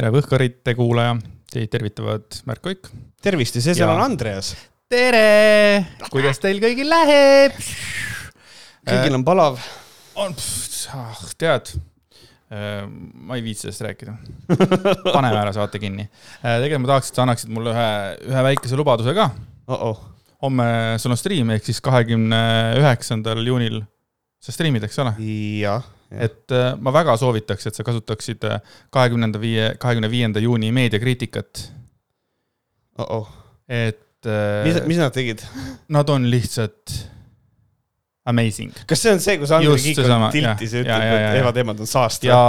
tere, Võhkarite kuulaja, teid tervitavad Märt Koik. tervist ja see seal Ja. on Andreas. tere, kuidas teil kõigil läheb? kõigil on palav. on, ah, tead, ma ei viitsi sellest rääkida. paneme ära saate kinni. tegelikult ma tahaks, et sa annaksid mulle ühe, ühe väikese lubaduse ka. oh-oh. homme sul on stream ehk siis kahekümne üheksandal juunil sa striimid, eks ole? jah. Et äh, ma väga soovitaks, et sa kasutaksid äh, kahekümnenda viie, kahekümne viienda juuni meediakriitikat. oh-oh. et äh, mis, mis nad tegid? nad on lihtsalt amazing. kas see on see, kus Andrei Kiik on tiltis ja. Ja, ütleb, et ja. evad-emad on saast? ja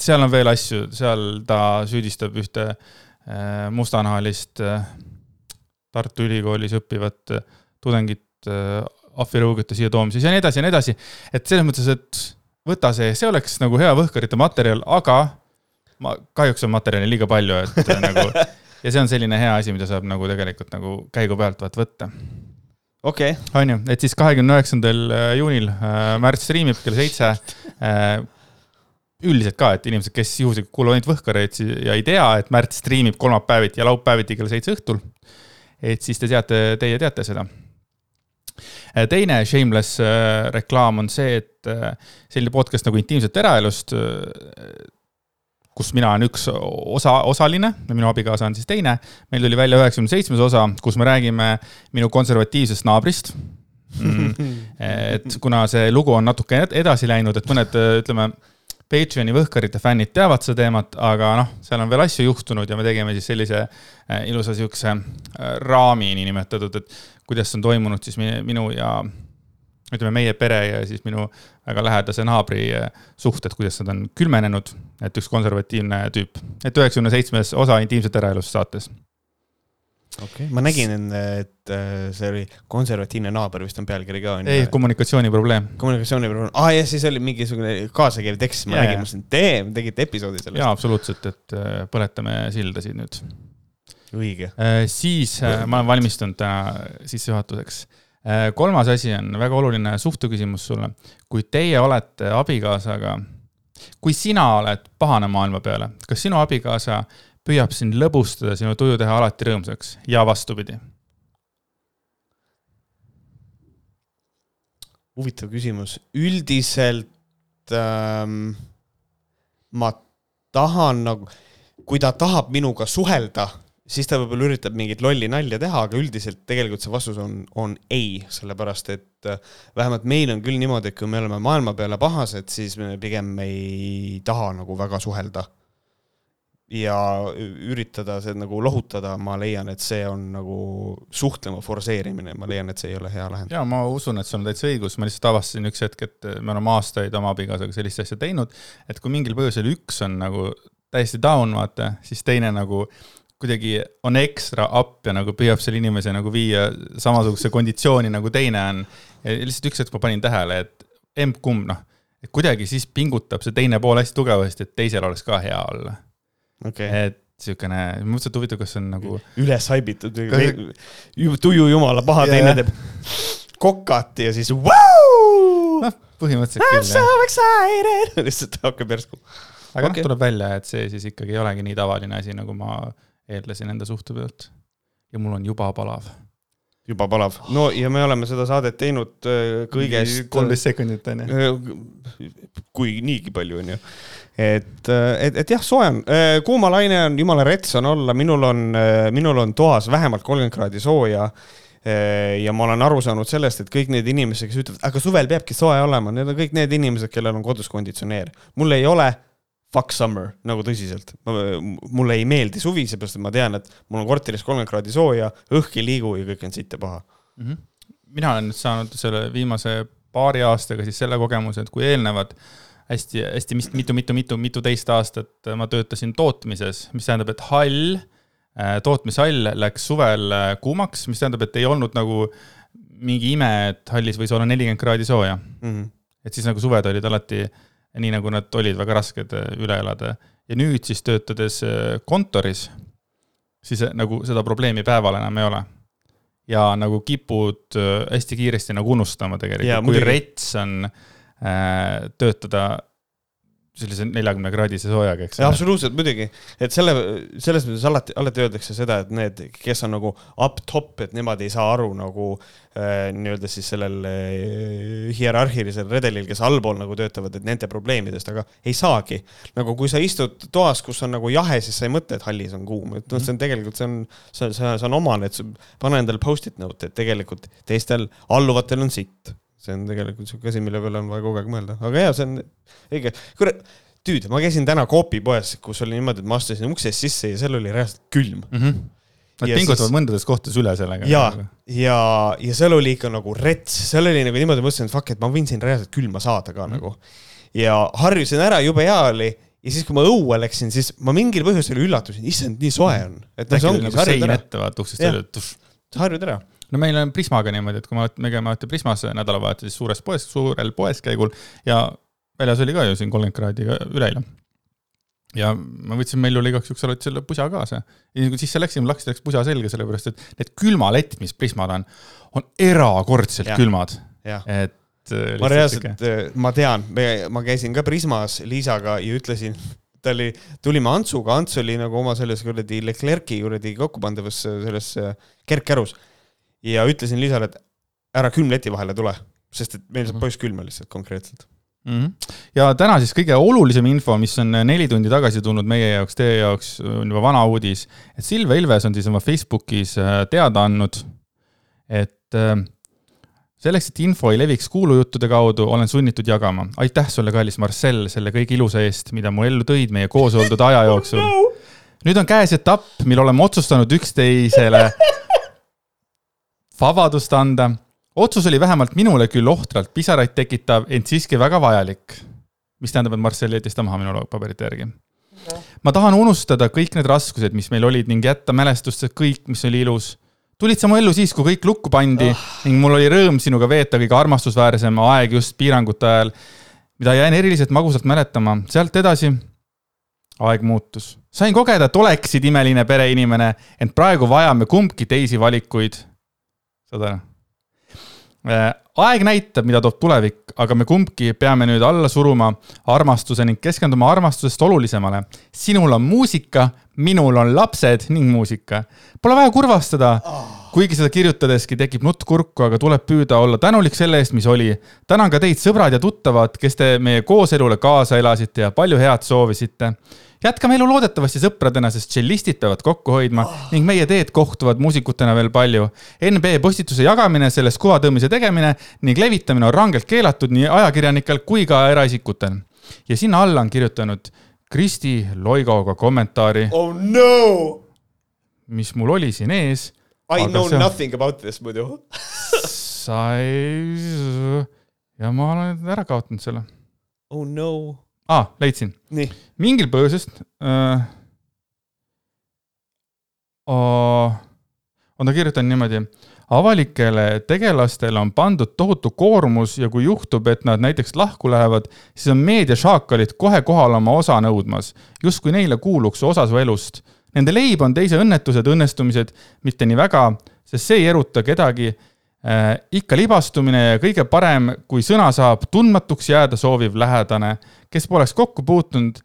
seal on veel asju, seal ta süüdistab ühte mustanahalist Tartu Ülikoolis õppivat tudengit ahvirõugete siia toomises ja nii edasi ja nii edasi. et selles mõttes, et võta see, see oleks nagu hea Võhkarite materjal, aga ma, kahjuks on materjali liiga palju, et äh, nagu ja see on selline hea asi, mida saab nagu tegelikult nagu käigu pealt vaat võtta okei okay., on ju, et siis kahekümne üheksandal juunil äh, Märt striimib kell seitse äh,. üldiselt ka, et inimesed, kes juhuslikult kuulavad ainult Võhkareid ja ei tea, et Märt striimib kolmapäeviti ja laupäeviti kell seitse õhtul. et siis te teate, teie teate seda. Teine shameless äh, reklaam on see, et äh, selline podcast nagu Intiimset eraelust äh, kus mina olen üks osa, osaline ja minu abikaasa on siis teine. meil tuli välja üheksakümne seitsmes osa, kus me räägime minu konservatiivsest naabrist mm. et kuna see lugu on natuke ed- edasi läinud, et mõned ütleme, Patreoni Võhkarite fännid teavad seda teemat, aga noh, seal on veel asju juhtunud ja me tegime siis sellise äh, ilusa siukse äh, raami niinimetatud, et kuidas on toimunud siis mi- minu ja ütleme, meie pere ja siis minu väga lähedase naabri äh, suhted, kuidas nad on külmenenud, et üks konservatiivne tüüp, et üheksakümne seitsmes osa Intiimset eraelust saates. okei okay.. ma nägin, et äh, see oli konservatiivne naaber vist on pealkiri ka. ei, kommunikatsiooniprobleem. kommunikatsiooniprogramm, aa ah, jah, siis oli mingisugune kaasakäiv tekst, ma Jaa, nägin, ma mõtlesin, tee, tegite episoodi sellest. jaa, absoluutselt, et äh, põletame sildasid nüüd. õige. siis äh, ma olen valmistunud täna sissejuhatuseks. kolmas asi on väga oluline suhteküsimus sulle. kui teie olete abikaasaga, kui sina oled pahane maailma peale, kas sinu abikaasa püüab sind lõbustada, sinu tuju teha alati rõõmsaks ja vastupidi? huvitav küsimus, üldiselt ähm, ma tahan nagu, kui ta tahab minuga suhelda, siis ta võib-olla üritab mingit lolli nalja teha, aga üldiselt tegelikult see vastus on, on ei, sellepärast et äh, vähemalt meil on küll niimoodi, et kui me oleme maailma peale pahased, siis me pigem ei taha nagu väga suhelda. ja üritada see nagu lohutada, ma leian, et see on nagu suhtlema forsseerimine, ma leian, et see ei ole hea lahendus. ja ma usun, et sul on täitsa õigus, ma lihtsalt avastasin üks hetk, et me oleme aastaid oma abikaasaga sellist asja teinud, et kui mingil põhjusel üks on nagu täiesti down, vaata, siis teine nagu kuidagi on ekstra up ja nagu püüab selle inimese nagu viia samasuguse konditsiooni nagu teine on. ja lihtsalt üks hetk ma panin tähele, et emb-kumb noh, et kuidagi siis pingutab see teine pool hästi tugevasti, et teisel oleks ka hea olla. okay., et siukene, mõtlesin, et huvitav, kas on nagu üles haibitud Kas-, tuju jumala paha, teine teeb kokati ja siis vau, noh, põhimõtteliselt I m küll so excited, lihtsalt hakkab järsku. aga noh Okei., tuleb välja, et see siis ikkagi ei olegi nii tavaline asi, nagu ma eeldasin enda suhte pealt. ja mul on juba palav. juba palav. no ja me oleme seda saadet teinud äh, kõigest. kolmteist sekundit on ju. kui niigi palju on ju. et, et, et jah, soe on, kuumalaine on jumala rets on olla, minul on, minul on toas vähemalt kolmkümmend kraadi sooja. ja ma olen aru saanud sellest, et kõik need inimesed, kes ütlevad, aga suvel peabki soe olema, need on kõik need inimesed, kellel on kodus konditsioneer. mul ei ole fuck summer nagu tõsiselt, mulle ei meeldi suvi, seepärast et ma tean, et mul on korteris kolmkümmend kraadi sooja, õhk ei liigu ja kõik on sitt ja paha. mina olen nüüd saanud selle viimase paari aastaga siis selle kogemuse, et kui eelnevad hästi-hästi mitu-mitu-mitu, mituteist aastat ma töötasin tootmises, mis tähendab, et hall, tootmishall läks suvel äh, kuumaks, mis tähendab, et ei olnud nagu mingi ime, et hallis võis olla nelikümmend kraadi sooja Mhm. et siis nagu suved olid alati nii, nagu nad olid, väga rasked äh, üle elada. ja nüüd siis töötades äh, kontoris, siis äh, nagu seda probleemi päeval enam ei ole. ja nagu kipud hästi kiiresti nagu unustama tegelikult, kui rets on äh, töötada sellise neljakümne kraadise soojaga, eks absoluutselt, muidugi, et selle, selles mõttes alati, alati öeldakse seda, et need, kes on nagu up top, et nemad ei saa aru nagu äh, nii-öelda siis sellel äh, hierarhilisel redelil, kes allpool nagu töötavad, et nende probleemidest, aga ei saagi. nagu kui sa istud toas, kus on nagu jahe, siis sa ei mõtle, et hallis on kuum, et noh, see on tegelikult, see on, see on, see on omane, et pane endale post-it note, et tegelikult teistel alluvatel on sitt see on tegelikult siuke asi, mille peale on vaja kogu aeg mõelda, aga jaa, see on õige. kuule, tüüd, ma käisin täna Coopi poes, kus oli niimoodi, et ma astusin uksest sisse ja seal oli reaalselt külm mm. -hmm. Nad pingutavad siis... mõndades kohtades üle sellega. ja, ja, ja seal oli ikka nagu rets, seal oli nagu niimoodi, mõtlesin, et fuck, et ma võin siin reaalselt külma saada ka mm -hmm. nagu. ja harjusin ära, jube hea oli ja siis, kui ma õue läksin, siis ma mingil põhjusel üllatusin, issand, nii soe on. et noh, see ongi, sa harjud ära. ette vaata uksest välja, sa harjud ära no meil on Prismaga niimoodi, et kui me, me käime alati Prismas nädalavahetusel suures poes, suurel poeskäigul ja väljas oli ka ju siin kolmkümmend kraadi üleeile. ja ma võtsin Meilule igaks juhuks alati selle pusa kaasa. ja kui sisse läksime, Laks läks pusa selga, sellepärast et need külmaletid, mis Prismal on, on erakordselt ja. külmad. et äh, ma reaalselt, äh, ma tean, me, ma käisin ka Prismas Liisaga ja ütlesin, ta oli, tulime Antsuga, Ants oli nagu oma selles kuradi Leclerc'i kuradi kokkupandavas selles kergkärus ja ütlesin Liisale, et ära külmleti vahele tule, sest et meil saab mhm. poiss külma lihtsalt konkreetselt mm. -hmm. ja täna siis kõige olulisem info, mis on neli tundi tagasi tulnud meie jaoks, teie jaoks on juba vana uudis, et Silve Ilves on siis oma Facebookis äh, teada andnud, et äh, selleks, et info ei leviks kuulujuttude kaudu, olen sunnitud jagama. aitäh sulle, kallis Marcel, selle kõige ilusa eest, mida mu ellu tõid meie koos oldud aja jooksul. nüüd on käes etapp, mil oleme otsustanud üksteisele vabadust anda. otsus oli vähemalt minule küll ohtralt pisaraid tekitav, ent siiski väga vajalik. mis tähendab, et Marcel jättis ta maha minu paberite järgi. ma tahan unustada kõik need raskused, mis meil olid ning jätta mälestusse kõik, mis oli ilus. tulid sa mu ellu siis, kui kõik lukku pandi oh. ning mul oli rõõm sinuga veeta kõige armastusväärsem aeg just piirangute ajal, mida jään eriliselt magusalt mäletama. sealt edasi aeg muutus. sain kogeda, et oleksid imeline pereinimene, ent praegu vajame kumbki teisi valikuid saad aru? Äh, aeg näitab, mida toob tulevik, aga me kumbki peame nüüd alla suruma armastuse ning keskenduma armastusest olulisemale. sinul on muusika, minul on lapsed ning muusika. Pole vaja kurvastada, kuigi seda kirjutadeski tekib nutt kurku, aga tuleb püüda olla tänulik selle eest, mis oli. tänan ka teid, sõbrad ja tuttavad, kes te meie kooselule kaasa elasite ja palju head soovisite jätkame elu loodetavasti sõpradena, sest tšellistid peavad kokku hoidma oh. ning meie teed kohtuvad muusikutena veel palju. NB postituse jagamine, sellest kuvatõmmise tegemine ning levitamine on rangelt keelatud nii ajakirjanikel kui ka eraisikutel. ja sinna alla on kirjutanud Kristi Loigoga kommentaari. oh no! mis mul oli siin ees. I know see... nothing about this muidu sa ei, ja ma olen ära kaotanud selle. oh no aa, leidsin. mingil põhjusest äh, on ta kirjutanud niimoodi, avalikele tegelastele on pandud tohutu koormus ja kui juhtub, et nad näiteks lahku lähevad, siis on meediašaakalid kohe kohal oma osa nõudmas, justkui neile kuuluks osa su elust. Nende leib on teise õnnetused, õnnestumised, mitte nii väga, sest see ei eruta kedagi äh,. ikka libastumine ja kõige parem, kui sõna saab tundmatuks jääda sooviv lähedane kes poleks kokku puutunud,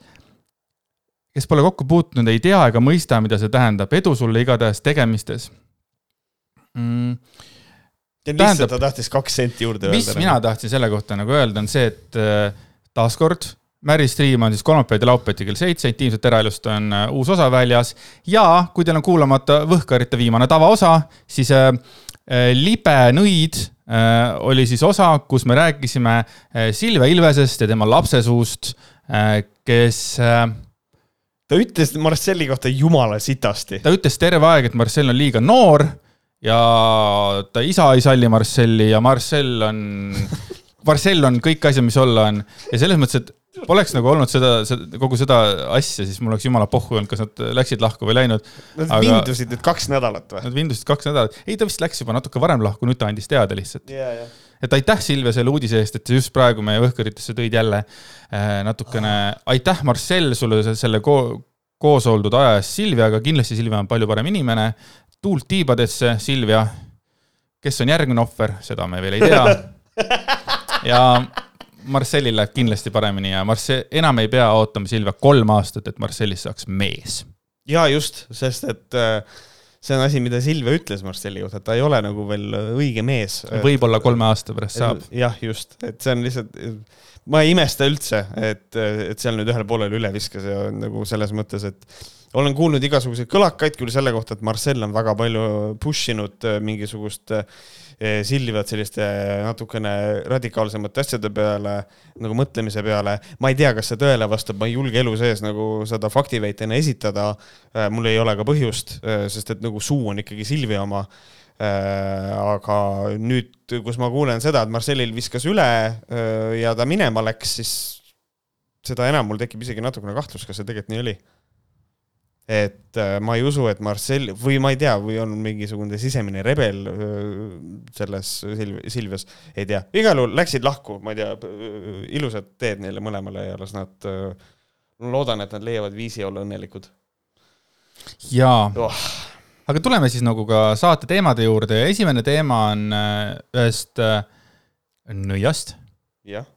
kes pole kokku puutunud, ei tea ega mõista, mida see tähendab. edu sulle igatahes tegemistes mm.. lihtsalt ta tahtis kaks senti juurde öelda. mis mina nagu. tahtsin selle kohta nagu öelda, on see, et äh, taaskord Märi Stream on siis kolmapäevad ja laupäeviti kell seitse, intiimset eraelust on uh, uus osa väljas ja kui teil on kuulamata Võhkarite viimane tavaosa, siis uh, libe nõid Äh, oli siis osa, kus me rääkisime äh, Silvia Ilvesest ja tema lapse suust, äh, kes ta ütles Marcelli kohta jumala sitasti. ta ütles terve aeg, et Marcel on liiga noor ja ta isa ei salli Marcelli ja Marcel on, Marcel on kõik asjad, mis olla on. ja selles mõttes, et poleks nagu olnud seda, seda, kogu seda asja, siis mul oleks jumala pohhu olnud, kas nad läksid lahku või läinud. Nad aga... vindusid nüüd kaks nädalat või? Nad vindusid kaks nädalat, ei ta vist läks juba natuke varem lahku, nüüd ta andis teada lihtsalt yeah,. Yeah. et aitäh, Silvia, selle uudise eest, et just praegu meie Võhkaritesse tõid jälle äh, natukene oh., aitäh, Marcel, sulle selle ko koos oldud aja eest Silviaga, kindlasti Silvia on palju parem inimene. tuult tiibadesse, Silvia. kes on järgmine ohver, seda me veel ei tea. ja Marcelil läheb kindlasti paremini ja Marcel, enam ei pea ootama Silvia kolm aastat, et Marcelist saaks mees. ja just, sest et äh, see on asi, mida Silvia ütles Marcelli kohta, et ta ei ole nagu veel õige mees. võib-olla kolme aasta pärast saab. jah, just, et see on lihtsalt, ma ei imesta üldse, et, et seal nüüd ühele poolele üle viskas ja nagu selles mõttes, et olen kuulnud igasuguseid kõlakaid küll selle kohta, et Marcel on väga palju push inud äh, mingisugust äh, silvivat selliste natukene radikaalsemate asjade peale, nagu mõtlemise peale. ma ei tea, kas see tõele vastab, ma ei julge elu sees nagu seda faktiväitena esitada. Äh, mul ei ole ka põhjust, sest et nagu suu on ikkagi Silvia oma aga nüüd, kus ma kuulen seda, et Marcelil viskas üle ja ta minema läks, siis seda enam mul tekib isegi natukene kahtlus, kas see tegelikult nii oli et äh, ma ei usu, et Marcel või ma ei tea, või on mingisugune sisemine rebel äh, selles Silv-, Silvias, ei tea. igal juhul läksid lahku, ma ei tea, ilusat teed neile mõlemale ja las nad, äh, loodan, et nad leiavad viisi olla õnnelikud. jaa oh., aga tuleme siis nagu ka saate teemade juurde ja esimene teema on ühest nõiast. jah.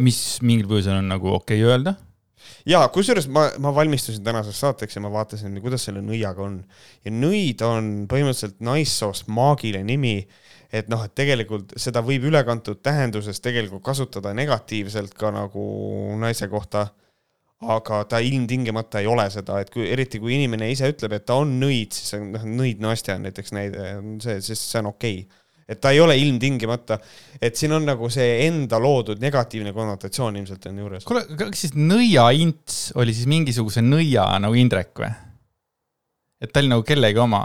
mis mingil põhjusel on nagu okei okay öelda ja kusjuures ma, ma valmistusin tänaseks saateks ja ma vaatasin, kuidas selle nõiaga on. ja nõid on põhimõtteliselt naissoost maagile nimi, et noh, et tegelikult seda võib ülekantud tähenduses tegelikult kasutada negatiivselt ka nagu naise kohta aga ta ilmtingimata ei ole seda, et kui, eriti kui inimene ise ütleb, et ta on nõid, siis noh, nõid Nastja on näiteks näide, on see, siis see on okei okay et ta ei ole ilmtingimata, et siin on nagu see enda loodud negatiivne konnotatsioon ilmselt on juures. kuule, kas siis nõiaints oli siis mingisuguse nõia nagu Indrek või? et ta oli nagu kellegi oma?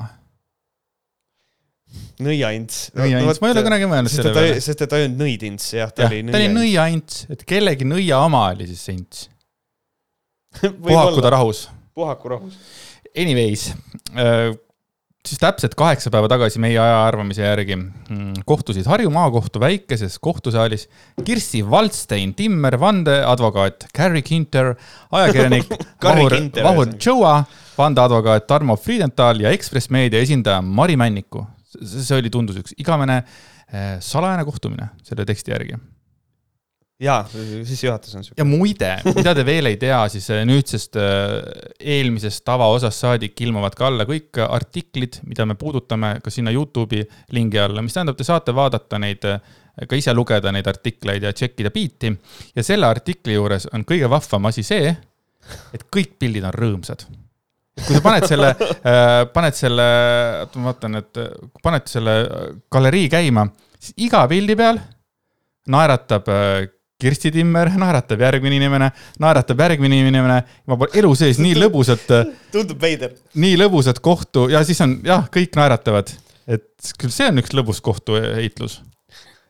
nõiaints. nõiaints, ma ei ole kunagi mõelnud selle peale. sest et ta ei olnud nõidints, jah, ta ja, oli nõiaints. ta oli nõiaints, et kellegi nõia oma oli siis see ints puhaku ta rahus. puhaku rahus. Anyways äh,, siis täpselt kaheksa päeva tagasi meie aja arvamise järgi mm, kohtusid Harju maakohtu väikeses kohtusaalis Kirsti Waldstein, Timmer, vandeadvokaat Carrie Kinter, ajakirjanik Vahur, Vahur Tšõua, vandeadvokaat Tarmo Friedenthal ja Ekspress Meedia esindaja Mari Männiku. see oli, tundus üks igavene eh, salajane kohtumine selle teksti järgi jaa, sissejuhatus on siuke. ja muide, mida te veel ei tea, siis äh, nüüdsest äh, eelmisest tavaosast saadik ilmuvad ka alla kõik artiklid, mida me puudutame ka sinna Youtube'i lingi alla, mis tähendab, te saate vaadata neid, äh, ka ise lugeda neid artikleid ja tšekkida biiti. ja selle artikli juures on kõige vahvam asi see, et kõik pildid on rõõmsad kui sa paned selle paned selle, oota ma vaatan, et paned selle galerii käima, siis iga pildi peal naeratab Kirsti Timmer, naeratab järgmine inimene, naeratab järgmine inimene. ma pole elu sees nii lõbusat. tundub veider. nii lõbusat kohtu ja siis on jah, kõik naeratavad, et küll see on üks lõbus kohtuheitlus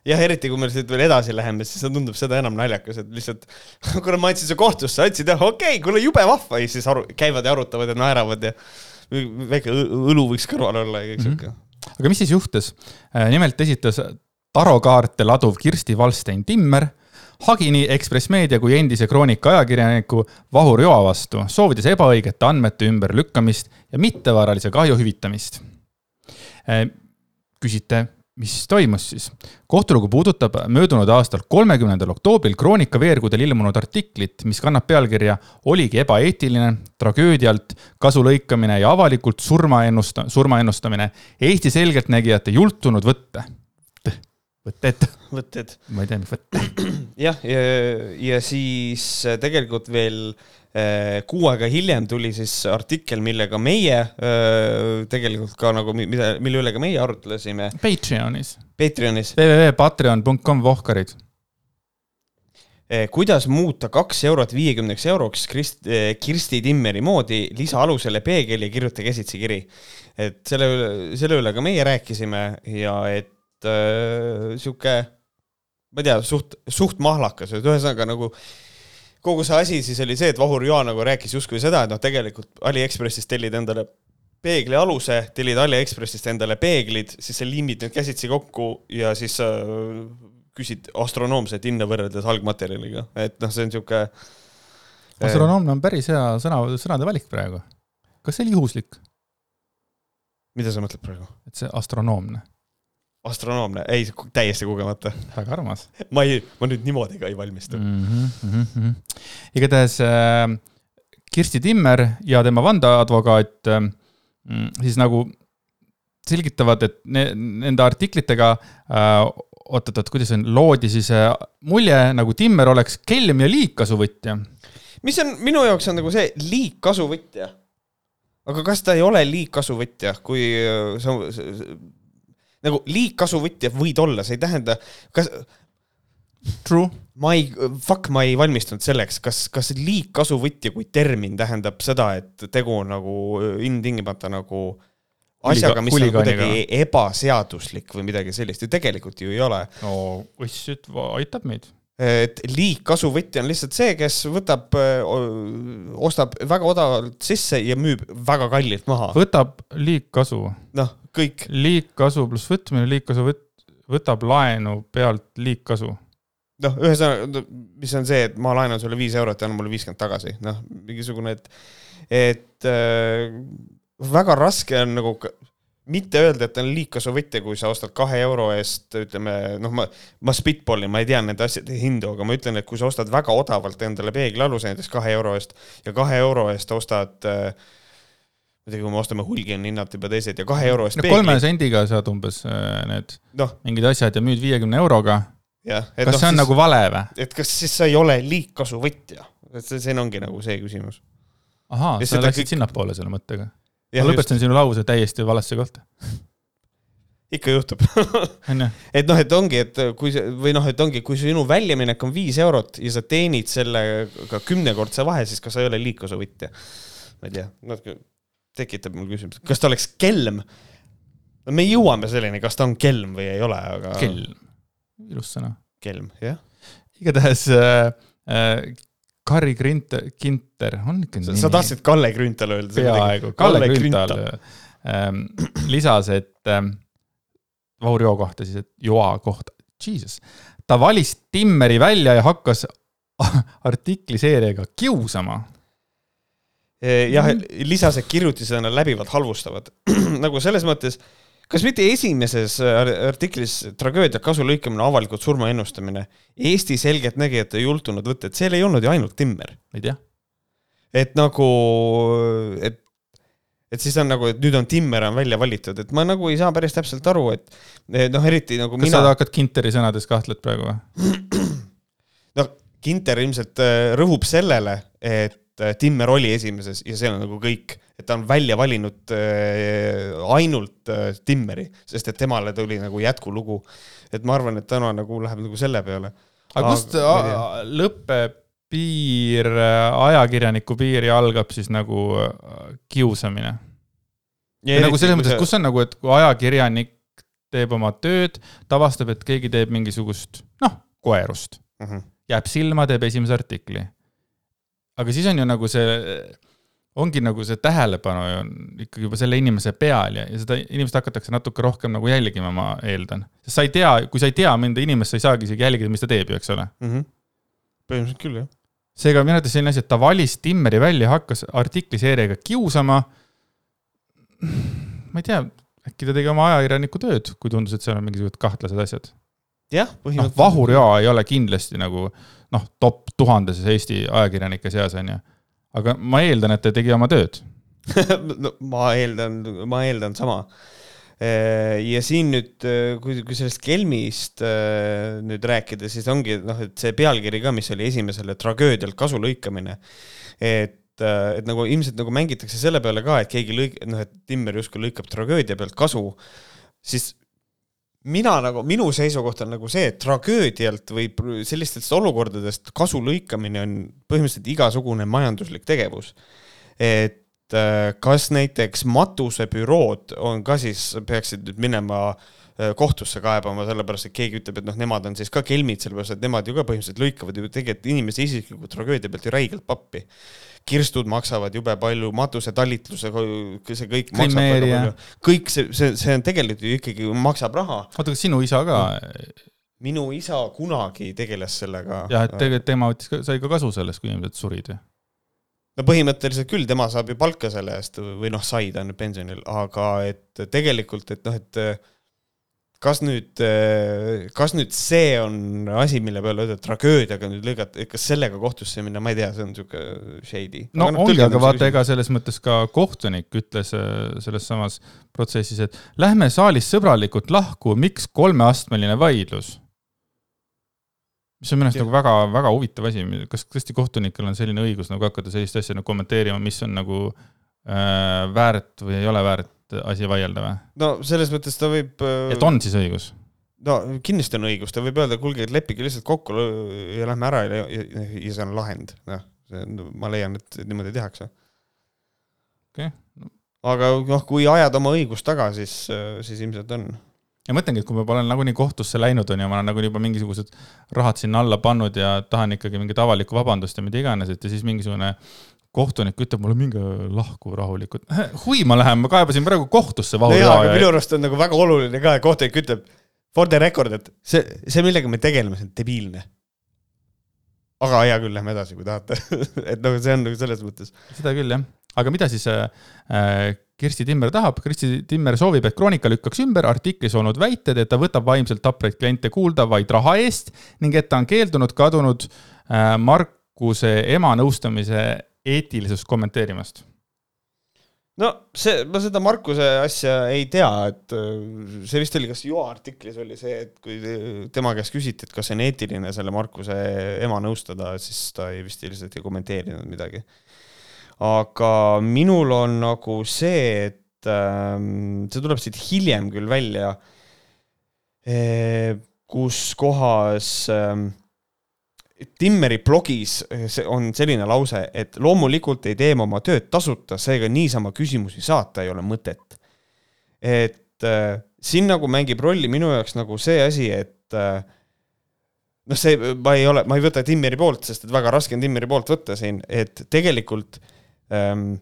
jah, eriti kui me siit veel edasi läheme, siis see tundub seda enam naljakas, et lihtsalt kuna ma andsin su kohtusse, andsid jah, okei okay,, kuule jube vahva ja siis aru, käivad ja arutavad ja naeravad ja väike õlu võiks kõrval olla ja kõik mhm. sihuke mm -hmm. aga mis siis juhtus? Äh, nimelt esitas tarokaarte laduv Kirsti Valstein-Timmer hagini Ekspress Meedia kui endise Kroonika ajakirjaniku Vahur Joa vastu, soovides ebaõigete andmete ümberlükkamist ja mittevaralise kahju hüvitamist. Äh, küsite, mis toimus siis? kohtulugu puudutab möödunud aastal, kolmekümnendal oktoobril Kroonika veergudel ilmunud artiklit, mis kannab pealkirja Oligi ebaeetiline, tragöödialt kasu lõikamine ja avalikult surma ennusta-, surma ennustamine, Eesti selgeltnägijate jultunud võtte võtted. võtted. ma ei tea, mis võtted. jah, ja, ja siis äh, tegelikult veel äh, kuu aega hiljem tuli siis artikkel, millega meie äh, tegelikult ka nagu, mida, mille üle ka meie arutlesime. Patreonis. Patreonis. www.patreon.com vohkarid kuidas muuta kaks eurot viiekümneks euroks Krist-, Kirsti Timmeri moodi, lisa alusele peegel ja kirjuta käsitsi kiri. et selle üle, selle üle ka meie rääkisime ja et äh, sihuke, ma ei tea, suht, suht mahlakas, et ühesõnaga nagu kogu see asi siis oli see, et Vahur Joa nagu rääkis justkui seda, et noh, tegelikult Aliekspressist tellid endale peegli aluse, tellid Aliekspressist endale peeglid, siis sa liimid need käsitsi kokku ja siis äh, küsid astronoomset hinda võrreldes algmaterjaliga, et noh, see on niisugune äh, astronoomne on päris hea sõna, sõnade valik praegu. kas see oli juhuslik? mida sa mõtled praegu? et see astronoomne astronoomne, ei täiesti kogemata. väga armas ma ei, ma nüüd niimoodi ka ei valmistu mm.. mm. -hmm, mm -hmm. igatahes äh, Kirsti Timmer ja tema vandeadvokaat äh, siis nagu selgitavad, et ne, nende artiklitega äh, oot-oot-oot, kuidas on, loodi siis äh, mulje, nagu Timmer oleks kelm ja liigkasuvõtja. mis on minu jaoks on nagu see liigkasuvõtja. aga kas ta ei ole liigkasuvõtja, kui äh, sa, sa nagu liigkasuvõtja võid olla, see ei tähenda, kas True. ma ei, fuck, ma ei valmistunud selleks, kas, kas liigkasuvõtja kui termin tähendab seda, et tegu on nagu ilmtingimata nagu asjaga, mis on kuidagi ebaseaduslik või midagi sellist ju tegelikult ju ei ole. no uss, aitab meid. et liigkasuvõtja on lihtsalt see, kes võtab, ostab väga odavalt sisse ja müüb väga kallilt maha. võtab liigkasu, noh, kõik, liigkasu pluss võtmine, liigkasu võt-, võtab laenu pealt liigkasu. noh, ühesõnaga, mis on see, et ma laenan sulle viis eurot ja anna mulle viiskümmend tagasi, noh, mingisugune, et, et äh, väga raske on nagu mitte öelda, et ta on liigkasuvõtja, kui sa ostad kahe euro eest, ütleme, noh, ma, ma spitball'in, ma ei tea nende asjade hindu, aga ma ütlen, et kui sa ostad väga odavalt endale peeglialuse näiteks kahe euro eest ja kahe euro eest ostad äh, muidugi, kui me ostame hulgi, on hinnad juba teised ja kahe euro eest no kolme sendiga saad umbes äh, need noh, mingid asjad ja müüd viiekümne euroga. kas see on nagu vale või? et kas siis sa ei ole liigkasuvõtja? et see, see ongi nagu see küsimus. ahaa, sa läksid kõik- sinnapoole selle mõttega. ma, lõpetasin sinu lause täiesti valesse kohta, ikka juhtub et noh, et ongi, et kui see või noh, et ongi, kui sinu väljaminek on viis eurot ja sa teenid sellega kümnekordse vahe, siis kas sa ei ole liiklusevõtja? ma ei tea, natuke tekitab mul küsimust, kas ta oleks kelm? no me jõuame selleni, kas ta on kelm või ei ole, aga. kelm, ilus sõna. kelm, jah. igatahes äh, äh, Carri Grint-, Ginter on ikka sa, sa tahtsid Kalle Grünthal öelda? peaaegu, Kalle Grünthal ähm, lisas, et ähm, Vahur Joo kohta siis, et Joa kohta, jesus, ta valis Timmeri välja ja hakkas artikliseerijaga kiusama. jah, lisas, et kirjutisena läbivalt halvustavad. nagu selles mõttes, kas mitte esimeses ar- artiklis tragöödia kasu lõikamine, avalikult surma ennustamine, Eesti selgeltnägijate jultunud võtta, et seal ei olnud ju ainult Timmer. ei tea, et nagu, et, et siis on nagu, et nüüd on Timmer on välja valitud, et ma nagu ei saa päris täpselt aru, et et noh, eriti nagu kas mina sa, hakkad Ginteri sõnades kahtled praegu või? noh, Ginter ilmselt äh, rõhub sellele, et äh, Timmer oli esimeses ja see on nagu kõik, et ta on välja valinud äh, ainult äh, Timmeri, sest et temale tuli nagu jätkulugu. et ma arvan, et täna nagu läheb nagu selle peale. aga kust Aga- lõpeb piir, ajakirjaniku piir ja algab siis nagu kiusamine? nagu selles mõttes, kus on nagu, et kui ajakirjanik teeb oma tööd, ta avastab, et keegi teeb mingisugust, noh, koerust, Mhm. jääb silma, teeb esimese artikli. Aga siis on ju nagu see, ongi nagu see tähelepanu ju on ikkagi juba selle inimese peal ja, ja seda inimest hakatakse natuke rohkem nagu jälgima, ma eeldan. sest sa ei tea, kui sa ei tea mõnda inimest, sa ei saagi isegi jälgida, mis ta teeb ju, eks ole. Mhm. põhimõtteliselt küll, jah. seega minu arvates selline asi, et ta valis Timmeri välja, hakkas artikliseerijaga kiusama. ma ei tea, äkki ta tegi oma ajakirjaniku tööd, kui tundus, et seal on mingisugused kahtlased asjad. jah, põhimõtteliselt. Vahur Joa ei ole kindlasti nagu noh, top tuhandeses Eesti ajakirjanike seas on ju. aga ma eeldan, et ta tegi oma tööd. no ma eeldan, ma eeldan sama. ja siin nüüd, kui, kui sellest kelmist äh, nüüd rääkida, siis ongi noh, et see pealkiri ka, mis oli esimesele tragöödialt kasu lõikamine. et, et nagu ilmselt nagu mängitakse selle peale ka, et keegi lõik-, noh, et Timmer justkui lõikab tragöödia pealt kasu, siis mina nagu, minu seisukoht on nagu see, et tragöödialt või sellistest olukordadest kasu lõikamine on põhimõtteliselt igasugune majanduslik tegevus. et äh, kas näiteks matusebürood on ka siis, peaksid nüüd minema äh, kohtusse kaebama, sellepärast et keegi ütleb, et noh, nemad on siis ka kelmid, sellepärast et nemad ju ka põhimõtteliselt lõikavad ju tegelikult inimese isikliku tragöödia pealt ju räigelt pappi. Kirstud maksavad jube palju, matusetalitluse, see kõik maksab väga palju. kõik see, see, see on tegelikult ju ikkagi maksab raha. oota, kas sinu isa ka? minu isa kunagi tegeles sellega. jah, et tegelikult tema võttis, sai ka kasu sellest, kui inimesed surid ju. no põhimõtteliselt küll, tema saab ju palka selle eest või noh, sai, ta on nüüd pensionil, aga et tegelikult, et noh, et kas nüüd, kas nüüd see on asi, mille peale öelda tragöödiaga nüüd lõigata, kas sellega kohtusse minna, ma ei tea, see on siuke shady. no ongi, aga vaata, ega selles mõttes ka kohtunik ütles äh, selles samas protsessis, et lähme saalist sõbralikult lahku, miks kolmeastmeline vaidlus? mis on minu arust nagu väga-väga huvitav asi, kas tõesti kohtunikel on selline õigus nagu hakata sellist asja nagu kommenteerima, mis on nagu äh, väärt või ei ole väärt asi vaielda või? no selles mõttes ta võib. et on siis õigus? no kindlasti on õigus, ta võib öelda, kuulge, leppige lihtsalt kokku ja lähme ära ja, ja, ja see on lahend, noh, ma leian, et niimoodi tehakse. Okei. aga noh, kui ajad oma õigust taga, siis, siis ilmselt on. ja mõtlengi, et kui ma olen nagunii kohtusse läinud, onju, ma olen nagunii juba mingisugused rahad sinna alla pannud ja tahan ikkagi mingit avalikku vabandust ja mida iganes, et ja siis mingisugune kohtunik ütleb mulle, minge lahku rahulikult. hui ma lähen, ma kaebasin praegu kohtusse no Vahur aga Joa minu arust on nagu väga oluline ka, et kohtunik ütleb for the record, et see, see, millega me tegeleme, see on debiilne. aga hea küll, lähme edasi, kui tahate. et noh, see on nagu selles mõttes. seda küll jah, aga mida siis äh, Kirsti Timmer tahab, Kirsti Timmer soovib, et Kroonika lükkaks ümber artiklis olnud väited, et ta võtab vaimselt tapraid kliente kuulda vaid raha eest ning et ta on keeldunud kadunud äh, Markuse ema nõustamise eetilisust kommenteerimast. no see, ma seda Markuse asja ei tea, et äh, see vist oli, kas Joa artiklis oli see, et kui tema käest küsiti, et kas see on eetiline selle Markuse ema nõustada, siis ta ei vist lihtsalt ei kommenteerinud midagi. aga minul on nagu see, et ähm, see tuleb siit hiljem küll välja, kus kohas ähm, Timmeri blogis eh, on selline lause, et loomulikult ei tee ma oma tööd tasuta, seega niisama küsimusi saata ei ole mõtet. et äh, siin nagu mängib rolli minu jaoks nagu see asi, et äh, noh, see, ma ei ole, ma ei võta Timmeri poolt, sest et väga raske on Timmeri poolt võtta siin, et tegelikult ähm,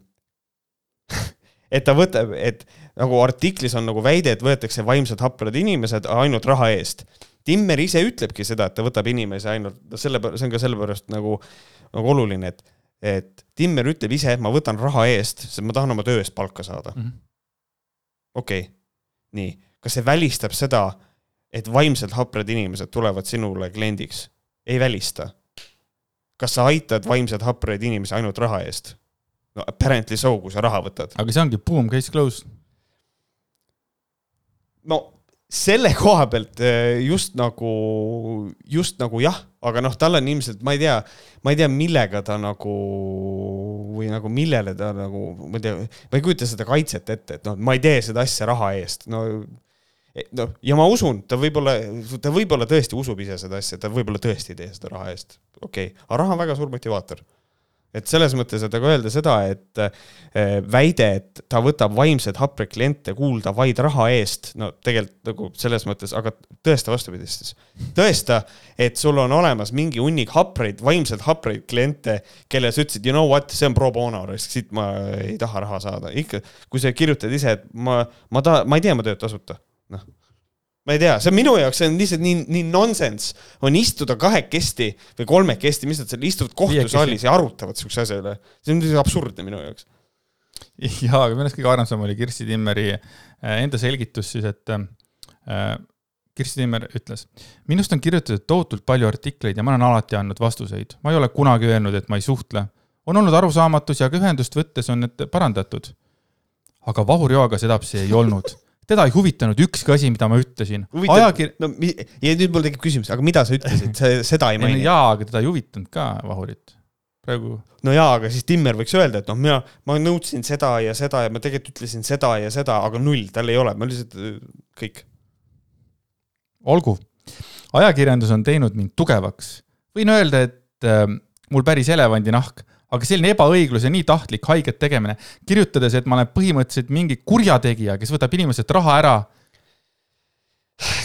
et ta võtab, et nagu artiklis on nagu väide, et võetakse vaimselt haprad inimesed ainult raha eest Timmer ise ütlebki seda, et ta võtab inimesi ainult, selle, see on ka sellepärast nagu, nagu oluline, et, et Timmer ütleb ise, et ma võtan raha eest, sest ma tahan oma töö eest palka saada. Mhm. okei okay., nii, kas see välistab seda, et vaimselt haprad inimesed tulevad sinule kliendiks? ei välista. kas sa aitad vaimselt hapraid inimesi ainult raha eest? no apparently so, kui sa raha võtad. aga see ongi boom, case closed. no selle koha pealt eh, just nagu, just nagu jah, aga noh, tal on ilmselt, ma ei tea, ma ei tea, millega ta nagu või nagu millele ta nagu, ma ei tea, ma ei kujuta seda kaitset ette, et noh, ma ei tee seda asja raha eest, no noh, ja ma usun, ta võib-olla, ta võib-olla tõesti usub ise seda asja, ta võib-olla tõesti ei tee seda raha eest, okei okay., aga raha on väga suur motivaator et selles mõttes, et aga öelda seda, et äh, väide, et ta võtab vaimselt hapreid kliente kuulda vaid raha eest, no tegelikult nagu selles mõttes, aga tõesta vastupidist siis. tõesta, et sul on olemas mingi hunnik hapreid, vaimselt hapreid kliente, kelle sa ütlesid, you know what, see on pro bono, siit ma ei taha raha saada, ikka, kui sa kirjutad ise, et ma, ma tahan, ma ei tee oma tööd tasuta, noh ma ei tea, see on minu jaoks, see on lihtsalt nii, nii nonsense on istuda kahekesti või kolmekesti, mis nad seal istuvad kohtusaalis ja arutavad siukse asja üle. see on absurdne minu jaoks. jaa, aga minu arust kõige armsam oli Kirsti Timmeri äh, enda selgitus siis, et äh, Kirsti Timmer ütles, minust on kirjutatud tohutult palju artikleid ja ma olen alati andnud vastuseid. ma ei ole kunagi öelnud, et ma ei suhtle. on olnud arusaamatusi, aga ühendust võttes on need parandatud. aga Vahur Joaga sedapsi ei olnud. Teda ei huvitanud ükski asi, mida ma ütlesin. ajakir-, no ja nüüd mul tekib küsimus, aga mida sa ütlesid, seda ei maini? jaa, aga teda ei huvitanud ka Vahurit. praegu no jaa, aga siis Timmer võiks öelda, et noh, mina, ma nõudsin seda ja seda ja ma tegelikult ütlesin seda ja seda, aga null, tal ei ole, ma lihtsalt kõik. olgu, ajakirjandus on teinud mind tugevaks. võin öelda, et äh, mul päris elevandinahk, aga selline ebaõiglus ja nii tahtlik haiget tegemine, kirjutades, et ma olen põhimõtteliselt mingi kurjategija, kes võtab inimeselt raha ära.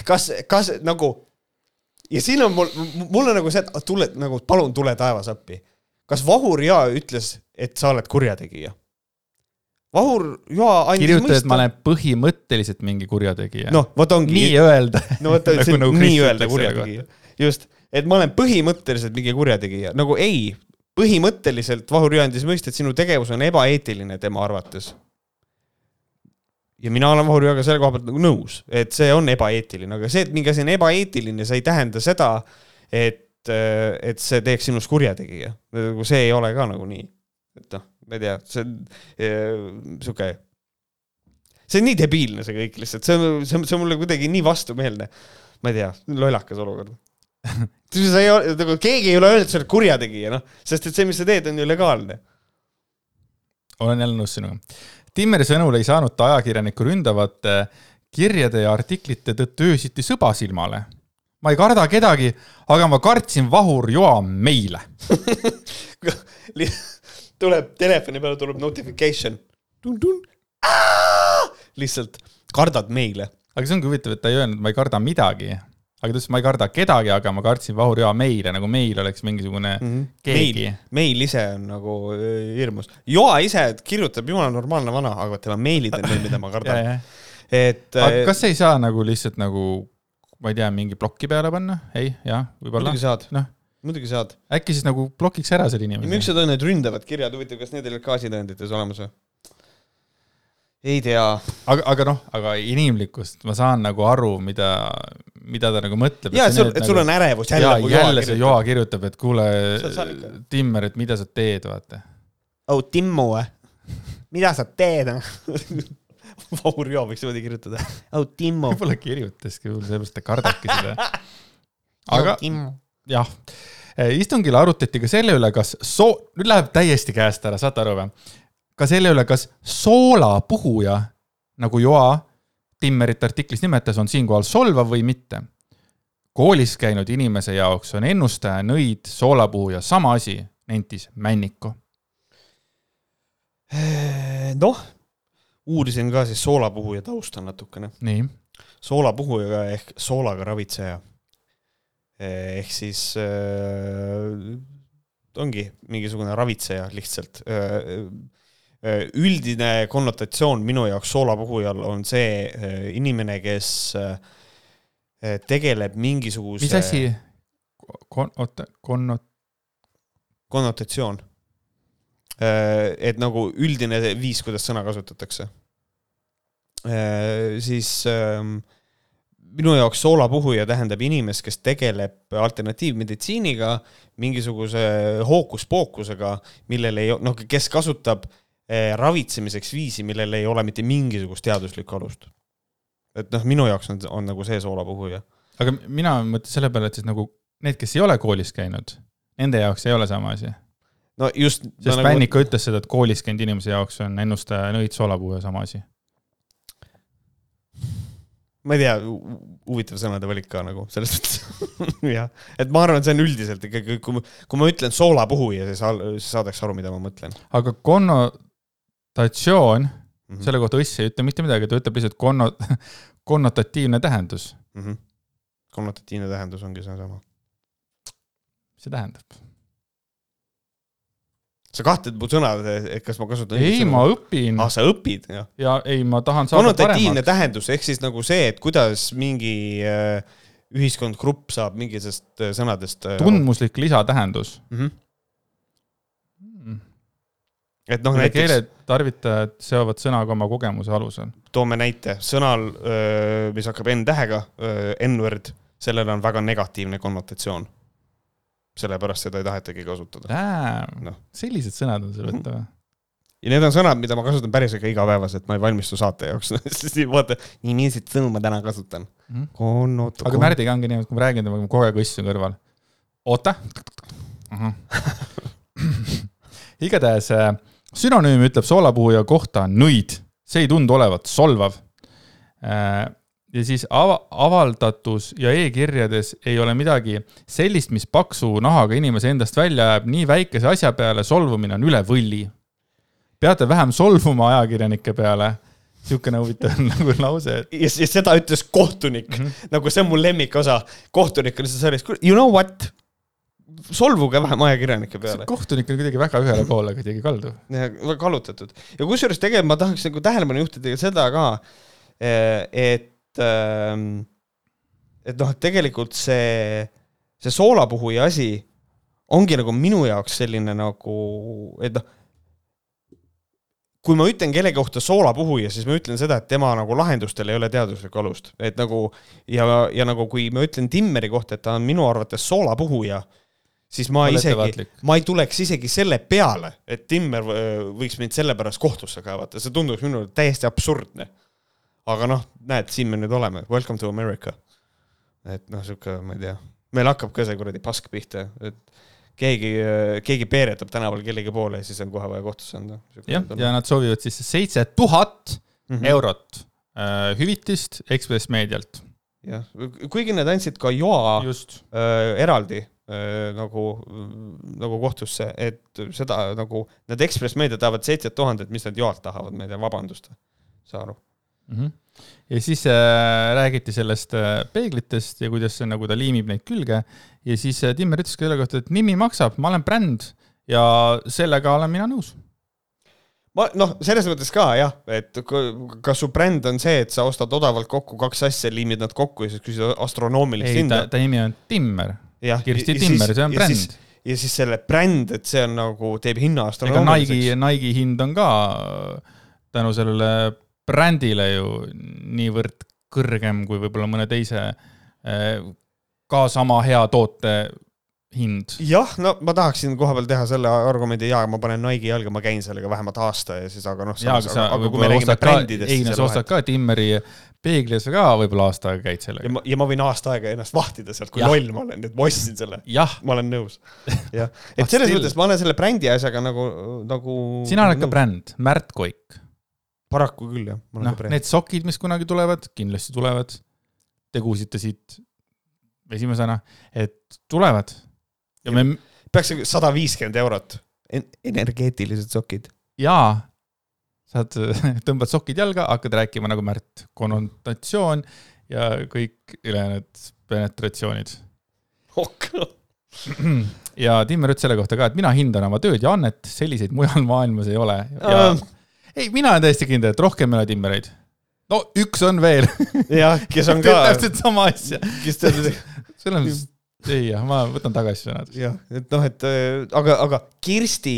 kas, kas nagu ja siin on mul, mul on nagu see, et tule nagu palun tule taevas appi. kas Vahur Joa ütles, et sa oled kurjategija? Vahur Joa andis kirjutada, et ma olen põhimõtteliselt mingi kurjategija. noh, vot ongi. nii öelda. no vot, Nagu- see nagu on nii Kristjan öelda ütleks selle kurjategija. just, et ma olen põhimõtteliselt mingi kurjategija, nagu ei, põhimõtteliselt Vahur Joa andis mõista, et sinu tegevus on ebaeetiline tema arvates. ja mina olen Vahurjaga selle koha pealt nagu nõus, et see on ebaeetiline, aga see, et mingi asi on ebaeetiline, see ei tähenda seda, et, et see teeks sinust kurjategija. nagu see ei ole ka nagu nii. et noh, ma ei tea, see on sihuke, see on nii debiilne, see kõik lihtsalt, see on, see on, see on mulle kuidagi nii vastumeelne. ma ei tea, lollakas olukord sa ei ole, nagu keegi ei ole öelnud, et sa oled kurjategija, noh, sest et see, mis sa teed, on ju legaalne. olen jälle nõus sinuga Timmeri sõnul ei saanud ta ajakirjanikku ründavate kirjade ja artiklite tõttu öösiti sõba silmale. ma ei karda kedagi, aga ma kartsin Vahur Joa meile tuleb telefoni peale tuleb notification. lihtsalt kardad meile. aga see ongi huvitav, et ta ei öelnud, ma ei karda midagi aga ta ütles, ma ei karda kedagi, aga ma kartsin Vahur Joa meile, nagu meil oleks mingisugune mm -hmm. keegi. meil ise on nagu äh, hirmus. Joa ise kirjutab jumala normaalne vana, aga tema meilid on need, mida ma kardan et. aga äh, kas ei saa nagu lihtsalt nagu, ma ei tea, mingi ploki peale panna? ei, jah, võib-olla. muidugi saad no muidugi saad. äkki siis nagu blokiks ära selle inimese? sa tõid need ründavad kirjad, huvitav, kas need olid gaasitõendites olemas või? Ei tea. aga, aga noh, aga inimlikkust ma saan nagu aru, mida, mida ta nagu mõtleb. ja, et sul, et sul nagu, on ärevus jälle. ja jälle see Joa kirjutab, et kuule, Timmer, et mida sa teed, vaata. oh, Timmu või? mida sa teed Vaur Joo võiks niimoodi kirjutada. oh, Timmu. võib-olla kirjutaski, sellepärast ta kardabki seda. aga jah, istungil arutati ka selle üle, kas soo-, nüüd läheb täiesti käest ära, saate aru või? Ka selle üle, kas soolapuhuja, nagu Joa Timmerit artiklis nimetas, on siinkohal solvav või mitte. koolis käinud inimese jaoks on ennustaja, nõid, soolapuhuja sama asi, nentis Männiko. noh, uurisin ka siis soolapuhuja tausta natukene. nii. soolapuhuja ehk soolaga ravitseja. ehk siis äh, ongi mingisugune ravitseja lihtsalt äh, Äh, üldine konnotatsioon minu jaoks soolapuhujal on see äh, inimene, kes äh, tegeleb mingisuguse. mis asi? Kon-, oota, konnot-? konnotatsioon. et nagu üldine viis, kuidas sõna kasutatakse. siis ähm, minu jaoks soolapuhuja tähendab inimest, kes tegeleb alternatiivmeditsiiniga, mingisuguse hookuspookusega, millel ei, noh, kes kasutab äh, ravitsemiseks viisi, millel ei ole mitte mingisugust teaduslikku alust. et noh, minu jaoks on, on nagu see soolapuhuja. aga mina mõtlen selle peale, et siis nagu need, kes ei ole koolis käinud, nende jaoks ei ole sama asi. no just. sest nagu... Pännika ütles seda, et koolis käinud inimese jaoks on ennustaja nõid soolapuhuja sama asi. ma ei tea, huvitav sõnade valik ka nagu selles mõttes jah, et ma arvan, et see on üldiselt ikkagi, kui ma, kui ma ütlen soolapuhuja, siis saadakse aru, mida ma mõtlen. aga konno, konnotatsioon mm, -hmm. selle kohta Õss ei ütle mitte midagi, ta ütleb lihtsalt konno-, konnotatiivne tähendus mm. -hmm. konnotatiivne tähendus ongi seesama. mis see tähendab? sa kahtled mu sõnad, et kas ma kasutan ei, ma õpin. ah, sa õpid, jah? ja ei, ma tahan saada konnotatiivne paremaks. tähendus ehk siis nagu see, et kuidas mingi äh, ühiskond, grupp saab mingisugust äh, sõnadest äh, tundmuslik lisatähendus mm. -hmm et noh, näiteks. keeletarvitajad seovad sõnaga oma kogemuse alusel. toome näite, sõnal, mis hakkab N-tähega, N-word, sellel on väga negatiivne konnotatsioon. sellepärast seda ei tahetagi kasutada. No. sellised sõnad on sul võtta või? ja need on sõnad, mida ma kasutan päriselt ka igapäevaselt, ma ei valmistu saate jaoks vaata, nii milliseid sõnu ma täna kasutan mm. Konnot-. aga Märdiga ongi niimoodi, kui ma räägin temaga kogu aeg õssu kõrval. oota. igatahes äh, sünonüüm ütleb soolapuhuja kohta nõid, see ei tundu olevat solvav. Äh, ja siis ava-, avaldatus ja e-kirjades ei ole midagi sellist, mis paksu nahaga inimese endast välja ajab, nii väikese asja peale solvumine on üle võlli. peate vähem solvuma ajakirjanike peale niisugune huvitav nagu lause et.... ja, ja seda ütles kohtunik mm, -hmm. nagu see on mu lemmikosa. kohtunik on lihtsalt selles, you know what, solvuge vähem ajakirjanike peale. kohtunik on kuidagi väga ühele poole kuidagi kaldu. väga kallutatud ja kusjuures tegelikult ma tahaks nagu tähelepanu juhtida seda ka, eh, et, ehm, et noh, et tegelikult see, see soolapuhuja asi ongi nagu minu jaoks selline nagu, et noh, kui ma ütlen kellegi kohta soolapuhuja, siis ma ütlen seda, et tema nagu lahendustel ei ole teaduslikku alust, et nagu ja, ja nagu kui ma ütlen Timmeri kohta, et ta on minu arvates soolapuhuja, siis ma isegi ma ei tuleks isegi selle peale, et Timmer öö, võiks mind selle pärast kohtusse kaevata, see tunduks minule täiesti absurdne. aga noh, näed, siin me nüüd oleme, welcome to America. et noh, sihuke, ma ei tea, meil hakkab ka see kuradi pask pihta, et keegi, keegi peeretab tänaval kellegi poole ja siis on kohe vaja kohtusse anda. jah, ja nad soovivad siis seitse tuhat Mhm. eurot äh, hüvitist Ekspress Meedialt. jah, kuigi nad andsid ka joa just. äh, eraldi äh, nagu, nagu kohtusse, et seda nagu, need Ekspress Meedia tahavad seitse tuhandet, mis nad joalt tahavad, ma ei tea, vabandust, saa aru. Mhm. ja siis äh, räägiti sellest äh, peeglitest ja kuidas see nagu ta liimib neid külge ja siis äh, Timmer ütles ka selle kohta, et nimi maksab, ma olen bränd ja sellega olen mina nõus. ma noh, selles mõttes ka jah, et kas su bränd on see, et sa ostad odavalt kokku kaks asja, liimid nad kokku ja siis küsid astronoomilist ei, ta hinda,. ta nimi on Timmer, Kirsti Timmer, see on bränd. ja siis selle bränd, et see on nagu, teeb hinna ega Nike'i. Nike'i hind on ka tänu sellele brändile ju niivõrd kõrgem kui võib-olla mõne teise äh, ka sama hea toote hind. jah, no ma tahaksin koha peal teha selle argumendi, jaa, ma panen Nike'i jalga, ma käin sellega vähemalt aasta ja siis, aga noh, jaa, aga sa aga kui me võib-olla räägime ostad ka, ei no sa ostad ka Timmeri peegli ja sa ka võib-olla aasta aega käid ja sellega. ma, ja ma võin aasta aega ennast vahtida sealt, kui loll ma olen, et ma ostsin selle. ma olen nõus. jah, et selles mõttes ma olen selle brändi asjaga nagu, nagu. sina oled ka. bränd, Märt Koik. paraku küll jah, noh need sokid, mis kunagi tulevad, kindlasti tulevad. Te kuulsite siit esimesena, et tulevad. Ja me, peaks sada viiskümmend eurot. energeetilised sokid. jaa, saad, tõmbad sokid jalga, hakkad rääkima nagu Märt, konnotatsioon ja kõik ülejäänud penetratsioonid. ja Timmer ütles selle kohta ka, et mina hindan oma tööd ja annet, selliseid mujal maailmas ei ole. ja Ähm. ei, mina olen täiesti kindel, et rohkem ei ole Timmereid. no üks on veel, jah, kes on ka, täpselt sama asja. kes teeb, selles mõttes, ei jah, ma võtan tagasi sõnad. jah, et noh, et äh, aga, aga Kirsti,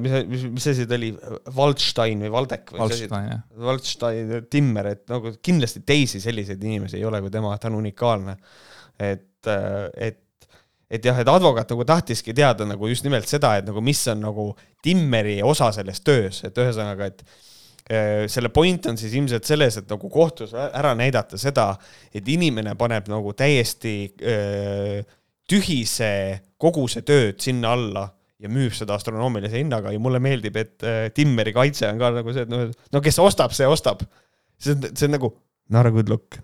mis, mis, mis asi ta oli, Waldstein või Valdek või Alstein jah. Waldstein, Timmer, et nagu kindlasti teisi selliseid inimesi ei ole kui tema, ta on unikaalne. et, et, et jah, et advokaat nagu tahtiski teada nagu just nimelt seda, et nagu mis on nagu Timmeri osa selles töös, et ühesõnaga, et selle point on siis ilmselt selles, et nagu kohtus ära näidata seda, et inimene paneb nagu täiesti öö, tühise koguse tööd sinna alla ja müüb seda astronoomilise hinnaga ja mulle meeldib, et äh, Timmeri kaitse on ka nagu see, et noh, no kes ostab, see ostab. see on, see on nagu not a good look,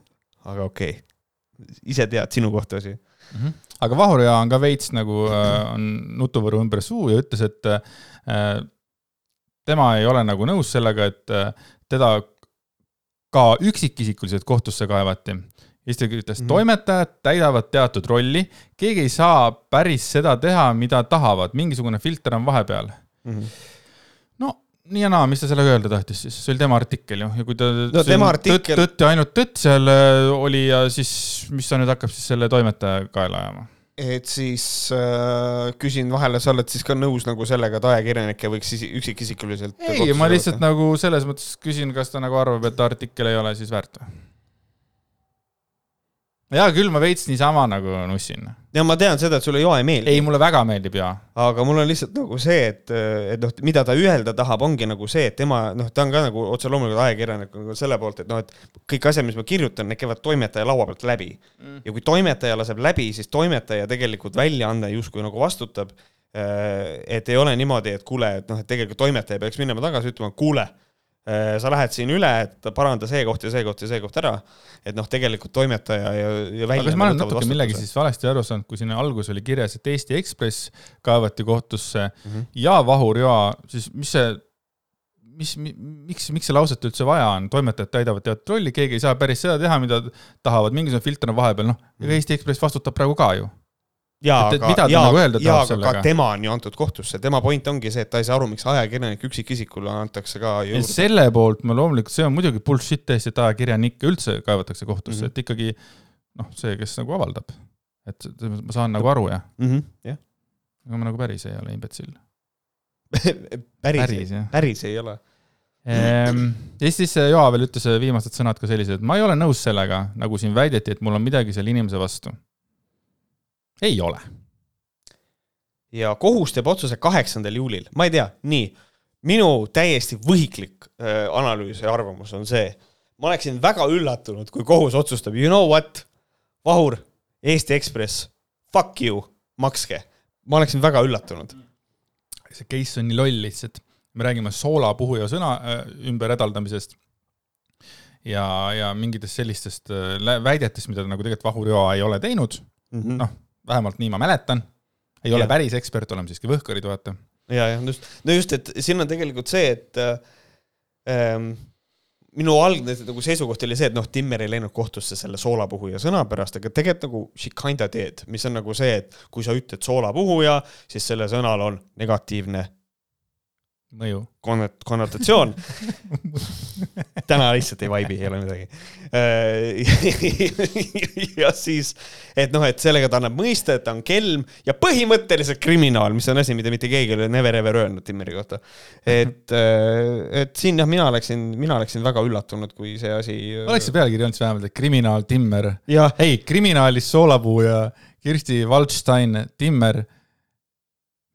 aga okei okay.. ise tead, sinu kohta asi. Mhm. aga Vahurja on ka veits nagu äh, on nutuvõru ümber suu ja ütles, et äh, tema ei ole nagu nõus sellega, et äh, teda ka üksikisikuliselt kohtusse kaevati. Siis ta ütles, Mhm. toimetajad täidavad teatud rolli, keegi ei saa päris seda teha, mida tahavad, mingisugune filter on vahepeal. no nii ja naa, mis ta sellega öelda tahtis siis, see oli tema artikkel ju ja kui ta No artikkel- tõtt, tõtt ja ainult tõtt seal äh, oli ja siis, mis ta nüüd hakkab siis selle toimetaja kaela ajama? et siis äh, küsin vahele, sa oled siis ka nõus nagu sellega, et ajakirjanikke võiks isi- üksikisikuliselt ei, ma lihtsalt nagu selles mõttes küsin, kas ta nagu arvab, et artikkel ei ole siis väärt või? Hea küll, ma veits niisama nagu nussin. ja ma tean seda, et sulle joa ei meeldi. ei, mulle väga meeldib ja. aga mul on lihtsalt nagu see, et, et noh, mida ta öelda tahab, ongi nagu see, et tema noh, ta on ka nagu otse loomulikult ajakirjanik nagu selle poolt, et noh, et kõik asjad, mis ma kirjutan, need käivad toimetaja laua pealt läbi mm.. ja kui toimetaja laseb läbi, siis toimetaja tegelikult väljaanne justkui nagu vastutab. et ei ole niimoodi, et kuule, et noh, et tegelikult toimetaja peaks minema tagasi, ütlema, kuule, sa lähed siin üle, et paranda see koht ja see koht ja see koht ära. et noh, tegelikult toimetaja ja, ja aga kas ma olen natuke millegi vastutuse. siis valesti aru saanud, kui siin alguses oli kirjas, et Eesti Ekspress kaevati kohtusse mm. -hmm. ja Vahur Joa, siis mis see, mis, miks, miks see lauset üldse vaja on, toimetajad täidavad teatud rolli, keegi ei saa päris seda teha, mida tahavad, mingisugune filter on vahepeal, noh, ega Eesti Ekspress vastutab praegu ka ju. jaa, aga jaa nagu jaa, aga ka tema on ju antud kohtusse, tema point ongi see, et ta ei saa aru, miks ajakirjanik üksikisikule antakse ka juurde. selle poolt ma loomulikult, see on muidugi bullshit täiesti, et ajakirjanikke üldse kaevatakse kohtusse mm. -hmm. et ikkagi noh, see, kes nagu avaldab. et ma saan nagu aru jah, Mhm, jah, aga ma nagu päris ei ole imbetsill. päris, Päris, päris, ei ole. Ehm, ja siis Joa veel ütles viimased sõnad ka sellised, et ma ei ole nõus sellega, nagu siin väideti, et mul on midagi selle inimese vastu. Ei ole. ja kohus teeb otsuse kaheksandal juulil, ma ei tea, nii, minu täiesti võhiklik äh, analüüs ja arvamus on see, ma oleksin väga üllatunud, kui kohus otsustab, you know what, Vahur, Eesti Ekspress, fuck you, makske. ma oleksin väga üllatunud. see case on nii loll lihtsalt me räägime soolapuhuja sõna äh, ümber hädaldamisest ja, ja mingitest sellistest väidetest, mida nagu tegelikult Vahur Joa ei ole teinud mm -hmm., noh, vähemalt nii ma mäletan, ei ja. ole päris ekspert, oleme siiski võhkarid, vaata. ja, ja just, no just, et siin on tegelikult see, et äh, ähm, minu algne nagu seisukoht oli see, et noh, Timmer ei läinud kohtusse selle soolapuhuja sõna pärast, aga tegelikult nagu she kinda did, mis on nagu see, et kui sa ütled soolapuhuja, siis selle sõnal on negatiivne mõju. Konnot-, konnotatsioon täna lihtsalt ei vaibi, ei ole midagi. ja siis, et noh, et sellega ta annab mõista, et ta on kelm ja põhimõtteliselt kriminaal, mis on asi, mida mitte keegi ei ole never ever öelnud Timmeri kohta. et, et siin jah, mina oleksin, mina oleksin väga üllatunud, kui see asi. oleks see pealkiri olnud siis vähemalt, et kriminaal Timmer. ei, kriminaalist soolapuu ja Kirsti Waldstein Timmer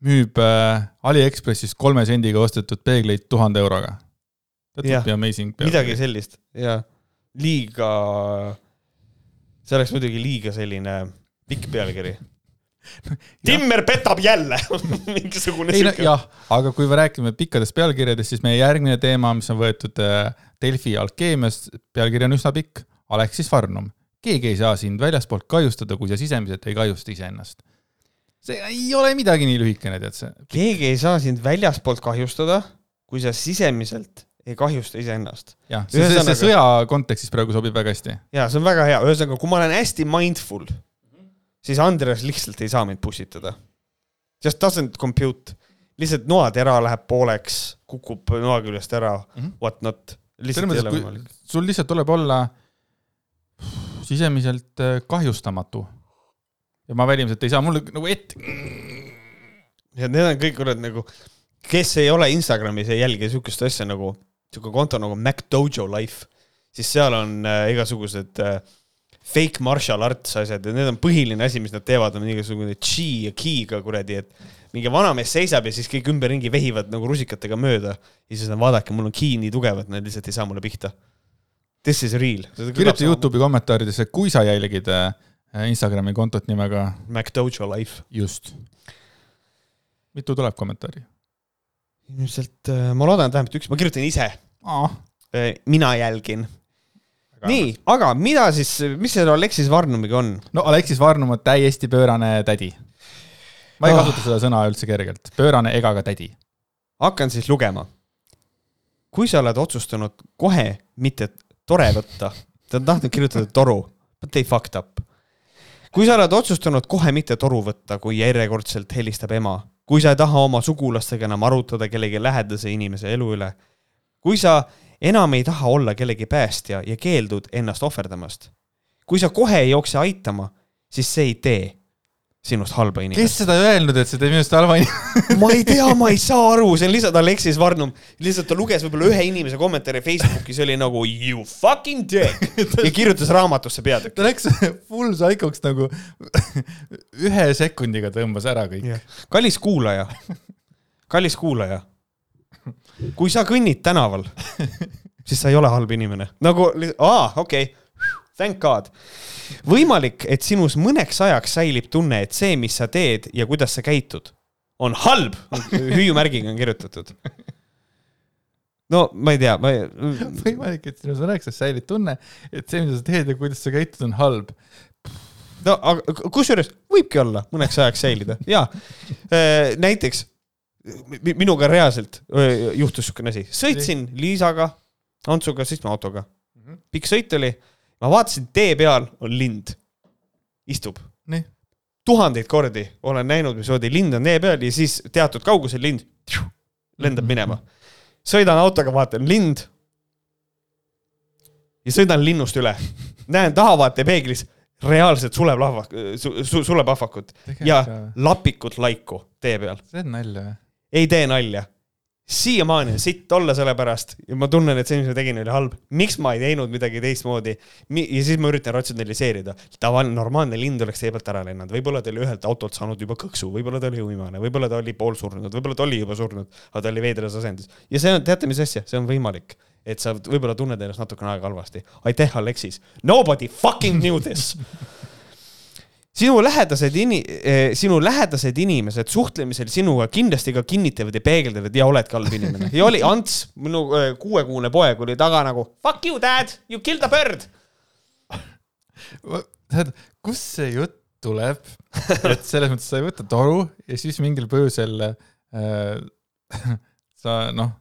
müüb äh, Aliekspressist kolme sendiga ostetud peegleid tuhande euroga. midagi sellist, jaa. liiga, see oleks muidugi liiga selline pikk pealkiri Timmer petab jälle mingisugune ei no jah, aga kui me räägime pikkadest pealkirjadest, siis meie järgmine teema, mis on võetud äh, Delfi alkeemiast, pealkiri on üsna pikk. Aleksis Farnum, keegi ei saa sind väljaspoolt kahjustada, kui sa sisemiselt ei kahjusta iseennast see ei ole midagi nii lühikene, tead sa. keegi ei saa sind väljaspoolt kahjustada, kui sa sisemiselt ei kahjusta iseennast. jah, see, see, see sõja kontekstis praegu sobib väga hästi. ja see on väga hea, ühesõnaga, kui ma olen hästi mindful, siis Andres lihtsalt ei saa mind pussitada. Just doesn't compute, lihtsalt noatera läheb pooleks, kukub noa küljest ära mm -hmm., what not. selles mõttes, kui sul lihtsalt tuleb olla sisemiselt äh, kahjustamatu ja ma välimiselt ei saa, mul nagu ette. ja need on kõik kurat nagu, kes ei ole Instagramis, ei jälgi siukest asja nagu, siuke konto nagu MacDojo Life, siis seal on äh, igasugused äh, fake martial arts asjad ja need on põhiline asi, mis nad teevad, on mingisugune chi ja ki'ga kuradi, et mingi vanamees seisab ja siis kõik ümberringi vehivad nagu rusikatega mööda ja siis nad vaadake, mul on ki nii tugev, et nad lihtsalt ei saa mulle pihta. This is real. kirjuta Youtube'i kommentaaridesse, kui sa jälgid Äh, Instagrami kontot nimega. MacDojo Life. just. mitu tuleb kommentaari? ilmselt, äh, ma loodan, et vähemalt üks, ma kirjutan ise. Äh, mina jälgin. nii, aga mida siis, mis seal Aleksis Varnumiga on? no Aleksis Varnum on täiesti pöörane tädi. ma ei oh. kasuta seda sõna üldse kergelt, pöörane ega ka tädi. hakkan siis lugema. kui sa oled otsustanud kohe mitte tore võtta, ta on tahtnud kirjutada toru, but they fucked up kui sa oled otsustanud kohe mitte toru võtta, kui järjekordselt helistab ema, kui sa ei taha oma sugulastega enam arutada kellegi lähedase inimese elu üle, kui sa enam ei taha olla kellegi päästja ja keeldud ennast ohverdamast, kui sa kohe ei jookse aitama, siis see ei tee sinust halba inimest. kes seda öelnud, et see teeb minust halva inimest ma ei tea, ma ei saa aru, see on lihtsalt Aleksis Varnum. lihtsalt ta luges võib-olla ühe inimese kommentaari Facebookis, oli nagu you fucking dick ja kirjutas raamatusse peatükki. ta läks full psychoks nagu ühe sekundiga tõmbas ära kõik. kallis kuulaja, kallis kuulaja, kui sa kõnnid tänaval, siis sa ei ole halb inimene. nagu, aa, okei okay., thank god võimalik, et sinus mõneks ajaks säilib tunne, et see, mis sa teed ja kuidas sa käitud, on halb. hüüumärgiga on kirjutatud. no ma ei tea, ma ei. võimalik, et sinus mõneks ajaks säilib tunne, et see, mida sa teed ja kuidas sa käitud, on halb no aga kusjuures võibki olla mõneks ajaks säilida ja äh, näiteks minuga reaalselt juhtus niisugune asi, sõitsin Liisaga, Antsuga, sõitsime autoga. Mhm. pikk sõit oli ma vaatasin, tee peal on lind, istub. tuhandeid kordi olen näinud, mismoodi lind on tee peal ja siis teatud kaugusel lind lendab minema. sõidan autoga, vaatan lind. ja sõidan linnust üle, näen tahavaatepeeglis reaalselt suleplahvak- su,, suleplahvakut ja lapikut laiku tee peal. on nalja või? ei tee nalja. Siiamaani on sitt olla selle pärast ja ma tunnen, et see, mis ma tegin, oli halb. miks ma ei teinud midagi teistmoodi? ja siis ma üritan ratsionaliseerida. tavaline, normaalne lind oleks tee pealt ära lennanud, võib-olla ta oli ühelt autolt saanud juba kõksu, võib-olla ta oli uimane, võib-olla ta oli poolsurnud, võib-olla ta oli juba surnud, aga ta oli veidras asendis. ja see on, teate, mis asja, see on võimalik et sa võib-olla tunned ennast natukene aega halvasti. aitäh, Aleksis. Nobody fucking knew this sinu lähedased ini-, eh, sinu lähedased inimesed suhtlemisel sinuga kindlasti ka kinnitavad ja peegeldavad ja oledki halb inimene. ja oli Ants, minu eh, kuuekuune poeg oli taga nagu fuck you dad, you killed a bird. tead, kust see jutt tuleb, et selles mõttes sa ei võta toru ja siis mingil põhjusel äh, sa noh,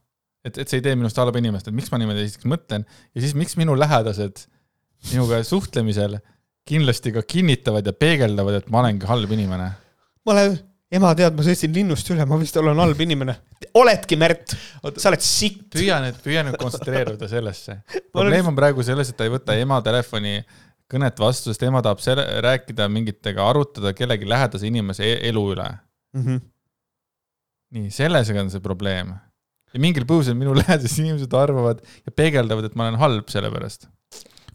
et, et see ei tee minust halba inimest, et miks ma niimoodi esiteks mõtlen ja siis miks minu lähedased minuga suhtlemisel kindlasti ka kinnitavad ja peegeldavad, et ma olengi halb inimene. ma olen, ema tead, ma sõitsin linnust üle, ma vist olen halb inimene. oledki, Märt, sa oled sitt. püüa nüüd, püüa nüüd kontsentreeruda sellesse. probleem on praegu selles, et ta ei võta ema telefoni kõnet vastu, sest ema tahab selle, rääkida mingitega, arutada kellegi lähedase inimese e elu üle mm. -hmm. nii, sellega on see probleem. ja mingil põhjusel minu lähedased inimesed arvavad ja peegeldavad, et ma olen halb selle pärast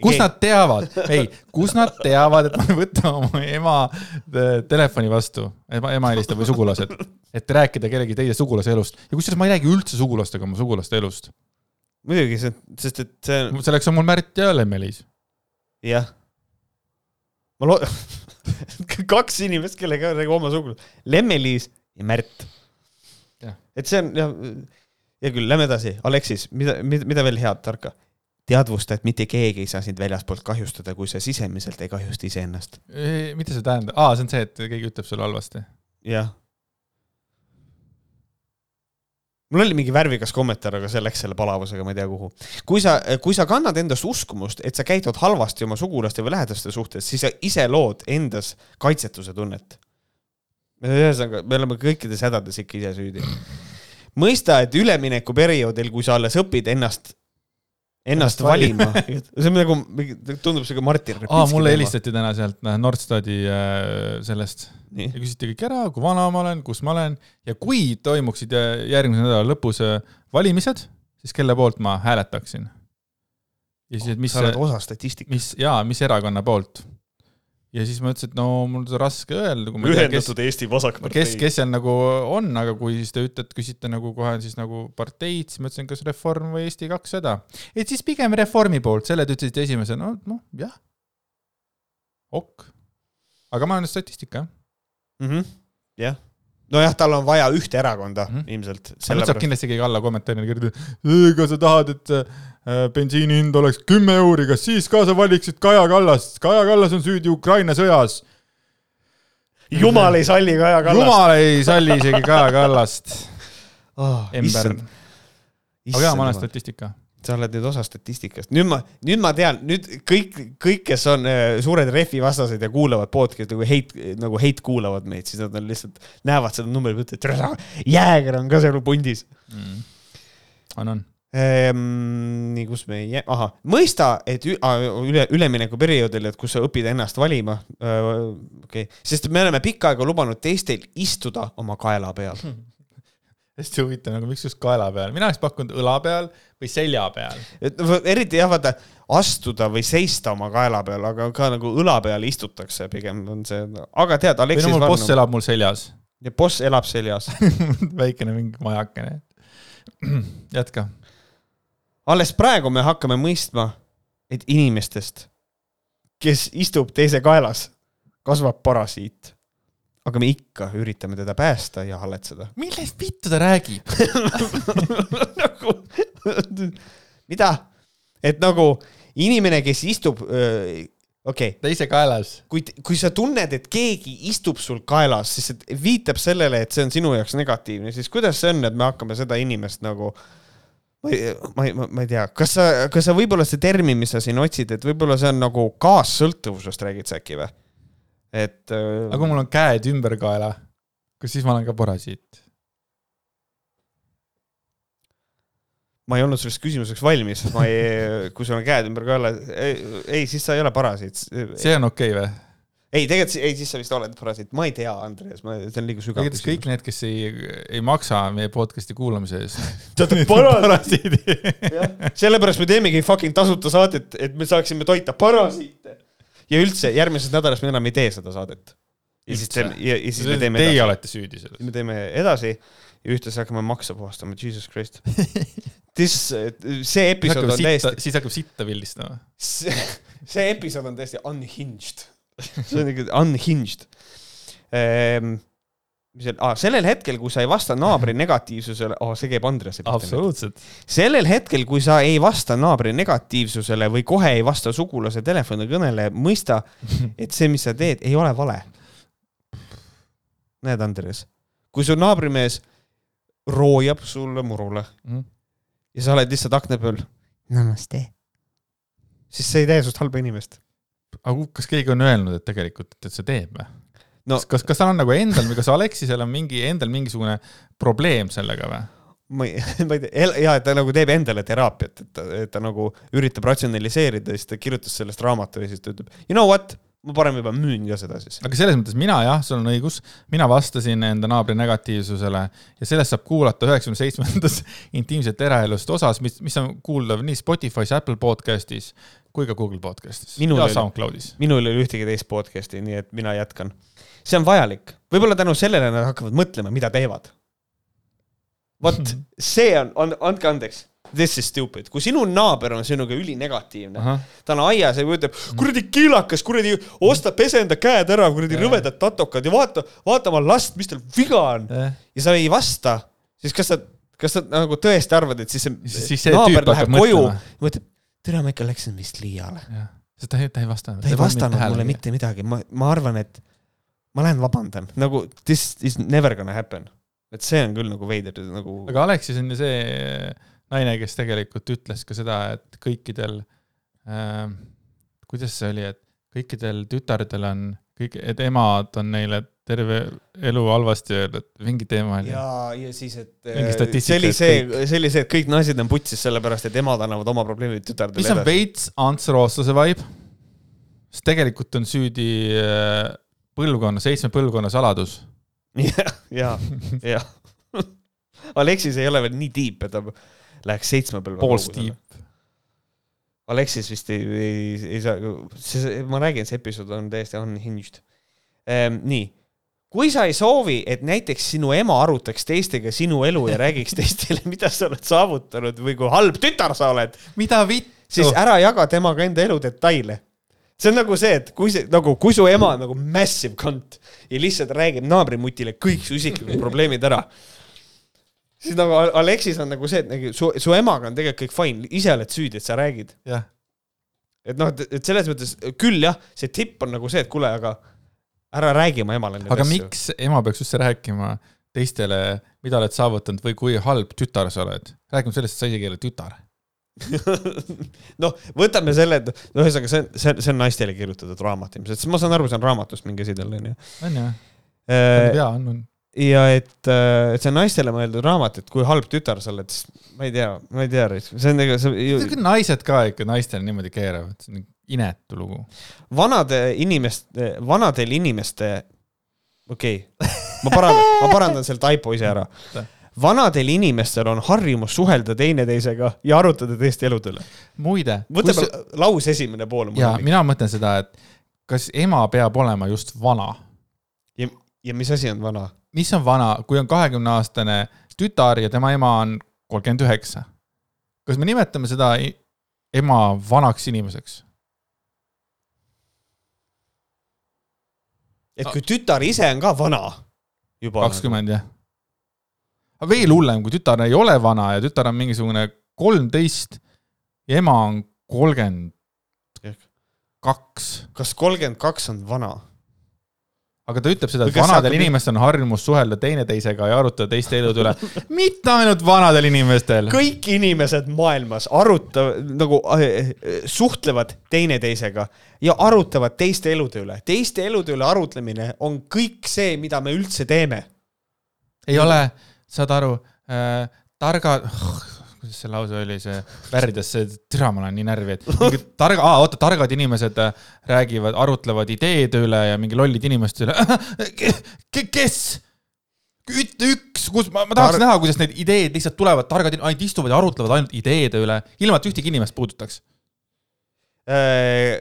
kus nad teavad, ei, kus nad teavad, et ma võtan oma ema äh, telefoni vastu, ema, ema helistab või sugulased, et rääkida kellegi teise sugulase elust ja kusjuures ma ei räägi üldse sugulastega oma sugulaste elust. muidugi, sest et see. selleks on mul Märt ja Lemmeliis. jah. ma loo-, kaks inimest, kellega räägib oma sugulast, Lemmeliis ja Märt. et see on, jah, hea küll, lähme edasi, Aleksis, mida, mida, mida veel head, tarka? Teadvusta, et mitte keegi ei saa sind väljaspoolt kahjustada, kui sa sisemiselt ei kahjusta iseennast. mida see tähendab? aa, see on see, et keegi ütleb sulle halvasti? jah. mul oli mingi värvikas kommentaar, aga see läks selle palavusega, ma ei tea kuhu. kui sa, kui sa kannad endast uskumust, et sa käitud halvasti oma sugulaste või lähedaste suhtes, siis sa ise lood endas kaitsetuse tunnet. ühesõnaga, me oleme kõikides hädades ikka ise süüdi. mõista, et üleminekuperioodil, kui sa alles õpid ennast ennast valima see on nagu, tundub siuke Martin Repinski. aa, mulle helistati täna sealt Nordstadi äh, sellest Nii. ja küsiti kõik ära, kui vana ma olen, kus ma olen ja kui toimuksid äh, järgmise nädala lõpus äh, valimised, siis kelle poolt ma hääletaksin. ja siis, et mis. sa oled osa statistikast. mis, jaa, mis erakonna poolt ja siis ma ütlesin, et no mul on raske öelda. ühendatud Eesti Vasakpartei. kes, kes seal nagu on, aga kui siis te ütlete, küsite nagu kohe siis nagu parteid, siis ma ütlesin, kas Reform või Eesti kakssada. et siis pigem Reformi poolt, selle te ütlesite esimesena, no noh, jah. ok. aga ma olen statistika, jah mm -hmm.. jah nojah, tal on vaja ühte erakonda mm -hmm. ilmselt. nüüd saab kindlasti keegi alla kommentaarina kirjutada, ega sa tahad, et bensiini hind oleks kümme euri, kas siis ka sa valiksid Kaja Kallast, Kaja Kallas on süüdi Ukraina sõjas. jumal ei salli Kaja Kallast. jumal ei salli isegi Kaja Kallast oh,. Ember. aga jaa, ma olen statistika sa oled nüüd osa statistikast, nüüd ma, nüüd ma tean, nüüd kõik, kõik, kes on äh, suured rehvi vastased ja kuulavad podcast'i nagu heit, nagu heit kuulavad meid, siis nad on lihtsalt, näevad seda numbrit, ütlevad, et jääger on ka seal pundis mm.. on, on. Nii, kus me ei jää, ahah, mõista, et üle, üleminekuperioodil, et kus sa õpid ennast valima okei okay., sest me oleme pikka aega lubanud teistel istuda oma kaela peal hmm hästi huvitav, nagu miks just kaela peal, mina oleks pakkunud õla peal või selja peal. et eriti jah, vaata astuda või seista oma kaela peal, aga ka nagu õla peal istutakse, pigem on see, aga tead, Aleksis mul boss elab mul seljas. ja boss elab seljas väikene mingi majakene. jätka. Alles praegu me hakkame mõistma, et inimestest, kes istub teise kaelas, kasvab parasiit aga me ikka üritame teda päästa ja halletseda. millest vittu ta räägib nagu, mida? et nagu inimene, kes istub okei okay.. teise kaelas. kui, kui sa tunned, et keegi istub sul kaelas, siis see viitab sellele, et see on sinu jaoks negatiivne, siis kuidas see on, et me hakkame seda inimest nagu ma ei, ma ei, ma ei tea, kas sa, kas sa võib-olla see termin, mis sa siin otsid, et võib-olla see on nagu kaassõltuvusest räägid sa äkki või? et. Äh, aga kui mul on käed ümber kaela, kas siis ma olen ka parasiit? ma ei olnud selleks küsimuseks valmis, ma ei, kui sul on käed ümber kaela, ei, siis sa ei ole parasiit. see on okei okay, või? ei, tegelikult, ei, siis sa vist oled parasiit, ma ei tea, Andreas, ma, see on liiga sügav igatahes kõik need, kes ei, ei maksa meie podcast'i kuulamise eest. Teate, parasiidid. jah, sellepärast me teemegi fucking tasuta saadet, et me saaksime toita parasiite. ja üldse järgmisest nädalast me enam ei tee seda saadet. ja siis teeme, ja, ja siis me teeme Teie edasi, olete süüdi selles. me teeme edasi ja ühtlasi hakkame makse puhastama, jesus christ. This, see episood on täiesti, siis hakkab sitta pildistama. see, see episood on täiesti unhinged. See on ikka unhinged ehm,. mis see ah,, sellel hetkel, kui sa ei vasta naabri negatiivsusele oh,, see käib Andrease pihta. absoluutselt. sellel hetkel, kui sa ei vasta naabri negatiivsusele või kohe ei vasta sugulase telefonikõnele, mõista, et see, mis sa teed, ei ole vale. näed, Andres, kui su naabrimees roojab sulle murule Mhm. ja sa oled lihtsalt akna peal, namaste, siis see ei tee sinust halba inimest. Aga kas keegi on öelnud, et tegelikult, et see teeb või? no kas, kas, tal on nagu endal või kas Alexisel on mingi, endal mingisugune probleem sellega või? ma ei, ma ei tea, ja et ta nagu teeb endale teraapiat, et ta, ta nagu üritab ratsionaliseerida ja siis ta kirjutas sellest raamatu ja siis ta ütleb, you know what, ma parem juba müün ka seda siis. aga selles mõttes mina jah, sul on õigus, mina vastasin enda naabri negatiivsusele ja sellest saab kuulata üheksakümne seitsmendas intiimsete eraelust osas, mis, mis on kuuldav nii Spotify's, Apple podcast'is kui ka Google podcast'is Minul ja oli- SoundCloud'is. minul ei ole ühtegi teist podcast'i, nii et mina jätkan. see on vajalik, võib-olla tänu sellele nad hakkavad mõtlema, mida teevad. vot see on, on, andke andeks, this is stupid, kui sinu naaber on sinuga ülinegatiivne, ta on aias ja kujutab, kuradi kiilakas, kuradi osta, pese enda käed ära, kuradi rõvedad tatokad ja vaata, vaata oma last, mis tal viga on. Ja sa ei vasta, siis kas sa, kas sa nagu tõesti arvad, et siis see, Siis see naaber läheb koju mõtleb, tere, ma ikka läksin vist liiale. sest ta ei, ta ei vastanud. ta ei vastanud mulle. mitte midagi, ma, ma arvan, et ma lähen vabandan, nagu this is never gonna happen. et see on küll nagu veider, nagu aga Aleksis on ju see naine, kes tegelikult ütles ka seda, et kõikidel äh,, kuidas see oli, et kõikidel tütardel on kõik, et emad on neile terve elu halvasti öeldud, mingi teema oli. ja, ja siis, et äh, see oli see, see oli see, et kõik naised on putsis sellepärast, et emad annavad oma probleemid tütardele mis on veits Ants Rooslase vibe, sest tegelikult on süüdi äh, põlvkonna, seitsme põlvkonna saladus. jah, ja, ja. Aleksis ei ole veel nii tiip, et ta läheks seitsme põlve Balls deep.. Aleksis vist ei, ei, ei saa, see, ma räägin, see episood on täiesti unhinged ehm,. nii, kui sa ei soovi, et näiteks sinu ema arutaks teistega sinu elu ja räägiks teistele, mida sa oled saavutanud või kui halb tütar sa oled, mida vittu? siis ära jaga temaga enda elu detaile. see on nagu see, et kui see nagu, kui su ema on nagu massive cunt ja lihtsalt räägib naabrimutile kõik su isiklikud probleemid ära, siis nagu Al- Aleksis on nagu see, et nagu su, su emaga on tegelikult kõik fine, ise oled süüdi, et sa räägid. jah, et noh, et selles mõttes küll jah, see tipp on nagu see, et kuule, aga ära räägi oma emale neid aga asju. miks ema peaks üldse rääkima teistele, mida oled saavutanud või kui halb tütar sa oled? räägime sellest, et sa isegi ei ole tütar. noh, võtame selle, et no ühesõnaga see on, see on, see on naistele kirjutatud raamat ilmselt, sest ma saan aru, see on raamatust mingi asi tal onju. on ju, ei tea, on, on. Ja et, et see on naistele mõeldud raamat, et kui halb tütar sa oled, siis ma ei tea, ma ei tea, see on nagu see naised ka ikka naistele niimoodi keeravad, see on inetu lugu. vanade inimeste, vanadel inimeste, okei okay., ma parandan, ma parandan selle taipo ise ära. vanadel inimestel on harjumus suhelda teineteisega ja arutada teiste elude üle. muide, võtame lause esimene pool. ja mina mõtlen seda, et kas ema peab olema just vana ja, ja mis asi on vana? Mis on vana, kui on kahekümne aastane tütar ja tema ema on kolmkümmend üheksa? kas me nimetame seda ema vanaks inimeseks? et kui tütar ise on ka vana juba. kakskümmend jah? aga veel hullem, kui tütar ei ole vana ja tütar on mingisugune kolmteist ja ema on kolmkümmend kaks, kas kolmkümmend kaks on vana? Aga ta ütleb seda, et vanadel hakkab- inimestel on harjumus suhelda teineteisega ja arutada teiste elude üle. mitte ainult vanadel inimestel. kõik inimesed maailmas arutavad nagu äh, suhtlevad teineteisega ja arutavad teiste elude üle. teiste elude üle arutlemine on kõik see, mida me üldse teeme. ei ole, saad aru äh,, targad, kuidas see lause oli, see värvides, see, türa, ma olen nii närvi, et mingid targa, aa, oota, targad inimesed äh, räägivad, arutlevad ideede üle ja mingi lollid inimeste üle kes? ütle üks, kus, ma, ma tahaks Tar... näha, kuidas need ideed lihtsalt tulevad, targad ainult istuvad ja arutlevad ainult ideede üle, ilma et ühtegi inimest puudutaks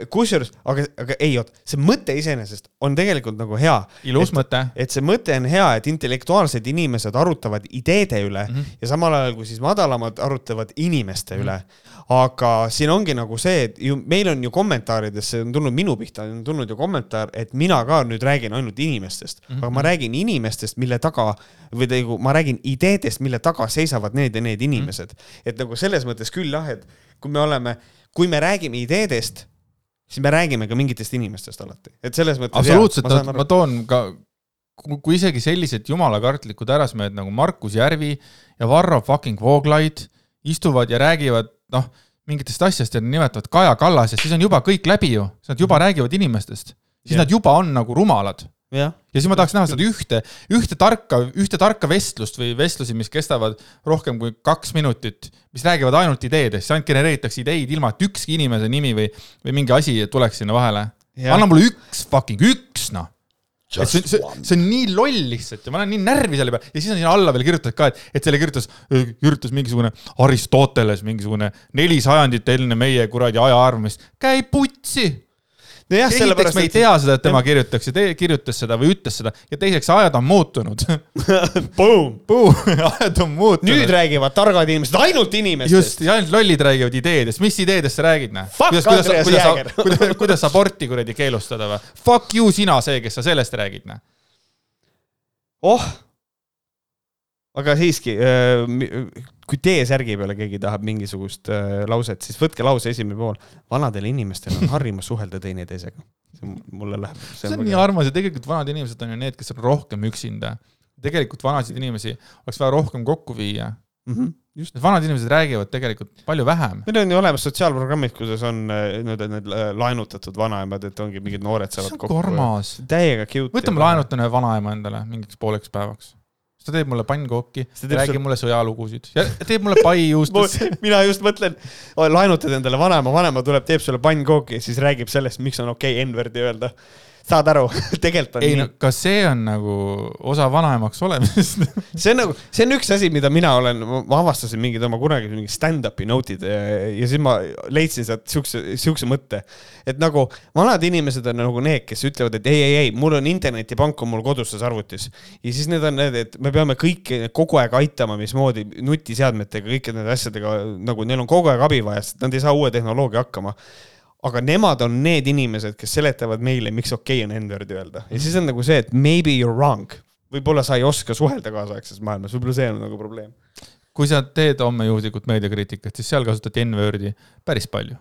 kusjuures, aga, aga ei oot, see mõte iseenesest on tegelikult nagu hea. ilus et, mõte. et see mõte on hea, et intellektuaalsed inimesed arutavad ideede üle mm -hmm. ja samal ajal kui siis madalamad arutlevad inimeste mm -hmm. üle. aga siin ongi nagu see, et ju meil on ju kommentaaridesse on tulnud minu pihta on tulnud ju kommentaar, et mina ka nüüd räägin ainult inimestest mm, -hmm. aga ma räägin inimestest, mille taga või nagu ma räägin ideedest, mille taga seisavad need ja need inimesed mm. -hmm. et nagu selles mõttes küll jah, et kui me oleme kui me räägime ideedest, siis me räägime ka mingitest inimestest alati, et selles mõttes. absoluutselt, ma, ma toon ka, kui isegi sellised jumalakartlikud härrasmehed nagu Markus Järvi ja Varro fucking Vooglaid istuvad ja räägivad, noh, mingitest asjast ja nimetavad Kaja Kallasest, siis on juba kõik läbi ju, siis nad juba räägivad inimestest, siis ja. nad juba on nagu rumalad ja, ja siis ma tahaks näha seda ühte, ühte tarka, ühte tarka vestlust või vestlusi, mis kestavad rohkem kui kaks minutit, mis räägivad ainult ideedest, siis ainult genereeritakse ideid, ilma et ükski inimese nimi või, või mingi asi tuleks sinna vahele. anna mulle üks fucking, üks noh. et see, see, see on nii loll lihtsalt ja ma olen nii närvi selle peale ja siis on sinna alla veel kirjutatud ka, et, et selle kirjutas, kirjutas mingisugune Aristoteles, mingisugune neli sajandit enne meie kuradi aja arvamist. käi putsi nojah, sellepärast. me ei tea seda, et tema kirjutaks ja te kirjutas seda või ütles seda ja teiseks ajad on muutunud Boom, boom, ajad on muutunud. nüüd räägivad targad inimesed ainult inimestest. just, ja ainult lollid räägivad ideedest, mis ideedest sa räägid, noh? kuidas, kuidas, kuidas, kuidas, kuidas aborti kuradi keelustada või? Fuck you, sina see, kes sa sellest räägid, noh. oh aga siiski, kui T-särgi peale keegi tahab mingisugust lauset, siis võtke lause esimene pool. vanadel inimestel on harjumus suhelda teineteisega. see mulle läheb. see on nii armas ja tegelikult vanad inimesed on ju need, kes on rohkem üksinda. tegelikult vanasid inimesi oleks vaja rohkem kokku viia mm. -hmm just. vanad inimesed räägivad tegelikult palju vähem. meil on ju olemas sotsiaalprogrammid, kuidas on nii-öelda need laenutatud vanaemad, et ongi mingid noored saavad kokku. täiega cute. võtame laenutan ühe vanaema endale mingiks pooleks päevaks ta teeb mulle pannkooki, räägib sul... mulle sõjalugusid. Ja teeb mulle pai juustust mina just mõtlen, laenutad endale vanema, vanema tuleb, teeb sulle pannkooki, siis räägib sellest, miks on okei okay N-wordi öelda saad aru tegelikult on ei, nii. no kas see on nagu osa vanaemaks olemisest see on nagu, see on üks asi, mida mina olen, ma avastasin mingid oma kunagi mingid stand-up'i note'id ja, ja siis ma leidsin sealt siukse, siukse mõtte. et nagu vanad inimesed on nagu need, kes ütlevad, et ei, ei, ei, mul on internetipank on mul koduses arvutis. ja siis need on need, et me peame kõiki kogu aeg aitama, mismoodi nutiseadmetega, kõikide nende asjadega, nagu neil on kogu aeg abi vaja, sest nad ei saa uue tehnoloogia hakkama aga nemad on need inimesed, kes seletavad meile, miks okei okay on N-wordi öelda ja siis on nagu see, et maybe you are wrong. võib-olla sa ei oska suhelda kaasaegses maailmas, võib-olla see on nagu probleem. kui sa teed homme juhuslikult meediakriitikat, siis seal kasutati N-wordi päris palju.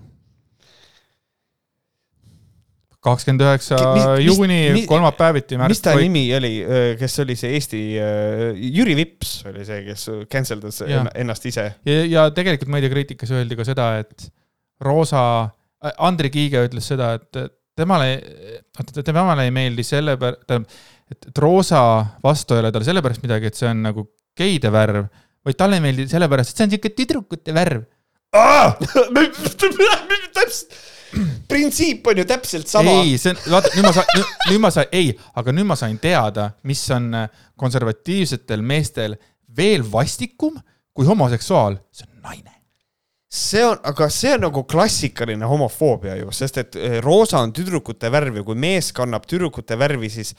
kakskümmend üheksa juuni, kolmapäeviti. mis ta nimi oli, kes oli see Eesti, Jüri Vips oli see, kes cancel das ennast ise. ja, ja tegelikult meediakriitikas öeldi ka seda, et Roosa Andri Kiige ütles seda, et temale, temale ei meeldi selle pär-, tähendab, et, et roosa vastu ei ole tal sellepärast midagi, et see on nagu geide värv, vaid talle ei meeldi sellepärast, et see on siuke tüdrukute värv. täpselt, printsiip on ju täpselt sama. ei, see on, vaata nüüd ma sain, nüüd ma sain, ei, aga nüüd ma sain teada, mis on konservatiivsetel meestel veel vastikum kui homoseksuaal, see on naine see on, aga see on nagu klassikaline homofoobia ju, sest et eh, roosa on tüdrukute värv ja kui mees kannab tüdrukute värvi, siis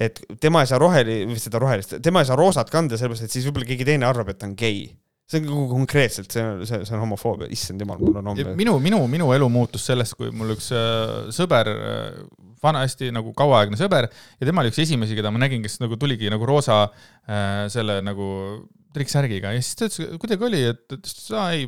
et tema ei saa roheli, või seda rohelist, tema ei saa roosat kanda, sellepärast et siis võib-olla keegi teine arvab, et ta on gei. see on nagu konkreetselt, see on, see, see on homofoobia, issand jumal, mul on homme. minu, minu, minu elu muutus sellest, kui mul üks äh, sõber äh, vanasti nagu kauaaegne sõber ja tema oli üks esimesi, keda ma nägin, kes nagu tuligi nagu roosa äh, selle nagu triksärgiga ja siis ta ütles, kuidagi oli, et, et aa ei,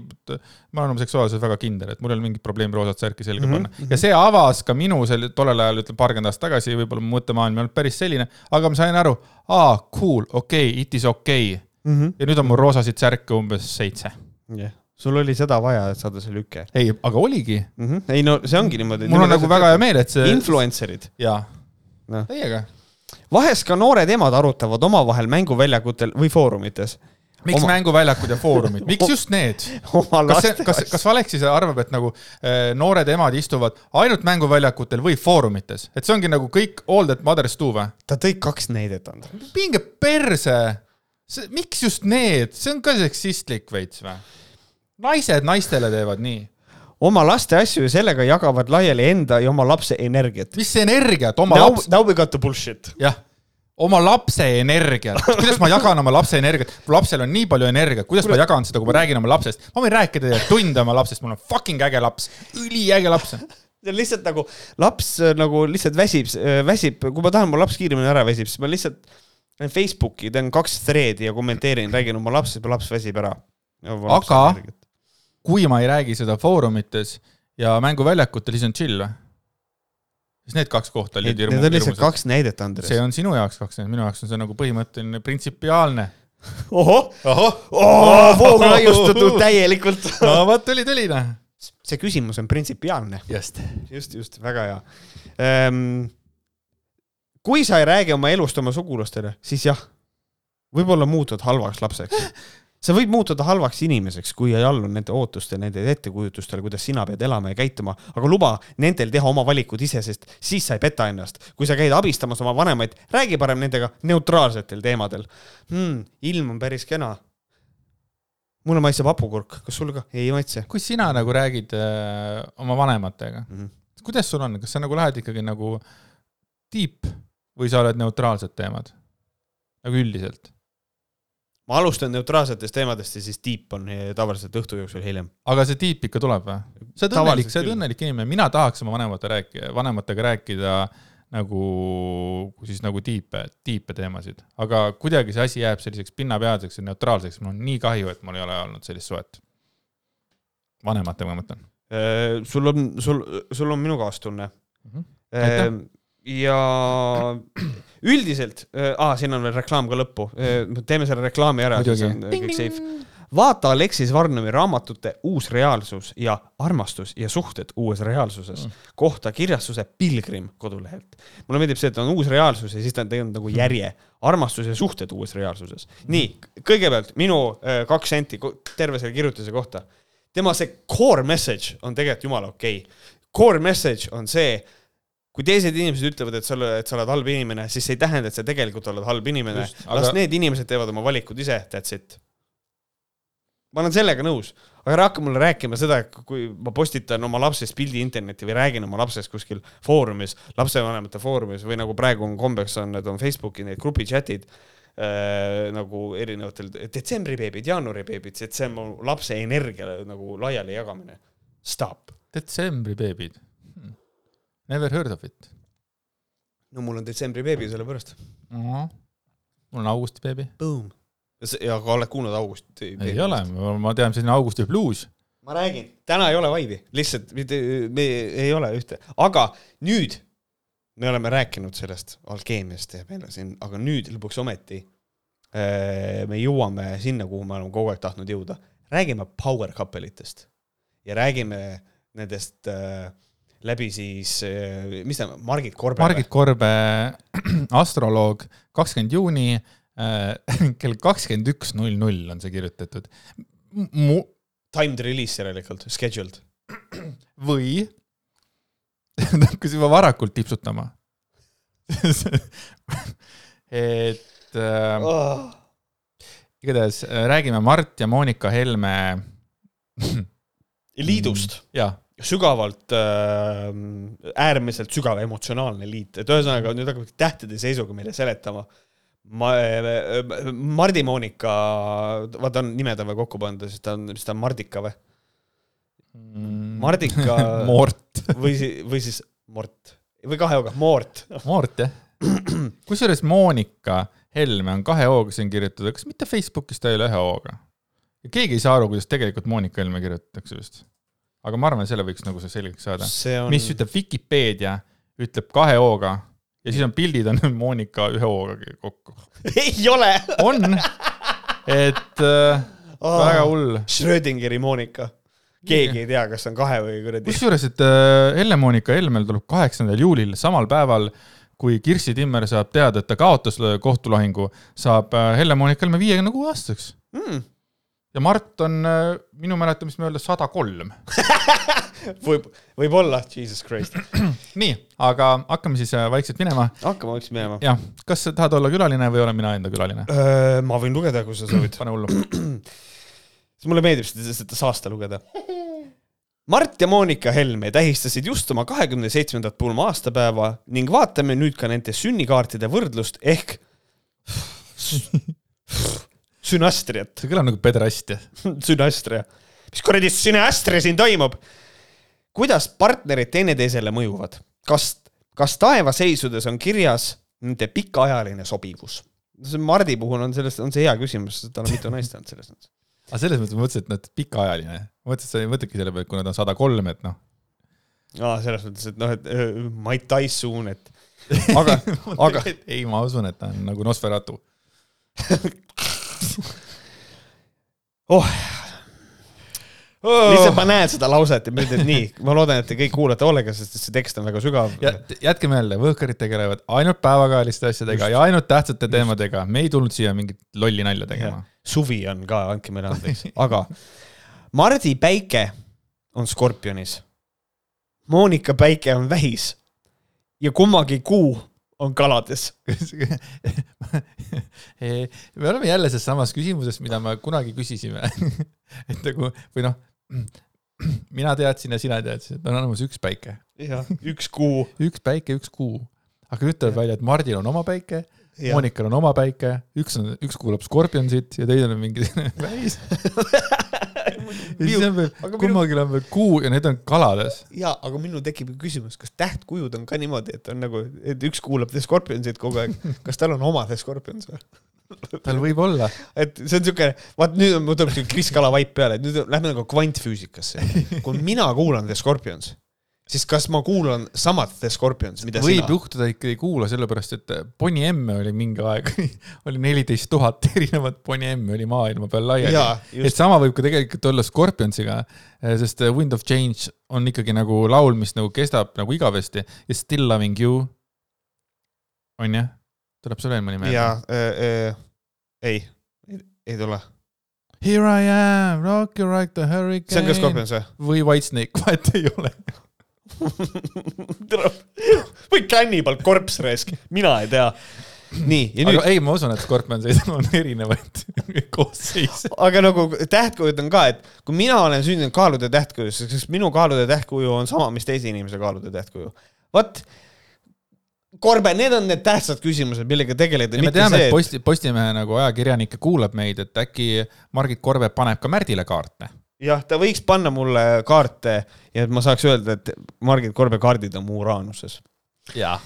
ma olen oma seksuaalsuses väga kindel, et mul ei ole mingit probleemi roosat särki selga panna mm. -hmm. ja see avas ka minu sel-, tollel ajal, ütleme paarkümmend aastat tagasi, võib-olla mu mõttemaailm ei olnud päris selline, aga ma sain aru, aa, cool, okei okay,, it is okei okay. mm. -hmm. ja nüüd on mul roosasid särke umbes seitse. yeah sul oli seda vaja, et saada see lüke? ei, aga oligi mm. -hmm. ei no see ongi niimoodi. mul on nagu väga hea meel, et see. Influencer'id. jaa no., täiega. vahest ka noored emad arutavad omavahel mänguväljakutel või foorumites miks Oma- mänguväljakud ja foorumid, miks just need? oma kas kas, kas Aleksis arvab, et nagu äh, noored emad istuvad ainult mänguväljakutel või foorumites, et see ongi nagu kõik all that mothers do või? ta tõi kaks näidet, Andres. minge perse, miks just need, see on ka seksistlik veits või? naised naistele teevad nii. oma laste asju ja sellega jagavad laiali enda ja oma lapse energiat. mis energiat, oma Now, laps, now we got the bullshit. jah, oma lapse energiat, kuidas ma jagan oma lapse energiat, mu lapsel on nii palju energiat, kuidas ma jagan seda, kui ma räägin oma lapsest, ma võin rääkida teile tunde oma lapsest, mul on fucking äge laps, üliäge laps. see on lihtsalt nagu laps äh, nagu lihtsalt väsib, väsib, kui ma tahan, mu laps kiiremini ära väsib, siis ma lihtsalt lähen Facebooki, teen kaks thread'i ja kommenteerin, räägin oma lapsest, mu laps väsib ära. Aga- kui ma ei räägi seda foorumites ja mänguväljakutel, siis on chill või? Siis need kaks kohta olid Need on lihtsalt hirmus. kaks näidet, Andres see. on sinu jaoks kaks, minu jaoks on see nagu põhimõtteline printsipiaalne. ohoh, ohoh, voog laiustatud täielikult. no vot tuli, tuli noh. see küsimus on printsipiaalne. just. just, just, väga hea ehm,. kui sa ei räägi oma elust oma sugulastele, siis jah, võib-olla muutud halvaks lapseks. sa võid muutuda halvaks inimeseks, kui ei allu nende ootustele, nende ettekujutustele, kuidas sina pead elama ja käituma, aga luba nendel teha oma valikud ise, sest siis sa ei peta ennast. kui sa käid abistamas oma vanemaid, räägi parem nendega neutraalsetel teemadel hmm,. ilm on päris kena. mulle maitseb hapukurk, kas sul ka? ei maitse kui sina nagu räägid äh, oma vanematega, mm. -hmm. kuidas sul on, kas sa nagu lähed ikkagi nagu deep või sa oled neutraalsed teemad? nagu üldiselt. Ma alustan neutraalsetest teemadest ja siis deep on eh, tavaliselt õhtu jooksul hiljem. aga see deep ikka tuleb või? sa oled Tavaliselt õnnelik, sa oled õnnelik inimene, mina tahaks oma vanemate rääkida, vanematega rääkida nagu siis nagu tiipe, tiipe teemasid, aga kuidagi see asi jääb selliseks pinnapealseks ja neutraalseks, mul on nii kahju, et mul ei ole olnud sellist suhet. vanematega ma mõtlen. Äh, sul on, sul, sul on minu kaastunne. Aitäh. Ja üldiselt, aa, siin on veel reklaam ka lõppu, teeme selle reklaami ära, siis on Muidugi. kõik safe. vaata Aleksis Varnumi raamatute Uus reaalsus ja Armastus ja suhted uues reaalsuses Mm. kohta kirjastuse Pilgrim kodulehelt. mulle meeldib see, et on uus reaalsus ja siis ta on teinud nagu järje, armastus ja suhted uues reaalsuses. nii, kõigepealt minu äh, kaks senti terve selle kirjutise kohta. tema see core message on tegelikult jumala okei okay.. Core message on see, kui teised inimesed ütlevad, et sa oled, et sa oled halb inimene, siis see ei tähenda, et sa tegelikult oled halb inimene. Just, las aga- need inimesed teevad oma valikud ise, that's it. ma olen sellega nõus, aga ära hakka mulle rääkima seda, kui ma postitan oma lapsest pildi internetti või räägin oma lapsest kuskil foorumis, lapsevanemate foorumis või nagu praegu on kombeks on, need on Facebooki need grupi chat'id äh, nagu erinevatel detsembribeebid, jaanuaribeebid, et see on mu lapse energia nagu laiali jagamine. Stop. detsembri beebid. Never heard of it. no mul on detsembribeebi sellepärast. mul on augusti beebi. Boom. ja aga oled kuulnud Augusti? ei ole, ma tean, selline augusti bluus. ma räägin, täna ei ole vaibi, lihtsalt me ei ole ühte, aga nüüd me oleme rääkinud sellest alkeemiast ja meil on siin, aga nüüd lõpuks ometi äh, me jõuame sinna, kuhu me oleme kogu aeg tahtnud jõuda. räägime power couple'itest ja räägime nendest äh, läbi siis, mis ta, Margit Korbe. Margit Korbe, astroloog, kakskümmend juuni äh, kell kakskümmend üks null null on see kirjutatud. mu Timed release järelikult, scheduled. või ta hakkas juba varakult tipsutama. et äh, Oh. igatahes räägime Mart ja Monika Helme. liidust jah, sügavalt äh,, äärmiselt sügav emotsionaalne liit, et ühesõnaga nüüd hakkab tähtede seisuga meile seletama. ma, Mardi Monika, vaata on nimed on veel kokku pandud, siis ta on, siis ta on Mardika või? Mardika Moort, või siis, või siis Mort või kahe hooga, Moort. Moort jah. kusjuures Monika Helme on kahe hooga siin kirjutatud, kas mitte Facebookis ta ei ole ühe hooga? ja keegi ei saa aru, kuidas tegelikult Monika Helme kirjutatakse vist. Aga ma arvan, selle võiks nagu see selgeks saada. on, mis ütleb Vikipeedia, ütleb kahe hooga ja siis on pildid on Monika ühe hooga kokku. ei ole on, et äh, väga hull. Schrödingeri Monika. keegi ei tea, kas on kahe või kuradi. kusjuures, et äh, Helle-Moonika Helmel tuleb kaheksandal juulil, samal päeval, kui Kirsti Timmer saab teada, et ta kaotas kohtulahingu, saab äh, Helle-Moonika Helme viiekümne kuue aastaseks. mm.. Ja Mart on äh, minu mäletamist mööda sada kolm. võib, võib-olla, jesus christ. nii, aga hakkame siis äh, vaikselt minema. hakkame vaikselt minema. jah, kas sa tahad olla külaline või olen mina enda külaline? ma võin lugeda, kui sa soovid. pane hullu. mulle meeldib seda, seda saasta lugeda. Mart ja Monika Helme tähistasid just oma kahekümne seitsmendat pulma aastapäeva ning vaatame nüüd ka nende sünnikaartide võrdlust ehk sünastriat, see kõlab nagu pederastia. sünastria. mis kuradi sünastria siin toimub? kuidas partnerid teineteisele mõjuvad? kas, kas taevaseisudes on kirjas nende pikaajaline sobivus? see Mardi puhul on sellest, on see hea küsimus, tal on mitu naist olnud selles mõttes. aga selles mõttes ma mõtlesin, et noh, pikaajaline. mõtlesin, et sa ei mõtlegi selle peale, et kuna ta on sada kolm, et noh. aa, selles mõttes, et noh, et öö, Mike Tyson, et aga, aga ei, ma usun, et ta on nagu Nosferatu. oh. lihtsalt ma näen seda lauset ja mõtlen, et nii, ma loodan, et te kõik kuulate hoolega, sest see tekst on väga sügav. ja jätke meelde, võhkarid tegelevad ainult päevakajaliste asjadega ja ainult tähtsate teemadega. me ei tulnud siia mingit lolli nalja tegema. suvi on ka, andke meile andeks, aga Mardi päike on skorpionis. Monika päike on vähis ja kummagi kuu on kalades. me oleme jälle selles samas küsimuses, mida me kunagi küsisime. et nagu või noh, mina teadsin ja sina teadsid, et on olemas üks päike, jah, üks kuu. üks päike, üks kuu. aga nüüd tuleb välja, et Mardil on oma päike. Monikal on oma päike, üks on, üks kuulab Scorpionsit ja teine on mingi väis. Ja siis on veel kummalgi on veel kuu ja need on kalades. ja, aga minul tekib ju küsimus, kas tähtkujud on ka niimoodi, et on nagu, et üks kuulab The Scorpionsit kogu aeg, kas tal on oma The Scorpions või? tal võib olla. et see on siuke, vaat nüüd mul tuleb siuke Kris Kala vibe peale, et nüüd lähme nagu kvantfüüsikasse. kui mina kuulan The Scorpions, siis kas ma kuulan samat The Scorpions, mida võib sina? juhtuda, ikka ei kuula, sellepärast et Bonnie M oli mingi aeg, oli neliteist tuhat erinevat Bonnie M oli maailma peal laiali et sama võib ka tegelikult olla Scorpionsiga, sest Wind of Change on ikkagi nagu laul, mis nagu kestab nagu igavesti ja Still loving you. on ju? tuleb sul veel mõni meelde? jaa äh,, äh, ei, ei tule. Here I am, rock you like the hurricane. see on ka Scorpions või? või Whitesnake, vahet ei ole. või Cannibal Corpse raisk, mina ei tea. nii, ja nüüd ei, ma usun, et Scorpionsil on erinevaid koosseise. aga nagu tähtkujud on ka, et kui mina olen sündinud kaalude tähtkujus, siis minu kaalude tähtkuju on sama, mis teise inimese kaalude tähtkuju. vot, Korbe, need on need tähtsad küsimused, millega tegeleda. me teame, et Posti, Postimehe nagu ajakirjanik kuulab meid, et äkki Margit Korbe paneb ka Märdile kaarte. jah, ta võiks panna mulle kaarte ja et ma saaks öelda, et Margit Korbe kaardid on mu uraanuses. jaa.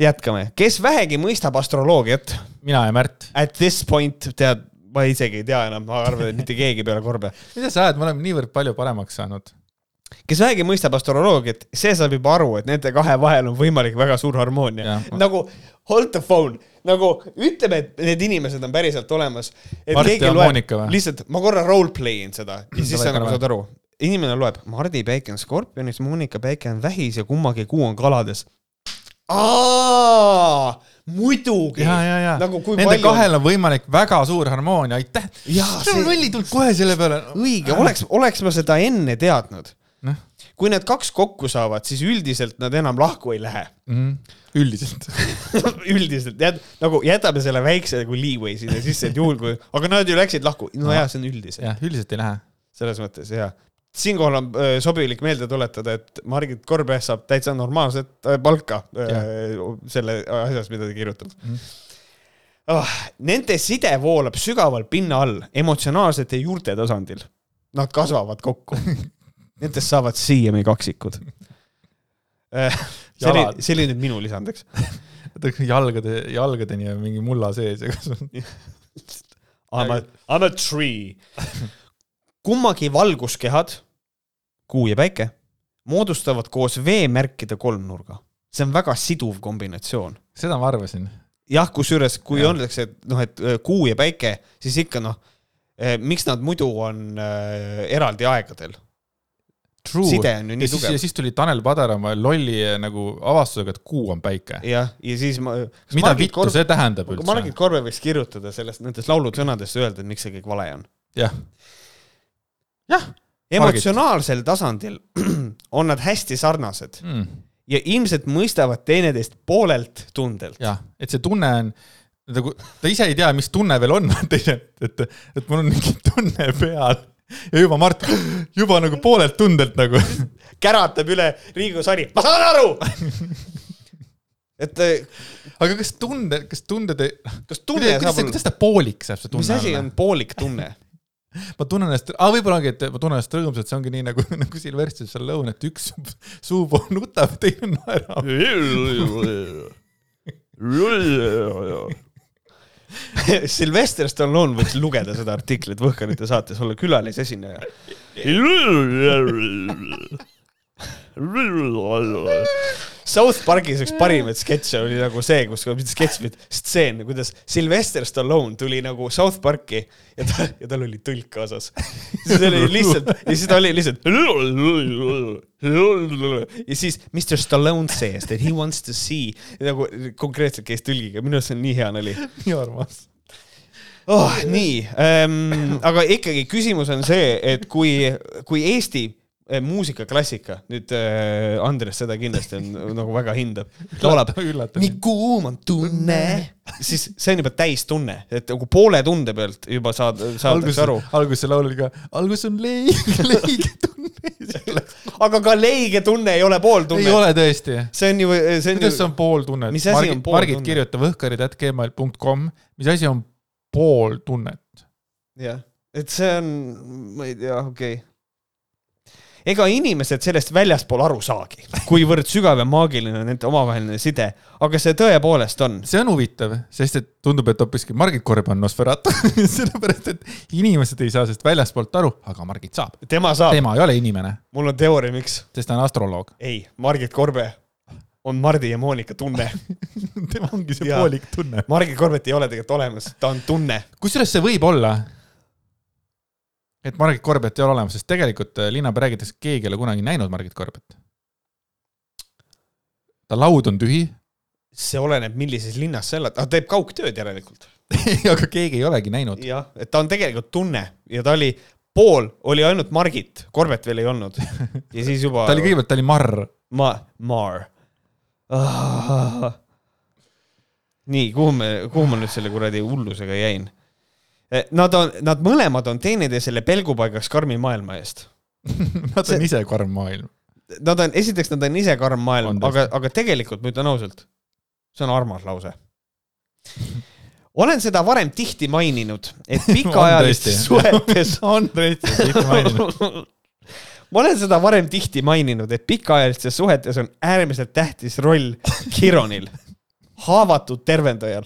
jätkame, kes vähegi mõistab astroloogiat, mina ja Märt. at this point tead, ma isegi ei tea enam, ma arvan, et mitte keegi peale Korbe. mida sa ajad, me oleme niivõrd palju paremaks saanud. Kes vähegi mõistab astroloogiat, see saab juba aru, et nende kahe vahel on võimalik väga suur harmoonia nagu hold the phone, nagu ütleme, et need inimesed on päriselt olemas. lihtsalt ma korra role play in seda ja siis Davai, sa nagu saad aru. inimene loeb, Mardi päike on skorpionis, Monika päike on vähis ja kummagi kuu on kalades. muidugi. ja, ja nagu kui nende palju kahel on võimalik väga suur harmoonia, aitäh. See on see- lolli tulnud kohe selle peale. õige, oleks, oleks ma seda enne teadnud. Kui need kaks kokku saavad, siis üldiselt nad enam lahku ei lähe. üldiselt. üldiselt jät-, nagu jätame selle väikse nagu leeway sinna sisse, et juhul kui, aga nad ju läksid lahku, no jaa, see on üldiselt, jah, üldiselt ei lähe. selles mõttes jaa. siinkohal on öö, sobilik meelde tuletada, et Margit Korbe saab täitsa normaalset öö, palka öö, selle asjas, mida ta kirjutab Mhm. oh,. Nende side voolab sügaval pinna all, emotsionaalsete juurte tasandil. Nad kasvavad kokku. Nendest saavad siiani kaksikud. see oli see oli nüüd minu lisand, eks. jalgade, jalgadeni on mingi mulla sees ja kas on. I m a, I m a tree. kummagi valguskehad, kuu ja päike, moodustavad koos veemärkide kolmnurga. see on väga siduv kombinatsioon. seda ma arvasin. jah, kusjuures, kui Jah. öeldakse, et noh, et öö, kuu ja päike, siis ikka noh, miks nad muidu on äh, eraldi aegadel? True. side on ju ja nii siis, tugev ja. siis tuli Tanel Padar oma lolli eh, nagu avastusega, et kuu on päike. jah, ja siis ma. mida vittu see tähendab üldse Margit? Korve võiks kirjutada sellest, nendest laulutsõnadest öelda, et miks see kõik vale on. jah. jah, emotsionaalsel tasandil on nad hästi sarnased mm, ja ilmselt mõistavad teineteist poolelt tundelt. jah, et see tunne on nagu, ta ise ei tea, mis tunne veel on, teine, et, et mul on mingi tunne peal ja juba Mart, juba nagu poolelt tundelt nagu. käratab üle Riigikogu sari, ma saan aru. et eh, aga kas tunde, kas tunded ei, kas tunne kuidas, saab kuidas, ta poolik saab see tunne mis asi on? poolik tunne? ma tunnen ennast, aa võib-olla ongi, et ma tunnen ennast rõõmsalt, see ongi nii nagu, nagu Silvester Stallone, et üks suupool nutab, teine naerab. Sylvester Stallone võiks lugeda seda artiklit Võhkarite saates, olla külalisesineja. South Parkis üks parimaid sketše oli nagu see, kus, mitte sketš, vaid stseen, kuidas Sylvester Stallone tuli nagu South Parki ja ta, ja tal oli tõlk kaasas. siis oli lihtsalt, ja siis ta oli lihtsalt. ja siis Mr Stallone says that he wants to see, nagu konkreetselt käis tõlgiga, minu arust see on nii hea nali nii armas. oh,. nii ähm,, aga ikkagi küsimus on see, et kui, kui Eesti muusikaklassika, nüüd äh, Andres seda kindlasti on nagu väga hindab, laulab nii. kuum on tunne, siis see on juba täistunne, et nagu poole tunde pealt juba saad, saadakse aru., alguses laul oli ka, algus on leig, leige tunne. aga ka leige tunne ei ole pooltunne ei. ole tõesti. see on ju, see on kuidas see ju, on asi on pooltunne? Margit kirjuta võhkarid.gmail.com, mis asi on pooltunnet? jah, et see on, ma ei tea, okei okay.. Ega inimesed sellest väljaspool aru saagi, kuivõrd sügav ja maagiline on nende omavaheline side, aga see tõepoolest on. see on huvitav, sest et tundub, et hoopiski Margit Korb on Nosferatu, sellepärast et inimesed ei saa sellest väljaspoolt aru, aga Margit saab. tema saab, tema ei ole inimene, mul on teooria, miks. sest ta on astroloog. ei, Margit Korbe on Mardi ja Monika tunne. tema ongi see Jaa. poolik tunne. Margit Korbet ei ole tegelikult olemas, ta on tunne. kusjuures see võib olla, et Margit Korbet ei ole olemas, sest tegelikult äh, linnapea räägitakse, keegi ei ole kunagi näinud Margit Korbet. ta laud on tühi, see oleneb, millises linnas sa elad, ta teeb kaugtööd järelikult. aga keegi ei olegi näinud. jah, et ta on tegelikult tunne ja ta oli, pool oli ainult Margit, Korbet veel ei olnud. ja siis juba. ta oli kõigepealt, ta oli Marr. Ma-, Mar ah.. nii, kuhu me, kuhu ma nüüd selle kuradi hullusega jäin? Nad on, nad mõlemad on teineteisele pelgupaigaks karmi maailma eest. Nad See- on ise karm maailm. Nad on, esiteks nad on ise karm maailm aga aga tegelikult ma ütlen ausalt, see on armas lause. olen seda varem tihti maininud, et pikaajalistes suhetes on tõesti, tihti maininud. ma olen seda varem tihti maininud, et pikaajalistes suhetes on äärmiselt tähtis roll Chironil, haavatud tervendajal.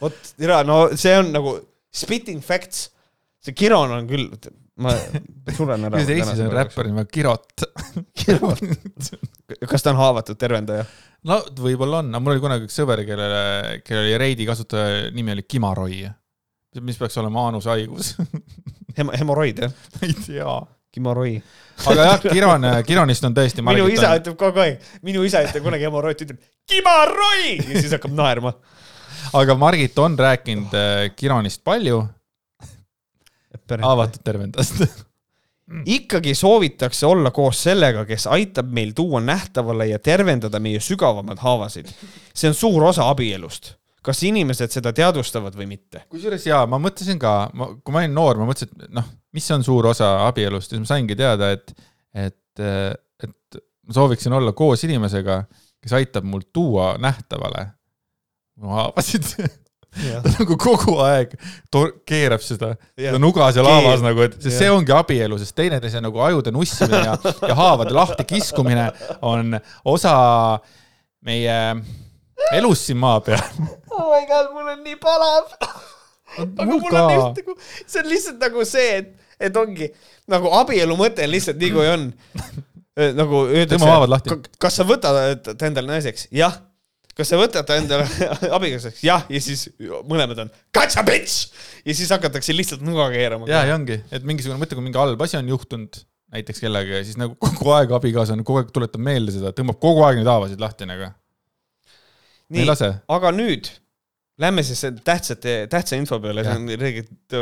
vot, no see on nagu spitting facts. see Chiron on küll, ma suren ära. kuidas Eestis on räppar nimega Kirot? kas ta on haavatud tervendaja? no võib-olla on, aga mul oli kunagi üks sõber, kellele, kellel oli Reidi kasutaja nimi oli Kimaroi. mis peaks olema aanushaigus Hem-, hemoroid jah? ma ei tea. Kimoroi. aga jah, Kiron, Kironist on tõesti. minu isa ütleb kogu aeg, minu isa ütleb kunagi hemoroid, ütleb Kimaroi ja siis hakkab naerma. Aga Margit on rääkinud äh, Kironist palju, avatud tervendast. ikkagi soovitakse olla koos sellega, kes aitab meil tuua nähtavale ja tervendada meie sügavamaid haavasid. see on suur osa abielust. kas inimesed seda teadvustavad või mitte? kusjuures jaa, ma mõtlesin ka, ma, kui ma olin noor, ma mõtlesin, et noh, mis on suur osa abielust ja siis ma saingi teada, et, et, et ma sooviksin olla koos inimesega, kes aitab mul tuua nähtavale haavasid. ta nagu kogu aeg keerab seda yeah. nuga seal Keeb. haavas nagu, et sest Jah. see ongi abielu, sest teineteise nagu ajude nussimine ja, ja haavade lahti kiskumine on osa meie elust siin maa peal. oh my god, mul on nii palav. aga mul on lihtsalt nagu, see on lihtsalt nagu see, et, et ongi nagu abielu mõte on lihtsalt nii, kui on. nagu haavad lahti. öeldakse, kas sa võtad ta endale naiseks? jah. Kas sa võtad ta endale abikaasaks? jah, ja siis mõlemad on gotcha bitch ja siis hakatakse lihtsalt nuga keerama. ja, ja ongi, et mingisugune, mõtle, kui mingi halb asi on juhtunud näiteks kellegagi ja siis nagu kogu aeg abikaasa on kogu aeg tuletab meelde seda, tõmbab kogu aeg neid haavasid lahti nagu. nii, aga nüüd lähme siis tähtsate, tähtsa info peale, see on tegelikult,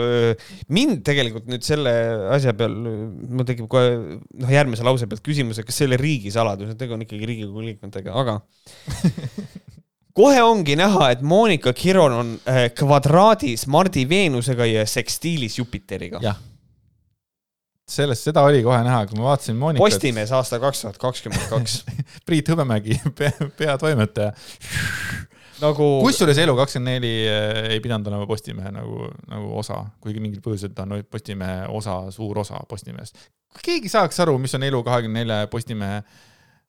mind tegelikult nüüd selle asja peal, mul tekib kohe noh, järgmise lause pealt küsimus, et kas see oli riigisaladus, et tegu on ikkagi Riigikogu liikmetega, aga kohe ongi näha, et Monika Kiron on äh, kvadraadis Mardi Veenusega ja sekstiilis Jupiteriga. jah. sellest, seda oli kohe näha, kui ma vaatasin Monikat. Postimees aasta kaks tuhat kakskümmend kaks. Priit Hõbemägi, peatoimetaja. nagu kusjuures Elu24 ei pidanud olema Postimehe nagu, nagu osa, kuigi mingil põhjusel ta on Postimehe osa, suur osa Postimehest. keegi saaks aru, mis on Elu24 Postimehe,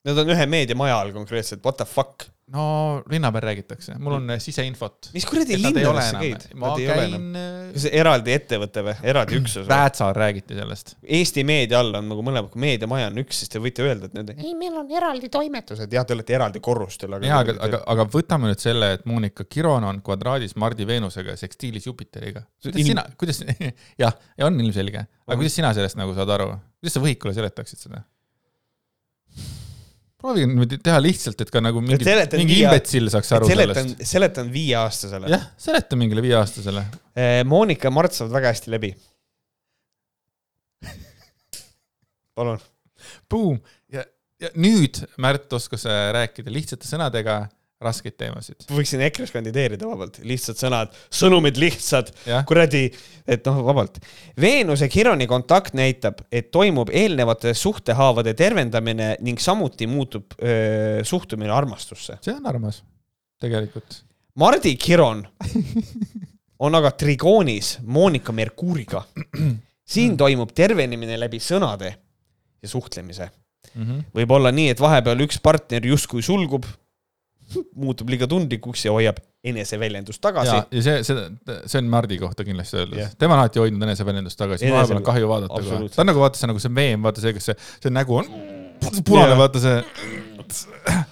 nad on ühe meediamaja all konkreetselt, what the fuck. no linna peal räägitakse, mul on siseinfot. mis kuradi linnadesse käid? ma käin, äh, kas see eraldi ettevõte või, eraldi üksus või? Väätsal räägiti sellest. Eesti meedia all on nagu mõlemad, kui meediamaja on üks, siis te võite öelda, et need, ei, meil on eraldi toimetused, jah, te olete eraldi korrustel, aga. jaa, aga, aga, aga võtame nüüd selle, et Monika Kiron on kvadraadis Mardi Veenusega ja sekstiilis Jupiteriga. kuidas Ilm- sina, kuidas, jah, ja on ilmselge, aga kuidas sina sellest nagu saad aru, kuidas sa võhikule seletaksid seda? Proovige niimoodi teha lihtsalt, et ka nagu mingi, mingi imbetsill saaks aru seletan sellest., seletan viieaastasele. jah, seleta mingile viieaastasele. Monika ja Mart saavad väga hästi läbi. palun. Boom ja, ja nüüd Märt oskas äh, rääkida lihtsate sõnadega raskeid teemasid. võiksin EKRE-s kandideerida vabalt, lihtsad sõnad, sõnumid lihtsad, kuradi, et noh, vabalt. Veenuse Kironi kontakt näitab, et toimub eelnevate suhtehaavade tervendamine ning samuti muutub öö, suhtumine armastusse. see on armas, tegelikult. Mardi Kiron on aga trigoonis Monika Merkuuriga. siin toimub tervenemine läbi sõnade ja suhtlemise. Mhm. võib olla nii, et vahepeal üks partner justkui sulgub, muutub liiga tundlikuks ja hoiab eneseväljendust tagasi ja, see, see, see on Mardi kohta kindlasti öeldud Jah. tema on alati hoidnud eneseväljendust tagasi, Enese- vahepeal on kahju vaadata ta on nagu vaata see nagu see meem, vaata see, kas see, see nägu on punane Jah., vaata see.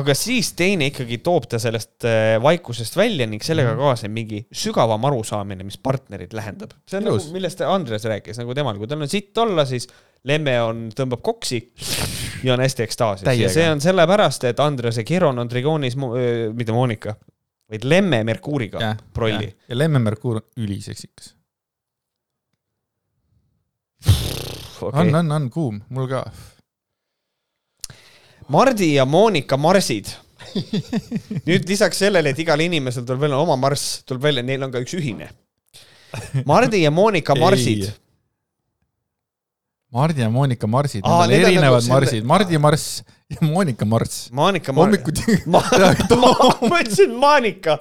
Aga siis teine ikkagi toob ta sellest äh, vaikusest välja ning sellega kaasneb mingi sügavam arusaamine, mis partnerit lähendab. see on Ilus. nagu, millest Andres rääkis, nagu temal, kui tal on sitt olla, siis Lemme on, tõmbab koksi ja on hästi ekstaasis ja see on sellepärast, et Andres ja Kiron on trigoonis, mitte Monika, vaid Lemme Merkuuriga jah, prolli. ja Lemme Merkuur on üliseksikas. Okay. on, on, on kuum, mul ka. Mardi ja Monika marsid. nüüd lisaks sellele, et igal inimesel tuleb välja oma marss, tuleb välja, neil on ka üks ühine. Mardi ja Monika marsid. Mardi ja Monika marsid, need on nagu erinevad selle- marsid, Mardi marss ja Monika marss. Monika Mar-. hommikuti, ma, ütlesin Monika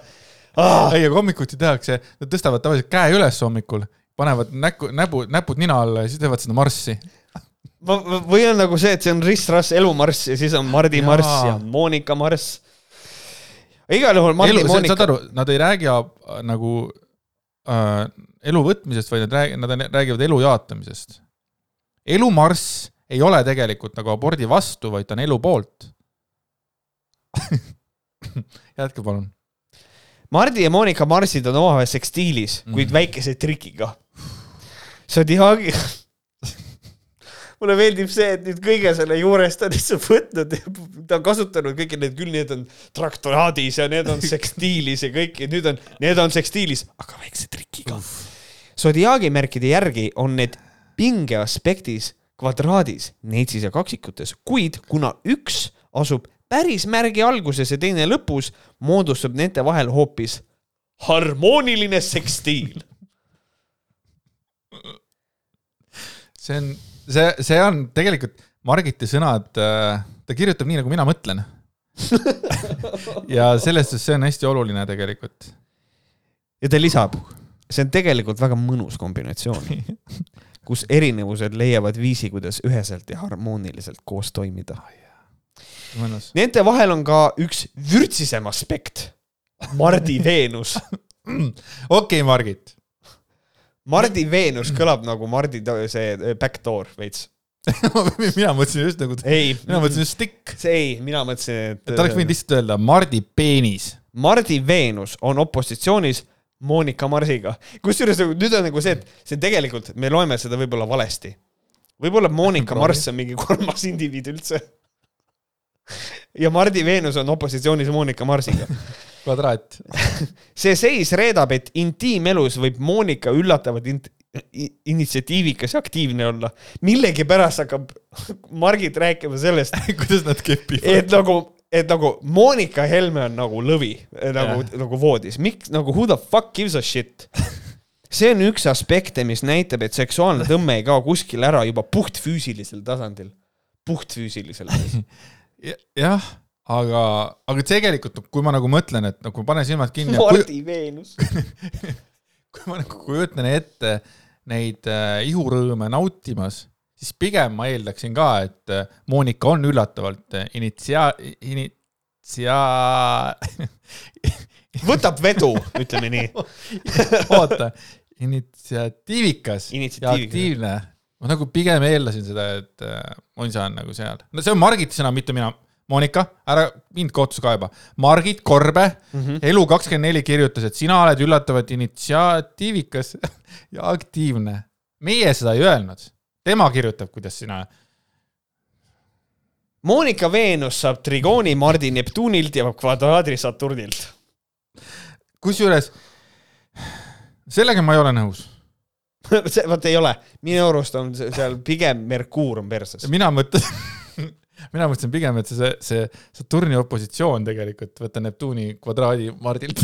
ah,. ei, aga hommikuti tehakse, nad tõstavad tavaliselt käe üles hommikul, panevad näkku, näpu, näpud nina alla ja siis teevad seda marssi. Või on nagu see, et see on riss-rass elumarss ja siis on Mardi Jaa. marss ja Monika marss. igal juhul Mardi elu, ja saad Monika, aru, nad ei räägi nagu äh, elu võtmisest, vaid nad räägivad, nad räägivad elu jaatamisest. elumarss ei ole tegelikult nagu abordi vastu, vaid ta on elu poolt. jätke palun. Mardi ja Monika marsid on omavahel sekstiilis, kuid Mhm. väikese trikiga. Zodiaagi mulle meeldib see, et nüüd kõige selle juures ta on lihtsalt võtnud, ta on kasutanud kõiki neid, küll need on traktoraadis ja need on sekstiilis ja kõik, nüüd on, need on sekstiilis, aga väikse trikiga. Zodiaagi märkide järgi on need pinge aspektis kvadraadis, neitsis ja kaksikutes, kuid kuna üks asub päris märgi alguses ja teine lõpus, moodustub nende vahel hoopis harmooniline sekstiil. see on, see, see on tegelikult Margiti sõnad, ta kirjutab nii, nagu mina mõtlen. ja selles suhtes see on hästi oluline tegelikult. ja ta lisab, see on tegelikult väga mõnus kombinatsioon, kus erinevused leiavad viisi, kuidas üheselt ja harmooniliselt koos toimida. mõnus. Nende vahel on ka üks vürtsisem aspekt, Mardi Veenus. okei, Margit. Mardi Veenus kõlab nagu Mardi see eh, backdoor veits. mina mõtlesin just nagu, ei, mina mõtlesin just stick. see ei, mina mõtlesin, et ta oleks võinud lihtsalt öelda Mardi peenis. Mardi Veenus on opositsioonis Monika Marsiga. kusjuures nagu nüüd on nagu see, et see tegelikult, me loeme seda võib-olla valesti. võib-olla Monika. Marss on mingi kolmas indiviid üldse. ja Mardi Veenus on opositsioonis Monika Marsiga. Kvadraat. see seis reedab, et intiimelus võib Monika üllatavalt int- initsiatiivikas ja aktiivne olla. millegipärast hakkab Margit rääkima sellest, kuidas nad kepivad? et nagu, et nagu Monika Helme on nagu lõvi, nagu, nagu voodis, miks nagu who the fuck gives a shit? see on üks aspekte, mis näitab, et seksuaalne tõmme ei kao kuskile ära juba puhtfüüsilisel tasandil. puhtfüüsilisel. jah, aga, aga tegelikult, kui ma nagu mõtlen, et nagu panen silmad kinni, Mardi Veenus. kui ma nagu kujutan ette neid äh, ihurõõme nautimas, siis pigem ma eeldaksin ka, et äh, Monika on üllatavalt äh, initsia-, initsia-, võtab vedu, ütleme nii. oota, initsiatiivikas ja aktiivne. ma nagu pigem eeldasin seda, et äh, Monsa on nagu seal. no see on Margiti sõna, mitte mina. Monika, ära mind kohtus kaeba. Margit Korbe mm. -hmm. Elu24 kirjutas, et sina oled üllatavalt initsiatiivikas ja aktiivne. meie seda ei öelnud. tema kirjutab, kuidas sina. Monika Veenus saab trigooni Mardi Neptunilt ja kvadraadri Saturnilt. kusjuures sellega ma ei ole nõus. see, vot ei ole, minu arust on seal pigem Merkuur on perses. mina mõtlesin, mina mõtlesin pigem, et see, see Saturni opositsioon tegelikult, võtta Neptuuni kvadraadi Mardilt.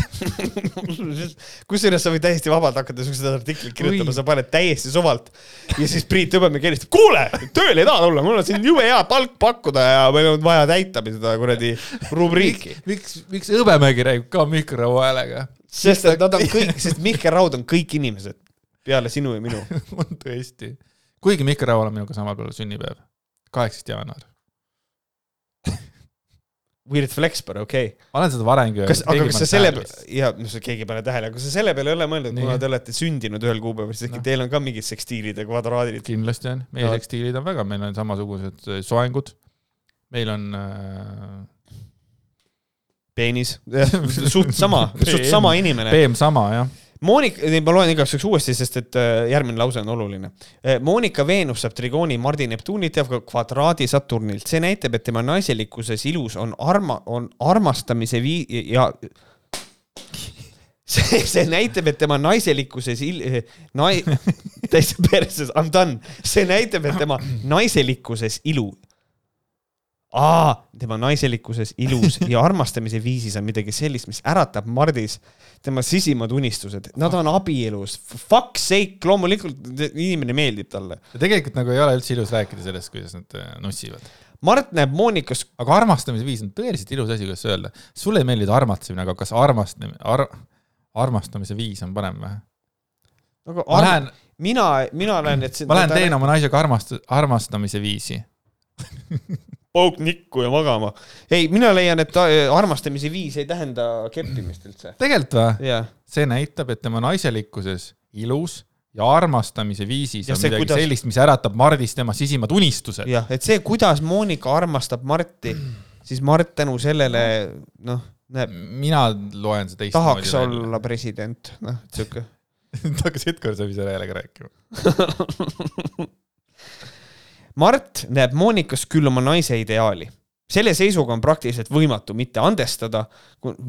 kusjuures sa võid täiesti vabalt hakata siukseid artikleid kirjutama, sa paned täiesti suvalt ja siis Priit Hõbemäe helistab, kuule, tööle ei taha tulla, mul on siin jube hea palk pakkuda ja meil on vaja täita seda kuradi rubriiki. miks, miks Hõbemägi räägib ka mikrorõua häälega? sest et nad on kõik, sest Mihkel Raud on kõik inimesed peale sinu ja minu. on tõesti. kuigi Mihkel Raual on minuga samal päeval sünnipäev, kaheksas jaanuar. Weird flex, but okei okay.. ma olen seda varemgi kas, aga kas sa selle, peale? ja no see keegi ei pane tähele, aga sa selle peale ei ole mõelnud, kuna te olete sündinud ühel kuupäeval, siis äkki Noh. teil on ka mingid sekstiilid ja kvadraadid? kindlasti on, meie No. tekstiilid on väga, meil on samasugused äh, soengud. meil on äh, peenis, suht sama, suht sama inimene. PM sama jah. Monika, ma loen igaks juhuks uuesti, sest et äh, järgmine lause on oluline. Monika Veenus saab trigooni Mardi Neptunilt ja kvadraadi Saturnilt. see näitab, et tema naiselikkuses ilus on arma, on armastamise vii- ja see, see näitab, et tema naiselikkuses il-, nai-, täitsa perses, I m done. see näitab, et tema naiselikkuses ilu aa, tema naiselikkuses, ilus ja armastamise viisis on midagi sellist, mis äratab Mardis tema sisimad unistused. Nad on abielus, fuck sake, loomulikult inimene meeldib talle. tegelikult nagu ei ole üldse ilus rääkida sellest, kuidas nad äh, nussivad. Mart näeb Moonikas, aga armastamise viis on tõeliselt ilus asi, kuidas öelda. sulle ei meeldi armastamine, aga kas armastamine ar,, armastamise viis on parem või? ma arm... lähen, mina, mina näen, et ma lähen teen oma naisega armast-, armastamise viisi. pauk nikku ja magama. ei, mina leian, et ta- armastamise viis ei tähenda keppimist üldse. tegelikult või? see näitab, et tema naiselikkuses ilus ja armastamise viisis Ja on midagi kuidas- sellist, mis äratab Mardis tema sisimad unistused. jah, et see, kuidas Monika armastab Marti, siis Mart tänu sellele, noh, näeb, mina loen seda teistmoodi tahaks. olla president, noh, sihuke. ta hakkas korda ise häälega rääkima. Mart näeb Moonikas küll oma naise ideaali. selle seisuga on praktiliselt võimatu mitte andestada,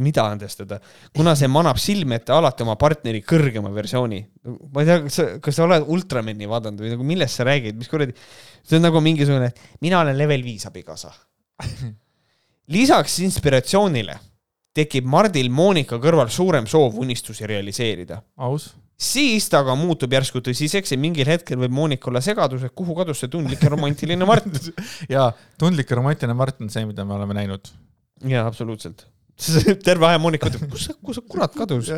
mida andestada, kuna see manab silme ette alati oma partneri kõrgema versiooni. ma ei tea, kas sa, kas sa oled Ultramani vaadanud või nagu millest sa räägid, mis kuradi, see on nagu mingisugune, mina olen level viis abikaasa. lisaks inspiratsioonile tekib Mardil Monika kõrval suurem soov unistusi realiseerida aus. Siis ta aga muutub järsku tõsiseks ja mingil hetkel võib Monika olla segadus, et kuhu kadus see tundlik ja romantiline Mart. ja tundlik ja romantiline Mart on see, mida me oleme näinud. jaa, absoluutselt. terve aja Monika ütleb, kus sa, kus sa kurat kadus.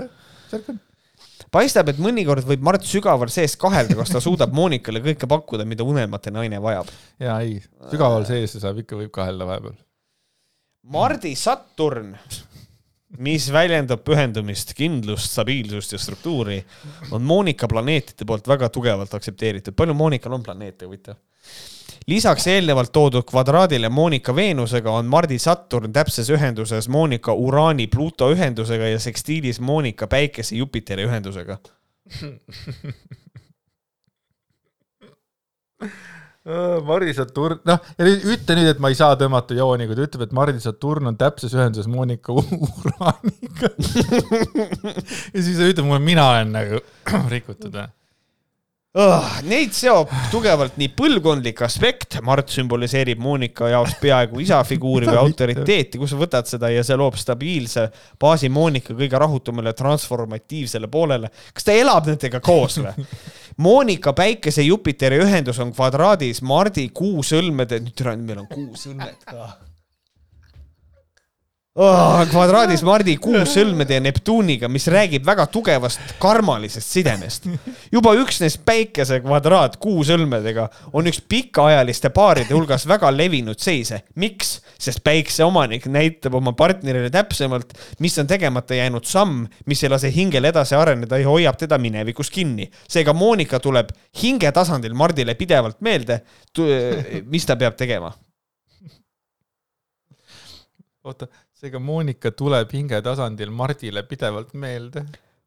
paistab, et mõnikord võib Mart sügaval sees kahelda, kas ta suudab Monikale kõike pakkuda, mida unelmate naine vajab. ja ei, sügaval sees saab ikka, võib kahelda vahepeal. Mardi Saturn, mis väljendab pühendumist, kindlust, stabiilsust ja struktuuri, on Monika planeetide poolt väga tugevalt aktsepteeritud. palju Monikal on planeete, huvitav? lisaks eelnevalt toodud kvadraadile Monika Veenusega on Mardi Saturn täpses ühenduses Monika Uraani Pluto ühendusega ja sekstiilis Monika Päikese Jupiteri ühendusega. Mardi Saturn, noh, ja nüüd ütle nüüd, et ma ei saa tõmmata jooni, kui ta ütleb, et Mardi Saturn on täpses ühenduses Monika Uraniga ja siis ta ütleb mulle, mina olen nagu rikutud või? oh,. Neid seob tugevalt nii põlvkondlik aspekt, Mart sümboliseerib Monika jaoks peaaegu isafiguuri või autoriteeti, kus sa võtad seda ja see loob stabiilse baasi Monika kõige rahutumale transformatiivsele poolele. kas ta elab nendega koos või? Monika Päikese Jupiteri ühendus on kvadraadis Mardi kuusõlmede, nüüd türa, meil on kuusõlmed ka oh,. kvadraadis Mardi kuusõlmede ja Neptuuniga, mis räägib väga tugevast karmalisest sidemest. juba üksnes päikese kvadraat kuusõlmedega on üks pikaajaliste paaride hulgas väga levinud seise. miks? sest päikse omanik näitab oma partnerile täpsemalt, mis on tegemata jäänud samm, mis ei lase hingel edasi areneda ja hoiab teda minevikus kinni. seega Monika tuleb hinge tasandil Mardile pidevalt meelde, mis ta peab tegema oota, seega Monika tuleb hingetasandil Mardile pidevalt meelde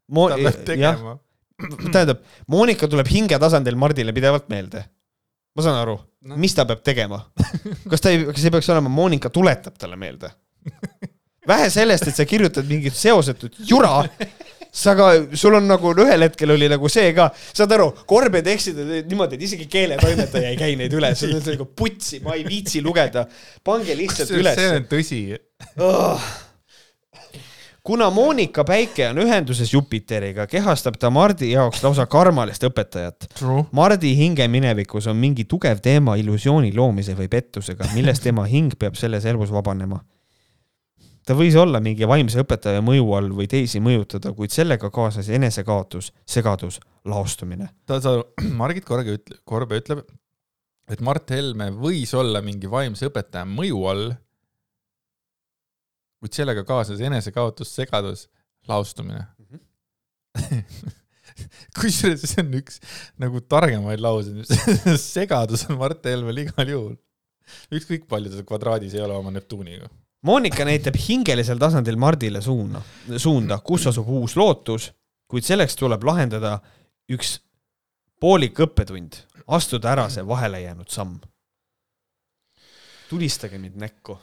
Mo. ta peab tegema. tähendab, Monika tuleb hingetasandil Mardile pidevalt meelde. ma saan aru no., mis ta peab tegema? kas ta ei, kas ei peaks olema Monika tuletab talle meelde? vähe sellest, et sa kirjutad mingit seosetut jura sa ka, sul on nagu ühel hetkel oli nagu see ka, saad aru, korbed eksid niimoodi, et isegi keeletoimetaja ei käi neid üle, see on nagu putsi, ma ei viitsi lugeda. pange lihtsalt üles. see on tõsi oh kuna Monika Päike on ühenduses Jupiteriga, kehastab ta Mardi jaoks lausa karmalist õpetajat. Mardi hinge minevikus on mingi tugev teema illusiooni loomise või pettusega, millest tema hing peab selles elus vabanema ta võis olla mingi vaimse õpetaja mõju all või teisi mõjutada, kuid sellega kaasnes enesekaotus, segadus, laostumine. ta, sa, Margit Korge ütleb, Korbe ütleb, et Mart Helme võis olla mingi vaimse õpetaja mõju all, kuid sellega kaasnes enesekaotus, segadus, laostumine mm. -hmm. kusjuures see on üks nagu targemaid lauseid, segadus on Mart Helmel igal juhul. ükskõik palju ta kvadraadis ei ole oma Neptuuniga Monika näitab hingelisel tasandil Mardile suuna, suunda, kus asub uus lootus, kuid selleks tuleb lahendada üks poolik õppetund, astuda ära see vahele jäänud samm. tulistage mind näkku,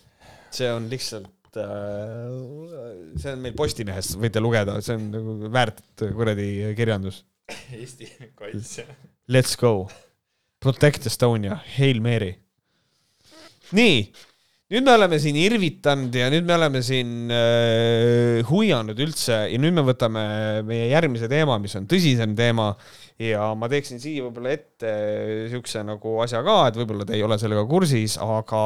see on lihtsalt äh,, see on meil Postimehes, võite lugeda, see on nagu väärt kuradi kirjandus. Eesti kaitse. Let's go. Protect Estonia, Hail Mary. nii nüüd me oleme siin irvitanud ja nüüd me oleme siin äh, huianud üldse ja nüüd me võtame meie järgmise teema, mis on tõsisem teema. Ja ma teeksin siia võib-olla ette niisuguse nagu asja ka, et võib-olla te ei ole sellega kursis, aga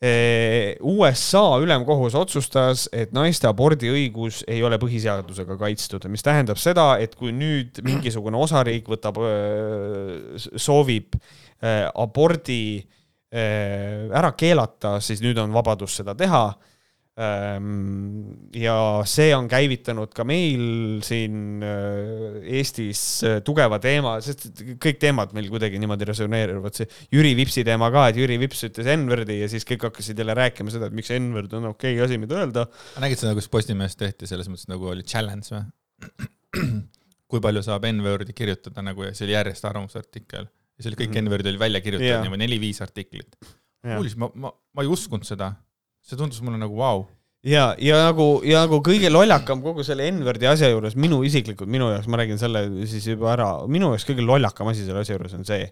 äh, USA ülemkohus otsustas, et naiste abordiõigus ei ole põhiseadusega kaitstud, mis tähendab seda, et kui nüüd mingisugune osariik võtab, äh, soovib äh, abordi Äh, ära keelata, siis nüüd on vabadus seda teha. Ähm, ja see on käivitanud ka meil siin äh, Eestis äh, tugeva teema, sest kõik teemad meil kuidagi niimoodi resoneeruvad, see Jüri Vipsi teema ka, et Jüri Vips ütles N-wordi ja siis kõik hakkasid jälle rääkima seda, et miks N-word on okei okay asi, mida öelda. nägid seda, kus Postimehes tehti selles mõttes nagu oli challenge või? kui palju saab N-wordi kirjutada nagu ja see oli järjest arvamusartikkel ja see oli kõik mm -hmm. N-Word oli välja kirjutatud yeah. niimoodi neli-viis artiklit kuulis, ma, ma, ma ei uskunud seda. see tundus mulle nagu vau wow. ja, ja nagu, ja nagu kõige lollakam kogu selle N-Wordi asja juures minu isiklikult, minu jaoks, ma räägin selle siis juba ära, minu jaoks kõige lollakam asi selle asja juures on see,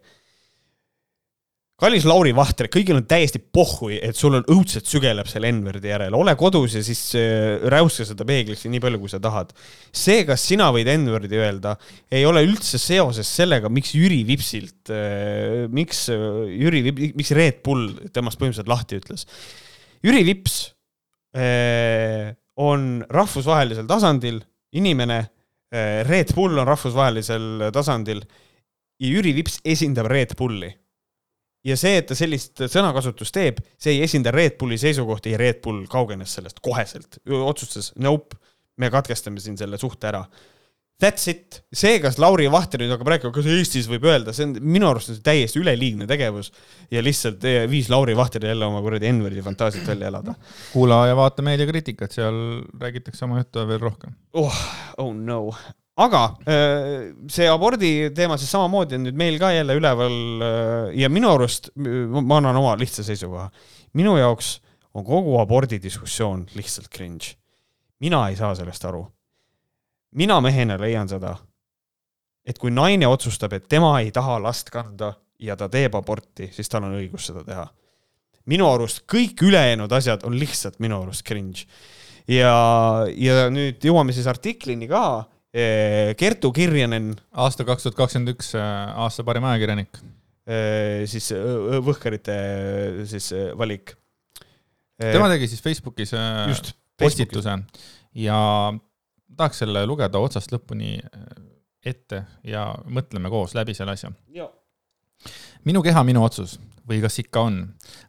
kallis Lauri Vahter, kõigil on täiesti pohhui, et sul on õudselt sügeleb selle N-wordi järele, ole kodus ja siis äh, räuska seda peeglisse nii palju, kui sa tahad. see, kas sina võid N-wordi öelda, ei ole üldse seoses sellega, miks Jüri Vipsilt, äh, miks äh, Jüri, miks Red Bull temast põhimõtteliselt lahti ütles. Jüri Vips on rahvusvahelisel tasandil inimene, Red Bull on rahvusvahelisel tasandil ja Jüri Vips esindab Red Bulli ja see, et ta sellist sõnakasutust teeb, see ei esinda Red Bulli seisukohti ja Red Bull kaugenes sellest koheselt, otsustas nope, me katkestame siin selle suhte ära. That's it, see, kas Lauri Vahter nüüd hakkab rääkima, kas Eestis võib öelda, see on minu arust on täiesti üleliigne tegevus ja lihtsalt eh, viis Lauri Vahteri jälle oma kuradi N-wordi fantaasiat välja elada. kuula ja vaata meediakriitikat, seal räägitakse oma juttu veel rohkem. oh, oh no aga see abordi teema siis samamoodi on nüüd meil ka jälle üleval ja minu arust, ma annan oma lihtsa seisukoha, minu jaoks on kogu abordidiskussioon lihtsalt cringe. mina ei saa sellest aru. mina mehena leian seda, et kui naine otsustab, et tema ei taha last kanda ja ta teeb aborti, siis tal on õigus seda teha. minu arust kõik ülejäänud asjad on lihtsalt minu arust cringe. ja, ja nüüd jõuame siis artiklini ka Kertu Kirjanen. aasta kaks tuhat kakskümmend üks, eh, aasta parim ajakirjanik. Siis Võhkarite siis valik. tema tegi siis Facebookis Just, postituse ja tahaks selle lugeda otsast lõpuni ette ja mõtleme koos läbi selle asja. minu keha, minu otsus või kas ikka on?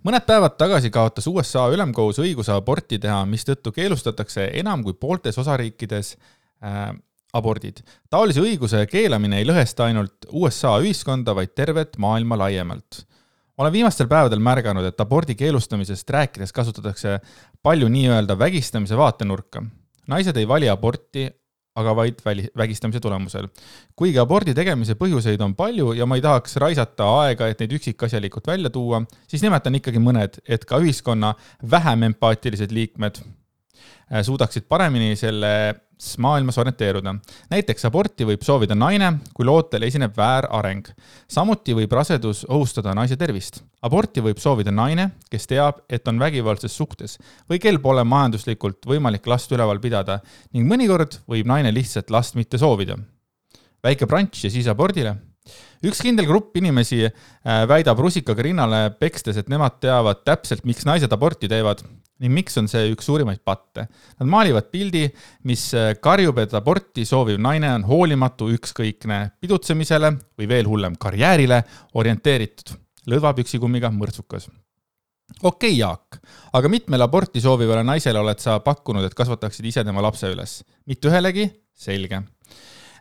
mõned päevad tagasi kaotas USA ülemkohus õiguse aborti teha, mistõttu keelustatakse enam kui pooltes osariikides abordid. taolise õiguse keelamine ei lõhesta ainult USA ühiskonda, vaid tervet maailma laiemalt. olen viimastel päevadel märganud, et abordi keelustamisest rääkides kasutatakse palju nii-öelda vägistamise vaatenurka. naised ei vali aborti, aga vaid väli, vägistamise tulemusel. kuigi abordi tegemise põhjuseid on palju ja ma ei tahaks raisata aega, et neid üksikasjalikult välja tuua, siis nimetan ikkagi mõned, et ka ühiskonna vähem empaatilised liikmed suudaksid paremini selles maailmas orienteeruda. näiteks aborti võib soovida naine, kui lootel esineb väärareng. samuti võib rasedus ohustada naise tervist. aborti võib soovida naine, kes teab, et on vägivaldses suhtes või kel pole majanduslikult võimalik last üleval pidada ning mõnikord võib naine lihtsalt last mitte soovida. väike brunch ja siis abordile üks kindel grupp inimesi äh, väidab rusikaga rinnale pekstes, et nemad teavad täpselt, miks naised aborti teevad ning miks on see üks suurimaid patte? Nad maalivad pildi, mis äh, karjub, et aborti sooviv naine on hoolimatu, ükskõikne pidutsemisele või veel hullem, karjäärile orienteeritud, lõdvapüksikummiga mõrtsukas. okei okay,, Jaak, aga mitmele aborti soovivale naisele oled sa pakkunud, et kasvataksid ise tema lapse üles? mitte ühelegi? selge.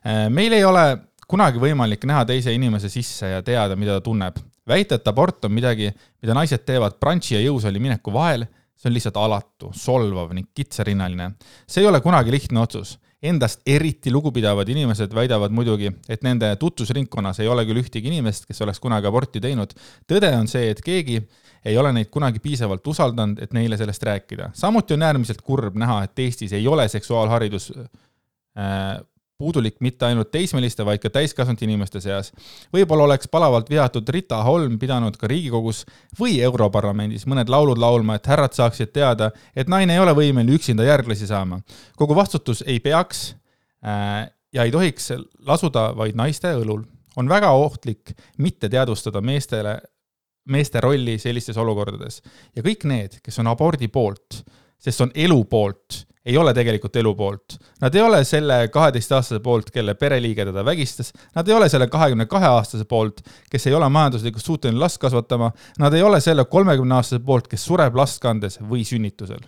Äh, meil ei ole kunagi võimalik näha teise inimese sisse ja teada, mida ta tunneb. väita, et abort on midagi, mida naised teevad brunchi ja jõusaali mineku vahel see on lihtsalt alatu, solvav ning kitsarinnaline. see ei ole kunagi lihtne otsus. Endast eriti lugupidavad inimesed väidavad muidugi, et nende tutvusringkonnas ei ole küll ühtegi inimest, kes oleks kunagi aborti teinud. tõde on see, et keegi ei ole neid kunagi piisavalt usaldanud, et neile sellest rääkida. samuti on äärmiselt kurb näha, et Eestis ei ole seksuaalharidus äh, puudulik mitte ainult teismeliste, vaid ka täiskasvanud inimeste seas. võib-olla oleks palavalt vihatud Rita Holm pidanud ka Riigikogus või Europarlamendis mõned laulud laulma, et härrad saaksid teada, et naine ei ole võimeline üksinda järglasi saama. kogu vastutus ei peaks äh, ja ei tohiks lasuda vaid naiste õlul. on väga ohtlik mitte teadvustada meestele, meeste rolli sellistes olukordades ja kõik need, kes on abordi poolt, sest on elu poolt ei ole tegelikult elu poolt. Nad ei ole selle kaheteistaastase poolt, kelle pereliige teda vägistas, nad ei ole selle kahekümne kahe aastase poolt, kes ei ole majanduslikult suuteline last kasvatama, nad ei ole selle kolmekümne aastase poolt, kes sureb last kandes või sünnitusel.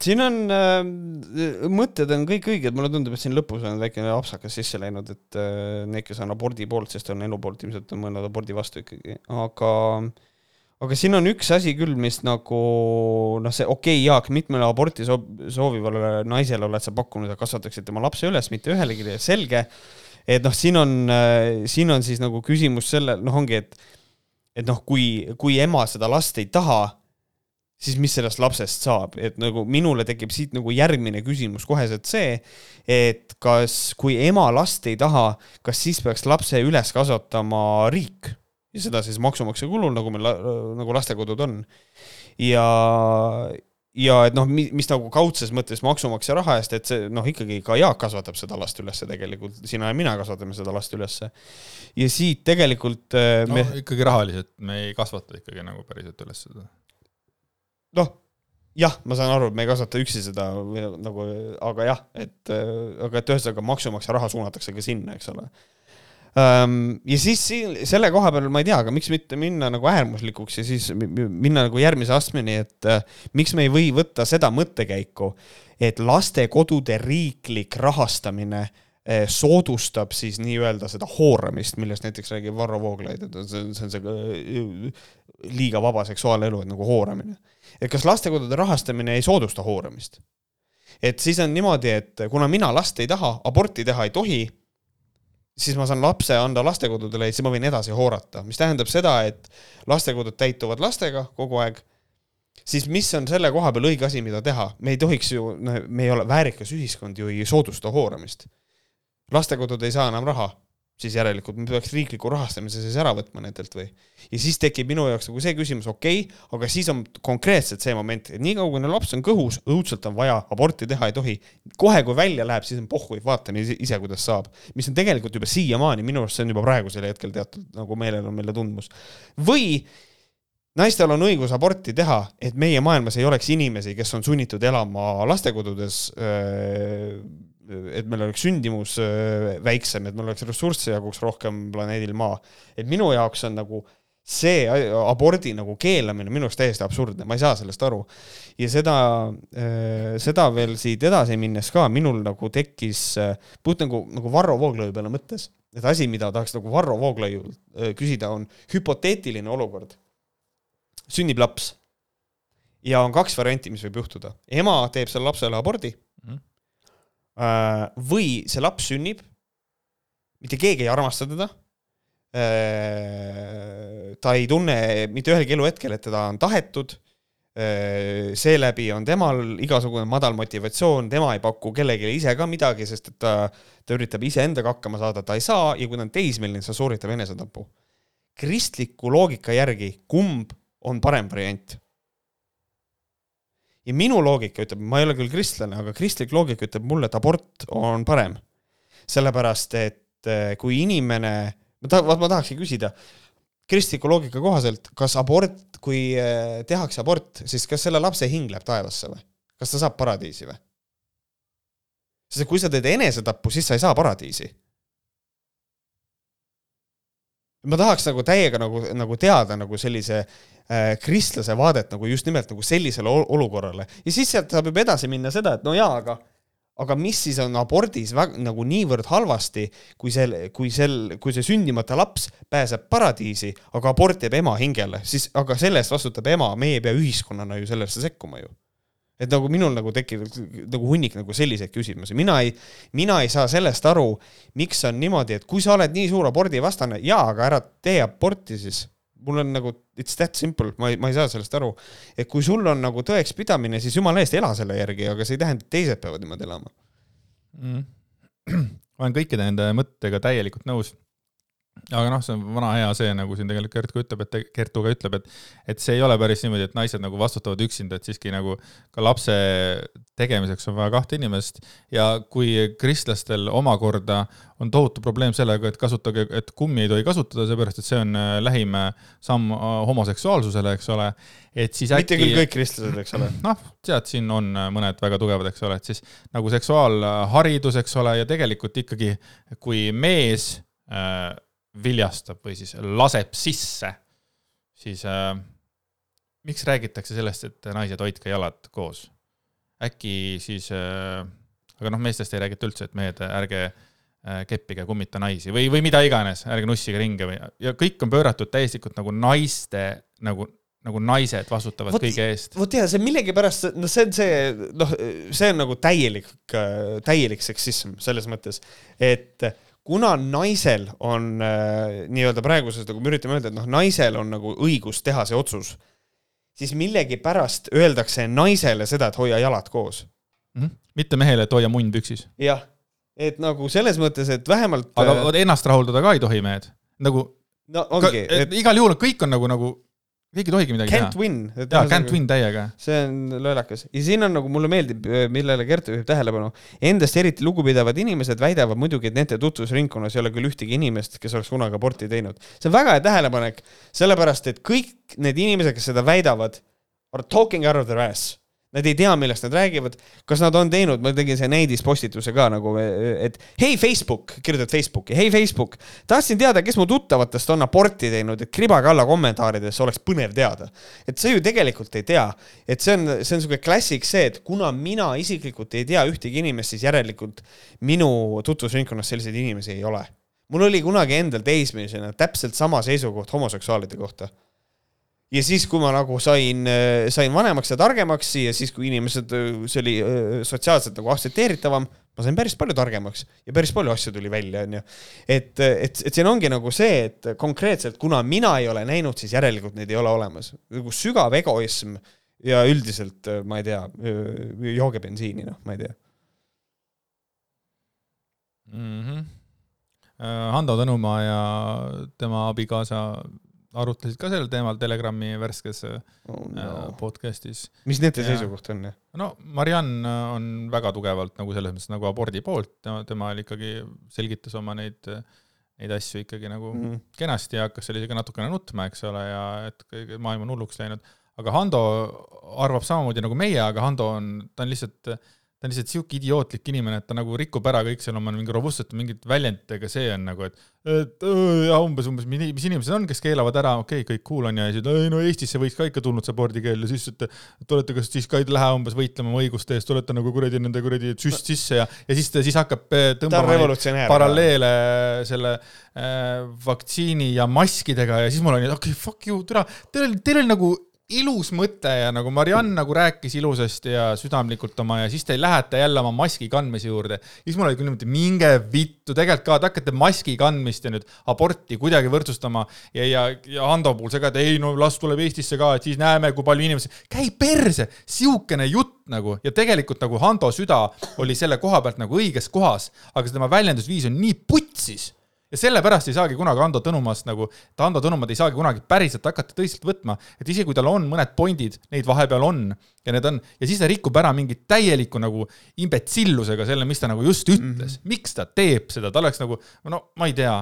Siin on äh,, mõtted on kõik õiged, mulle tundub, et siin lõpus on väikene apsakas sisse läinud, et äh, need, kes on abordi poolt, sest on elu poolt, ilmselt on mõelnud abordi vastu ikkagi, aga äh, aga siin on üks asi küll, mis nagu noh, see okei okay,, Jaak, mitmele aborti soovivale naisele oled sa pakkunud, et kasvataksid tema lapse üles, mitte ühelegi, selge. et noh, siin on, siin on siis nagu küsimus selle, noh, ongi, et et noh, kui, kui ema seda last ei taha, siis mis sellest lapsest saab, et nagu minule tekib siit nagu järgmine küsimus koheselt see, et kas, kui ema last ei taha, kas siis peaks lapse üles kasvatama riik ja seda siis maksumaksja kulul, nagu meil nagu lastekodud on. ja, ja et noh, mis, nagu kaudses mõttes maksumaksja raha eest, et see noh, ikkagi ka Jaak kasvatab seda last ülesse tegelikult, sina ja mina kasvatame seda last ülesse. ja siit tegelikult äh, me... no ikkagi rahaliselt, me ei kasvata ikkagi nagu päriselt üles seda. noh, jah, ma saan aru, et me ei kasvata üksi seda nagu, aga jah, et äh, aga et ühesõnaga maksumaksja raha suunatakse ka sinna, eks ole ja siis siin selle koha peal ma ei tea, aga miks mitte minna nagu äärmuslikuks ja siis minna nagu järgmise astmeni, et äh, miks me ei või võtta seda mõttekäiku, et lastekodude riiklik rahastamine äh, soodustab siis nii-öelda seda hooramist, millest näiteks räägib Varro Vooglaid, et see on, see on see äh, liiga vaba seksuaalelu, et nagu hooramine. et kas lastekodude rahastamine ei soodusta hooramist? et siis on niimoodi, et kuna mina last ei taha, aborti teha ei tohi, siis ma saan lapse anda lastekodudele ja siis ma võin edasi hoorata, mis tähendab seda, et lastekodud täituvad lastega kogu aeg. siis mis on selle koha peal õige asi, mida teha, me ei tohiks ju, noh, me ei ole, väärikas ühiskond ju ei soodusta hooramist. lastekodud ei saa enam raha siis järelikult me peaks riikliku rahastamise siis ära võtma nendelt või. ja siis tekib minu jaoks nagu see küsimus, okei okay,, aga siis on konkreetselt see moment, et niikaua kui neil laps on kõhus, õudselt on vaja, aborti teha ei tohi. kohe, kui välja läheb, siis on pohhui, vaatame ise, kuidas saab. mis on tegelikult juba siiamaani, minu arust see on juba praegusel hetkel teatud nagu meelel on meile tundmus. või naistel on õigus aborti teha, et meie maailmas ei oleks inimesi, kes on sunnitud elama lastekodudes öö, et meil oleks sündimus väiksem, et meil oleks ressursse jaguks rohkem planeedil Maa. et minu jaoks on nagu see abordi nagu keelamine minu arust täiesti absurdne, ma ei saa sellest aru. ja seda, seda veel siit edasi minnes ka minul nagu tekkis, puht nagu, nagu Varro Vooglaiu peale mõttes, et asi, mida tahaks nagu Varro Vooglaiul küsida, on hüpoteetiline olukord. sünnib laps ja on kaks varianti, mis võib juhtuda. ema teeb selle lapsele abordi või see laps sünnib, mitte keegi ei armasta teda. Äh, ta ei tunne mitte ühelgi eluhetkel, et teda on tahetud. Äh, seeläbi on temal igasugune madal motivatsioon, tema ei paku kellelegi ise ka midagi, sest et ta, ta üritab iseendaga hakkama saada, ta ei saa ja kui ta on teismeline, siis ta sooritab enesetapu. kristliku loogika järgi, kumb on parem variant? Ja minu loogika ütleb, ma ei ole küll kristlane, aga kristlik loogika ütleb mulle, et abort on parem. sellepärast, et eh, kui inimene, ma tahan, ma tahakski küsida, kristliku loogika kohaselt, kas abort, kui eh, tehakse abort, siis kas selle lapse hing läheb taevasse või? kas ta saab paradiisi või? sest kui sa teed enesetappu, siis sa ei saa paradiisi. Ma tahaks nagu täiega nagu, nagu teada nagu sellise Äh, kristlase vaadet nagu just nimelt nagu sellisele olukorrale ja siis sealt saab juba edasi minna seda, et no jaa, aga aga mis siis on abordis väga, nagu niivõrd halvasti, kui sel, kui sel, kui see sündimata laps pääseb paradiisi, aga abort jääb ema hingele, siis aga selle eest vastutab ema, meie ei pea ühiskonnana ju sellesse sekkuma ju. Et nagu minul nagu tekib nagu hunnik nagu selliseid küsimusi, mina ei, mina ei saa sellest aru, miks on niimoodi, et kui sa oled nii suur abordivastane, jaa, aga ära tee aborti siis. Mul on nagu it's that simple, ma ei, ma ei saa sellest aru. et kui sul on nagu tõekspidamine, siis jumala eest ela selle järgi, aga see ei tähenda, et teised peavad niimoodi elama. Mm.. olen kõikide nende mõttega täielikult nõus aga noh, see on vana hea see, nagu siin tegelikult Kert ka ütleb, et Kertu ka ütleb, et, et see ei ole päris niimoodi, et naised nagu vastutavad üksinda, et siiski nagu ka lapse tegemiseks on vaja kahte inimest. ja kui kristlastel omakorda on tohutu probleem sellega, et kasutage, et kummi ei tohi kasutada, seepärast et see on äh, lähim äh, samm äh, homoseksuaalsusele, eks ole. et siis äkki. mitte küll kõik kristlased, eks ole. noh, tead, siin on mõned väga tugevad, eks ole, et siis nagu seksuaalharidus, eks ole, ja tegelikult ikkagi, kui mees äh, viljastab või siis laseb sisse, siis äh, miks räägitakse sellest, et naised hoidke jalad koos? äkki siis äh,, aga noh, meestest ei räägita üldse, et mehed, ärge äh, keppige, kummita naisi või, või mida iganes, ärge nussige ringi või, ja kõik on pööratud täielikult nagu naiste nagu nagu naised vastutavad võt, kõige eest. vot ja see millegipärast, noh, see on see, noh, see on nagu täielik, täielik seksism selles mõttes, et äh, kuna naisel on äh, nii-öelda praeguses, nagu me üritame öelda, et noh, naisel on nagu õigus teha see otsus, siis millegipärast öeldakse naisele seda, et hoia jalad koos mm. -hmm. mitte mehele, et hoia munn püksis. jah, et nagu selles mõttes, et vähemalt. aga äh, ennast rahuldada ka ei tohi mehed, nagu. no ongi. Et... igal juhul kõik on nagu, nagu keegi ei tohigi midagi can't teha. Win. jaa, can't win täiega. see on lollakas. ja siin on nagu mulle meeldib, millele Gert juhib tähelepanu, endast eriti lugupidavad inimesed väidavad muidugi, et nende tutvusringkonnas ei ole küll ühtegi inimest, kes oleks kunagi aborti teinud. see on väga hea tähelepanek, sellepärast et kõik need inimesed, kes seda väidavad, are talking out of their ass Nad ei tea, millest nad räägivad, kas nad on teinud, ma tegin see näidispostituse ka nagu, et hei Facebook, kirjutad Facebooki, hei Facebook, tahtsin teada, kes mu tuttavatest on aborti teinud, et kribage alla kommentaarides, oleks põnev teada. et sa ju tegelikult ei tea, et see on, see on siuke klassik see, et kuna mina isiklikult ei tea ühtegi inimest, siis järelikult minu tutvusringkonnas selliseid inimesi ei ole. mul oli kunagi endal teismelisena täpselt sama seisukoht homoseksuaalide kohta ja siis, kui ma nagu sain, sain vanemaks ja targemaks ja siis, kui inimesed, see oli sotsiaalselt nagu aktsepteeritavam, ma sain päris palju targemaks ja päris palju asju tuli välja, onju. et, et, et siin ongi nagu see, et konkreetselt, kuna mina ei ole näinud, siis järelikult neid ei ole olemas. nagu sügav egoism ja üldiselt, ma ei tea, jooge bensiini, noh, ma ei tea mm. -hmm. Hando Tõnumaa ja tema abikaasa arutlesid ka sellel teemal Telegrami värskes oh, no. Äh, podcast'is. mis nende seisukoht on? no Mariann äh, on väga tugevalt nagu selles mõttes nagu abordi poolt, tema, tema ikkagi selgitas oma neid, neid asju ikkagi nagu mm -hmm. kenasti ja hakkas seal isegi natukene nutma, eks ole, ja et maailm on hulluks läinud. aga Hando arvab samamoodi nagu meie, aga Hando on, ta on lihtsalt äh, ta on lihtsalt sihuke idiootlik inimene, et ta nagu rikub ära kõik seal oma mingi robustsete mingite väljenditega, see on nagu, et et ja umbes, umbes, mis inimesed on, kes keelavad ära, okei okay,, kõik cool on ja siis, ei no Eestisse võiks ka ikka tulnud see abordikeel ja siis, et te olete, kas siis ka ei lähe umbes võitlema oma õiguste eest, olete nagu kuradi nende kuradi süst sisse ja, ja siis ta siis hakkab eh, tõmbama paralleele selle äh, vaktsiini ja maskidega ja siis mul oli, okei okay,, fuck you, türa, teil oli, teil oli nagu ilus mõte ja nagu Mariann nagu rääkis ilusasti ja südamlikult oma ja siis te lähete jälle oma maski kandmise juurde. siis mul oli küll niimoodi, minge vittu, tegelikult ka, te hakkate maski kandmist ja nüüd aborti kuidagi võrdsustama. Ja, ja, ja Hando puhul see ka, et ei no las tuleb Eestisse ka, et siis näeme, kui palju inimesi, käi perse, sihukene jutt nagu. Ja tegelikult nagu Hando süda oli selle koha pealt nagu õiges kohas, aga tema väljendusviis on nii putsis ja sellepärast ei saagi kunagi Ando Tõnumast nagu, Ando Tõnumaad ei saagi kunagi päriselt hakata tõsiselt võtma, et isegi kui tal on mõned pointid, neid vahepeal on ja need on, ja siis ta rikub ära mingi täieliku nagu imbetsillusega selle, mis ta nagu just ütles mm. -hmm. miks ta teeb seda, ta oleks nagu, no ma ei tea.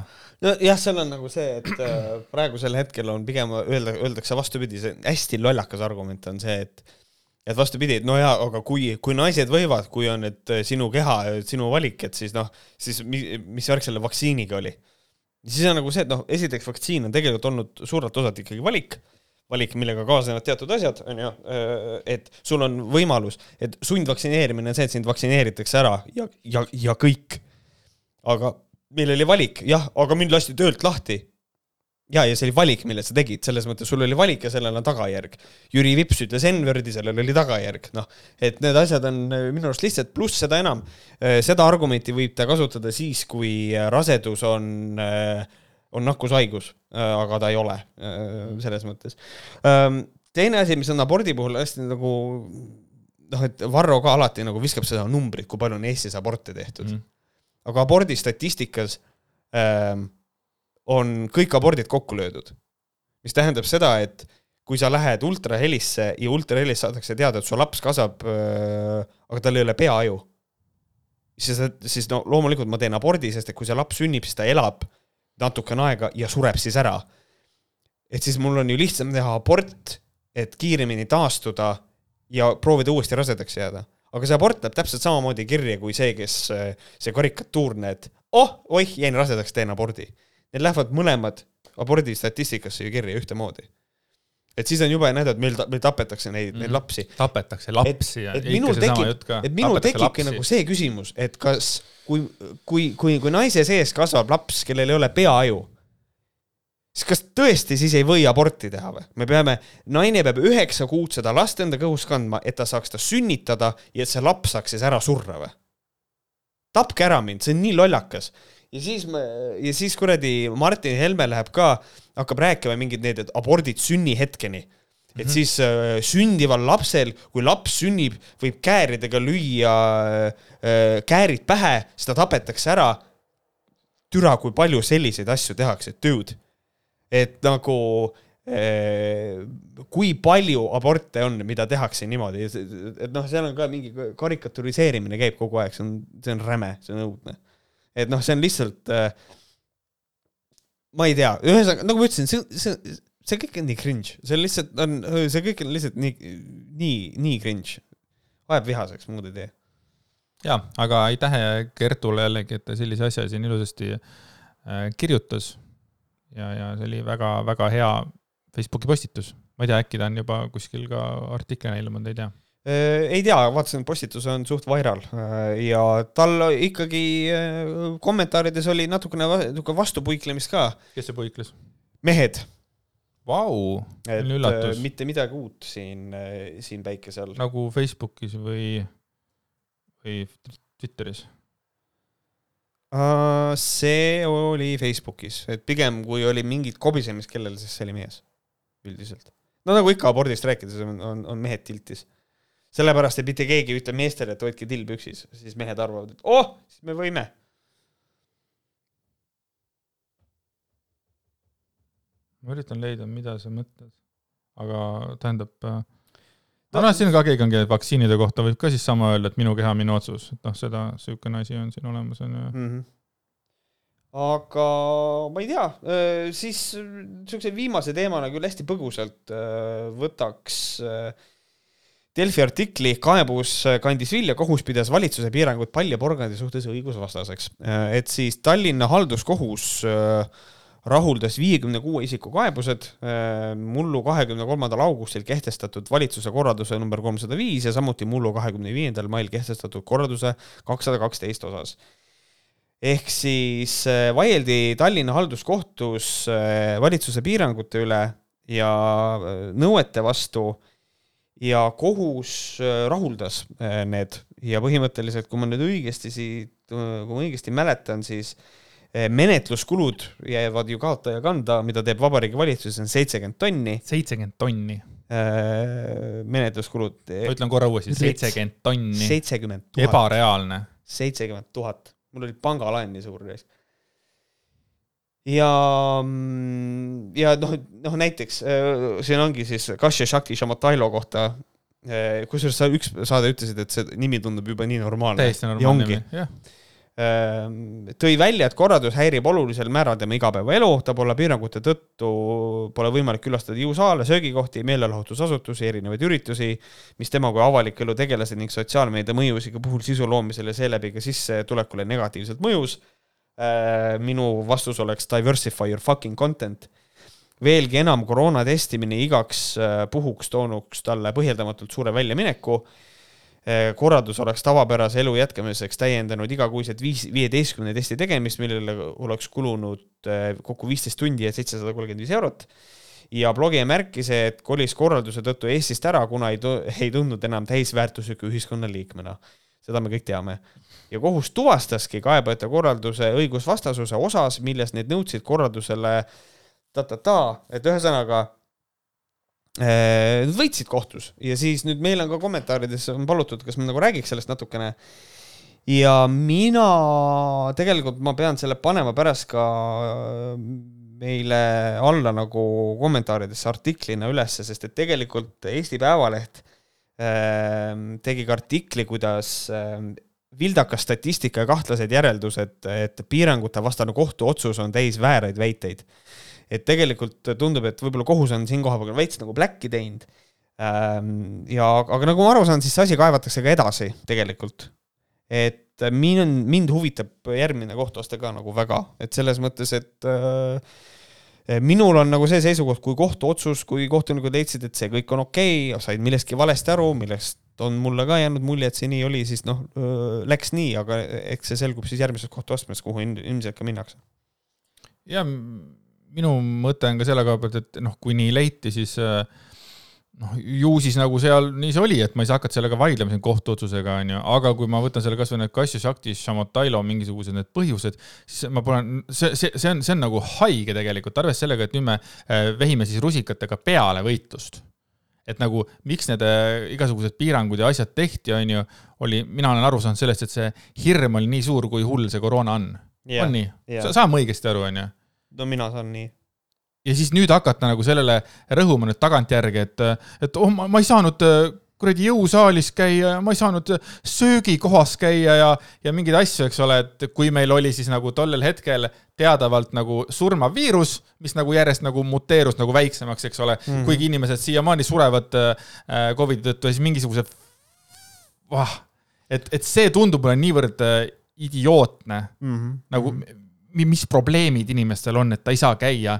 nojah, seal on nagu see, et äh, praegusel hetkel on pigem öelda, öeldakse vastupidi, see hästi lollakas argument on see, et et vastupidi, et no jaa, aga kui, kui naised võivad, kui on, et äh, sinu keha, sinu valik, et siis noh, siis mis, mis värk selle vaktsiiniga oli? siis on nagu see, et noh, esiteks vaktsiin on tegelikult olnud suurelt osalt ikkagi valik, valik, millega kaasnevad teatud asjad, on ju, äh, et sul on võimalus, et sundvaktsineerimine on see, et sind vaktsineeritakse ära ja, ja, ja kõik. aga meil oli valik, jah, aga mind lasti töölt lahti ja, ja see oli valik, mille sa tegid, selles mõttes sul oli valik ja sellel on tagajärg. Jüri Vips ütles N-wordi, sellel oli tagajärg, noh, et need asjad on äh, minu arust lihtsalt, pluss seda enam, äh, seda argumenti võib ta kasutada siis, kui äh, rasedus on, on nakkushaigus, aga ta ei ole, selles mõttes. Ähm, teine asi, mis on abordi puhul hästi nagu noh, et Varro ka alati nagu viskab seda numbrit, kui palju on Eestis aborte tehtud mm. aga abordi statistikas ähm, on kõik abordid kokku löödud. mis tähendab seda, et kui sa lähed ultrahelisse ja ultrahelis saadakse teada, et su laps kasvab äh,, aga tal ei ole peaaju, siis, siis no loomulikult ma teen abordi, sest et kui see laps sünnib, siis ta elab natukene aega ja sureb siis ära. et siis mul on ju lihtsam teha abort, et kiiremini taastuda ja proovida uuesti rasedaks jääda. aga see abort läheb täpselt samamoodi kirja kui see, kes, see karikatuurne, et oh, oih, jäin rasedaks, teen abordi need lähevad mõlemad abordi statistikasse ju kirja ühtemoodi. et siis on jube näida, et meil, meil tapetakse neid mm., neid mhm. lapsi. tapetakse lapsi et, ja et minul tekib, et minul tekibki nagu see küsimus, et kas, kui, kui, kui, kui naise sees kasvab laps, kellel ei ole peaaju, siis kas tõesti siis ei või aborti teha või? me peame, naine peab üheksa kuud seda last enda kõhus kandma, et ta saaks ta sünnitada ja et see laps saaks siis ära surra või? tapke ära mind, see on nii lollakas ja siis me, ja siis kuradi Martin Helme läheb ka, hakkab rääkima mingid need, et abordid sünnihetkeni. et mm -hmm. siis äh, sündival lapsel, kui laps sünnib, võib kääridega lüüa äh, käärid pähe, ta tapetakse ära. türa, kui palju selliseid asju tehakse, dude. et nagu äh, kui palju aborte on, mida tehakse niimoodi, et noh, seal on ka mingi karikaturiseerimine käib kogu aeg, see on, see on räme, see on õudne et noh, see on lihtsalt äh,, ma ei tea, ühesõnaga, nagu ma ütlesin, see, see, see kõik on nii cringe, see lihtsalt on, see kõik on lihtsalt nii, nii, nii cringe. ajab vihaseks, muud ei tee. jaa, aga aitäh Kertule jällegi, et ta sellise asja siin ilusasti äh, kirjutas. ja, ja see oli väga-väga hea Facebooki postitus. ma ei tea, äkki ta on juba kuskil ka artiklina ilmunud, ei tea Äh, ei tea, vaatasin, postitus on suht viral äh, ja tal ikkagi äh, kommentaarides oli natukene niisugune vastupuiklemist ka. kes see puikles? mehed. Vau, Selline üllatus. äh, mitte midagi uut siin, siin päikese all. nagu Facebookis või, või Twitteris. see oli Facebookis, et pigem kui oli mingit kobisemist kellel, siis see oli mees üldiselt. no nagu ikka abordist rääkides on, on, on mehed tiltis. sellepärast, et mitte keegi ei ütle meestele, et hoidke till püksis, siis mehed arvavad, et oh, siis me võime. ma üritan leida, mida sa mõtled. aga tähendab äh, no siin ka keegi ongi vaktsiinide kohta võib ka siis sama öelda, et minu keha, minu otsus, et noh, seda, niisugune asi on siin olemas, on ju. mm. -hmm. aga ma ei tea, siis niisuguse viimase teemana küll hästi põgusalt äh, võtaks äh, Delfi artikli kaebus kandis vilja, kohus pidas valitsuse piirangut paljaporgandi suhtes õigusvastaseks. et siis Tallinna halduskohus äh, rahuldas viiekümne kuue isiku kaebused mullu kahekümne kolmandal augustil kehtestatud valitsuse korralduse number kolmsada viis ja samuti mullu kahekümne viiendal mail kehtestatud korralduse kakssada kaksteist osas ehk siis äh, vaieldi Tallinna halduskohtus äh, valitsuse piirangute üle ja äh, nõuete vastu ja kohus äh, rahuldas äh, need ja põhimõtteliselt, kui ma nüüd õigesti siit, kui ma õigesti mäletan, siis äh, menetluskulud jäävad ju kaotaja kanda, mida teeb Vabariigi Valitsus, on seitsekümmend tonni seitsekümmend tonni, äh, menetluskulud. ma ütlen korra uuesti, seitsekümmend tonni, seitsekümmend tuhat, ebareaalne. seitsekümmend tuhat, mul oli pangalaen nii suur. ja, ja noh, noh näiteks äh, siin ongi siis Kasia Shakti Shamatailo kohta, kusjuures sa üks saade ütlesid, et see nimi tundub juba nii normaalne. täiesti normaalne nimi, jah. tõi välja, et korraldus häirib olulisel määral tema igapäevaelu, ta pole piirangute tõttu, pole võimalik külastada jõusaale, söögikohti, meelelahutusasutusi, erinevaid üritusi, mis tema kui avaliku elu tegelase ning sotsiaalmeedia mõjuisiga puhul sisu loomisele ja seeläbi ka sissetulekule negatiivselt mõjus. Minu vastus oleks diversify your fucking content. veelgi enam koroona testimine igaks äh, puhuks toonuks talle põhjendamatult suure väljamineku korraldus oleks tavapärase elu jätkamiseks täiendanud igakuiselt viis, viieteistkümne testi tegemist, millele oleks kulunud kokku viisteist tundi ja seitsesada kolmkümmend viis eurot. ja blogija märkis, et kolis korralduse tõttu Eestist ära, kuna ei, ei tundnud enam täisväärtusliku ühiskonnaliikmena. Seda me kõik teame. ja kohus tuvastaski kaebajate korralduse õigusvastasuse osas, milles need nõudsid korraldusele ta-ta-ta, et ühesõnaga Nad võitsid kohtus ja siis nüüd meil on ka kommentaarides on palutud, kas ma nagu räägiks sellest natukene. ja mina tegelikult ma pean selle panema pärast ka meile alla nagu kommentaaridesse artiklina ülesse, sest et tegelikult Eesti Päevaleht tegi ka artikli, kuidas äh, vildakas statistika ja kahtlased järeldused, et piirangute vastane kohtuotsus on täis vääraid väiteid et tegelikult tundub, et võib-olla kohus on siin koha peal veits nagu pläkki teinud. ja, aga nagu ma aru saan, siis see asi kaevatakse ka edasi tegelikult. et mind, mind huvitab järgmine kohtuaste ka nagu väga, et selles mõttes, et äh, minul on nagu see seisukoht, kui kohtuotsus, kui kohtunikud leidsid, et see kõik on okei okay,, said millestki valesti aru, millest on mulle ka jäänud mulje, et see nii oli, siis noh, läks nii, aga eks see selgub siis järgmises kohtuastmes, kuhu ilmselt ka minnakse. ja minu mõte on ka selle koha pealt, et noh, kui nii leiti, siis noh, ju siis nagu seal nii see oli, et ma ei saa hakata sellega vaidlema siin kohtuotsusega, onju, aga kui ma võtan selle kasvõi need Kassio Shakti, Shamatailo mingisugused need põhjused, siis ma pole, see, see, see on, see on nagu haige tegelikult, arvestades sellega, et nüüd me äh, vehime siis rusikatega peale võitlust et nagu miks need äh, igasugused piirangud ja asjad tehti, onju, oli, mina olen aru saanud sellest, et see hirm oli nii suur, kui hull see koroona on yeah,. on nii yeah.? saame õigesti aru, onju? no mina saan nii. Ja siis nüüd hakata nagu sellele rõhuma nüüd tagantjärgi, et, et oh, ma ei saanud kuradi jõusaalis käia ja ma ei saanud söögikohas käia ja, ja mingeid asju, eks ole, et kui meil oli siis nagu tollel hetkel teadavalt nagu surmav viirus, mis nagu järjest nagu muteerus nagu väiksemaks, eks ole mm, -hmm. kuigi inimesed siiamaani surevad äh, Covidi tõttu ja siis mingisuguse vah, et, et see tundub mulle niivõrd äh, idiootne mm, -hmm. nagu mis probleemid inimestel on, et ta ei saa käia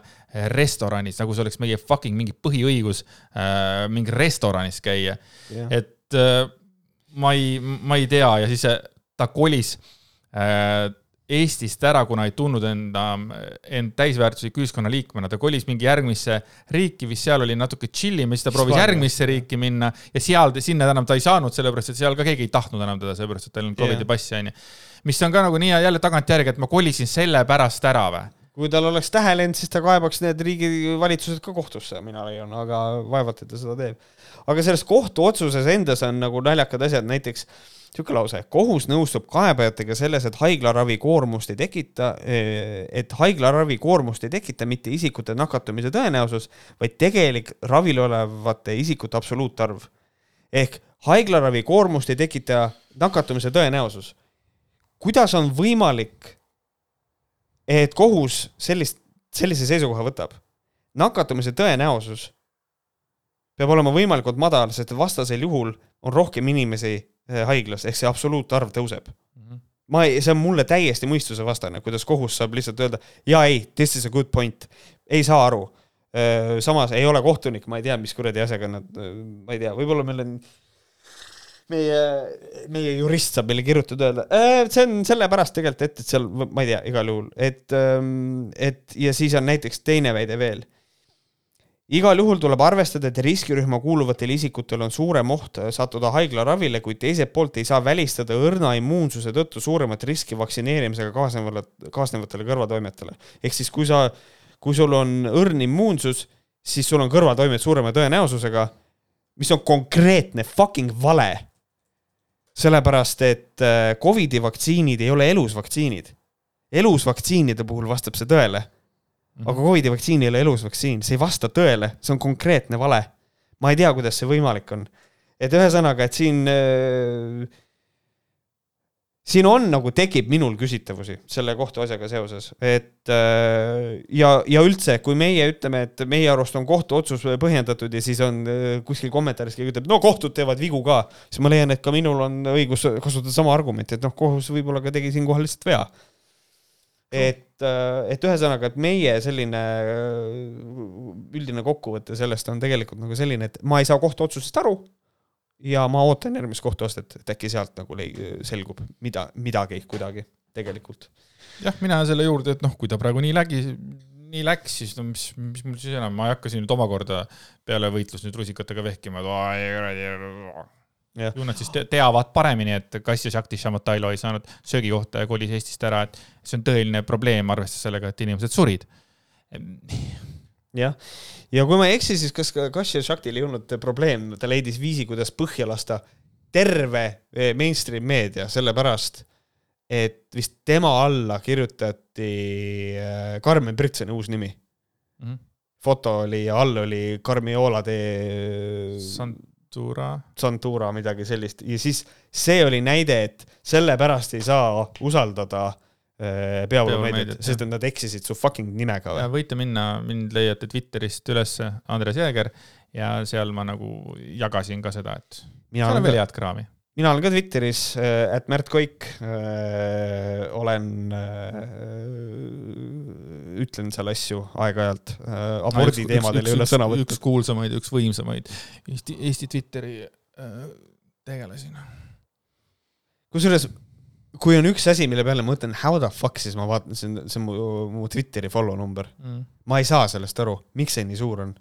restoranis, nagu see oleks meie fucking mingi põhiõigus äh, mingi restoranis käia yeah.. et äh, ma ei, ma ei tea ja siis ta kolis äh, Eestist ära, kuna ei tundnud enda, end täisväärtusliku ühiskonnaliikmena, ta kolis mingi järgmisse riiki, vist seal oli natuke chill im ja siis ta proovis Hispaania. järgmisse riiki minna ja seal, sinna enam ta ei saanud, sellepärast et seal ka keegi ei tahtnud enam teda, sellepärast et tal on Covidi Jah. passi, onju. Mis on ka nagu nii jälle tagantjärgi, et ma kolisin sellepärast ära või? kui tal oleks tähelend, siis ta kaebaks need riigivalitsused ka kohtusse, mina leian, aga vaevalt, et ta seda teeb. aga selles kohtuotsuses endas on nagu naljakad asjad, näiteks niisugune lause, kohus nõustub kaebajatega selles, et haiglaravi koormust ei tekita, et haiglaravi koormust ei tekita mitte isikute nakatumise tõenäosus, vaid tegelik ravil olevate isikute absoluutarv. ehk haiglaravi koormust ei tekita nakatumise tõenäosus. Kuidas on võimalik et kohus sellist, sellise seisukoha võtab. nakatumise tõenäosus peab olema võimalikult madal, sest vastasel juhul on rohkem inimesi eh, haiglas, ehk see absoluutarv tõuseb. ma ei, see on mulle täiesti mõistusevastane, kuidas kohus saab lihtsalt öelda, jaa, ei, this is a good point, ei saa aru. samas ei ole kohtunik, ma ei tea, mis kuradi asjaga nad, ma ei tea, võib-olla meil on meie, meie jurist saab meile kirjutada, öelda, see on sellepärast tegelikult, et, et seal, ma ei tea, igal juhul, et, et ja siis on näiteks teine väide veel. igal juhul tuleb arvestada, et riskirühma kuuluvatel isikutel on suurem oht sattuda haiglaravile, kuid teiselt poolt ei saa välistada õrna immuunsuse tõttu suuremat riski vaktsineerimisega kaasnevale, kaasnevatele kõrvatoimetele. ehk siis, kui sa, kui sul on õrn immuunsus, siis sul on kõrvatoimed suurema tõenäosusega, mis on konkreetne fucking vale sellepärast, et äh, Covidi vaktsiinid ei ole elusvaktsiinid. elusvaktsiinide puhul vastab see tõele. aga Covidi vaktsiin ei ole elusvaktsiin, see ei vasta tõele, see on konkreetne vale. ma ei tea, kuidas see võimalik on. et ühesõnaga, et siin äh, siin on nagu, tekib minul küsitavusi selle kohtuasjaga seoses, et äh, ja, ja üldse, kui meie ütleme, et meie arust on kohtuotsus põhjendatud ja siis on äh, kuskil kommentaaris keegi ütleb, no kohtud teevad vigu ka, siis ma leian, et ka minul on õigus kasutada sama argumenti, et noh, kohus võib-olla ka tegi siinkohal lihtsalt vea. et, et ühesõnaga, et meie selline äh, üldine kokkuvõte sellest on tegelikult nagu selline, et ma ei saa kohtuotsusest aru ja ma ootan järgmist kohtuastet, et äkki sealt nagu selgub mida, midagi kuidagi tegelikult. jah, mina selle juurde, et noh, kui ta praegu nii lägi, nii läks, siis no mis, mis mul siis enam, ma ei hakka siin nüüd omakorda peale võitlust nüüd rusikatega vehkima, et ju nad siis te teavad paremini, et Kassias Jaktis Šamatailo ei saanud söögikohta ja kolis Eestist ära, et see on tõeline probleem, arvestades sellega, et inimesed surid. Jah, ja kui ma ei eksi, siis kas ka Kassias Šaktil ei olnud probleem, ta leidis viisi, kuidas põhja lasta terve eh, mainstream meedia, sellepärast et vist tema alla kirjutati eh, Carmen Britsoni uus nimi mm. -hmm. foto oli ja all oli Carmiola de Santura. Santura, midagi sellist ja siis see oli näide, et sellepärast ei saa usaldada äh, peavoolumeediat, sest et nad eksisid su fucking nimega või? võite minna, mind leiate Twitterist ülesse, Andres Jääger ja seal ma nagu jagasin ka seda, et mina seal on veel head kraami mina olen ka Twitteris, et Märt Koik äh,, olen äh,, ütlen seal asju aeg-ajalt äh,, abordi teemadel ei ole sõna võtta. üks kuulsamaid, üks võimsamaid Eesti, Eesti Twitteri äh, tegelasi. kusjuures, kui on üks asi, mille peale ma mõtlen how the fuck, siis ma vaatan, see on, see on mu, mu Twitteri follow number mm.. ma ei saa sellest aru, miks see nii suur on.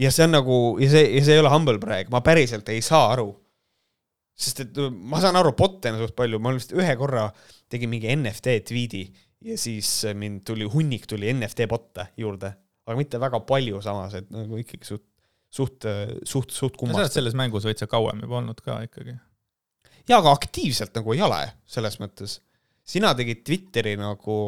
ja see on nagu, ja see, ja see ei ole humble brag, ma päriselt ei saa aru sest et ma saan aru, bot'e suht palju, ma vist ühe korra tegin mingi NFT tweet'i ja siis mind tuli, hunnik tuli NFT bot'e juurde, aga mitte väga palju samas, et nagu ikkagi suht, suht, suht, suht kummastav. sa oled selles mängus veitsa kauem juba olnud ka ikkagi. Jaa, aga aktiivselt nagu ei ole, selles mõttes. sina tegid Twitteri nagu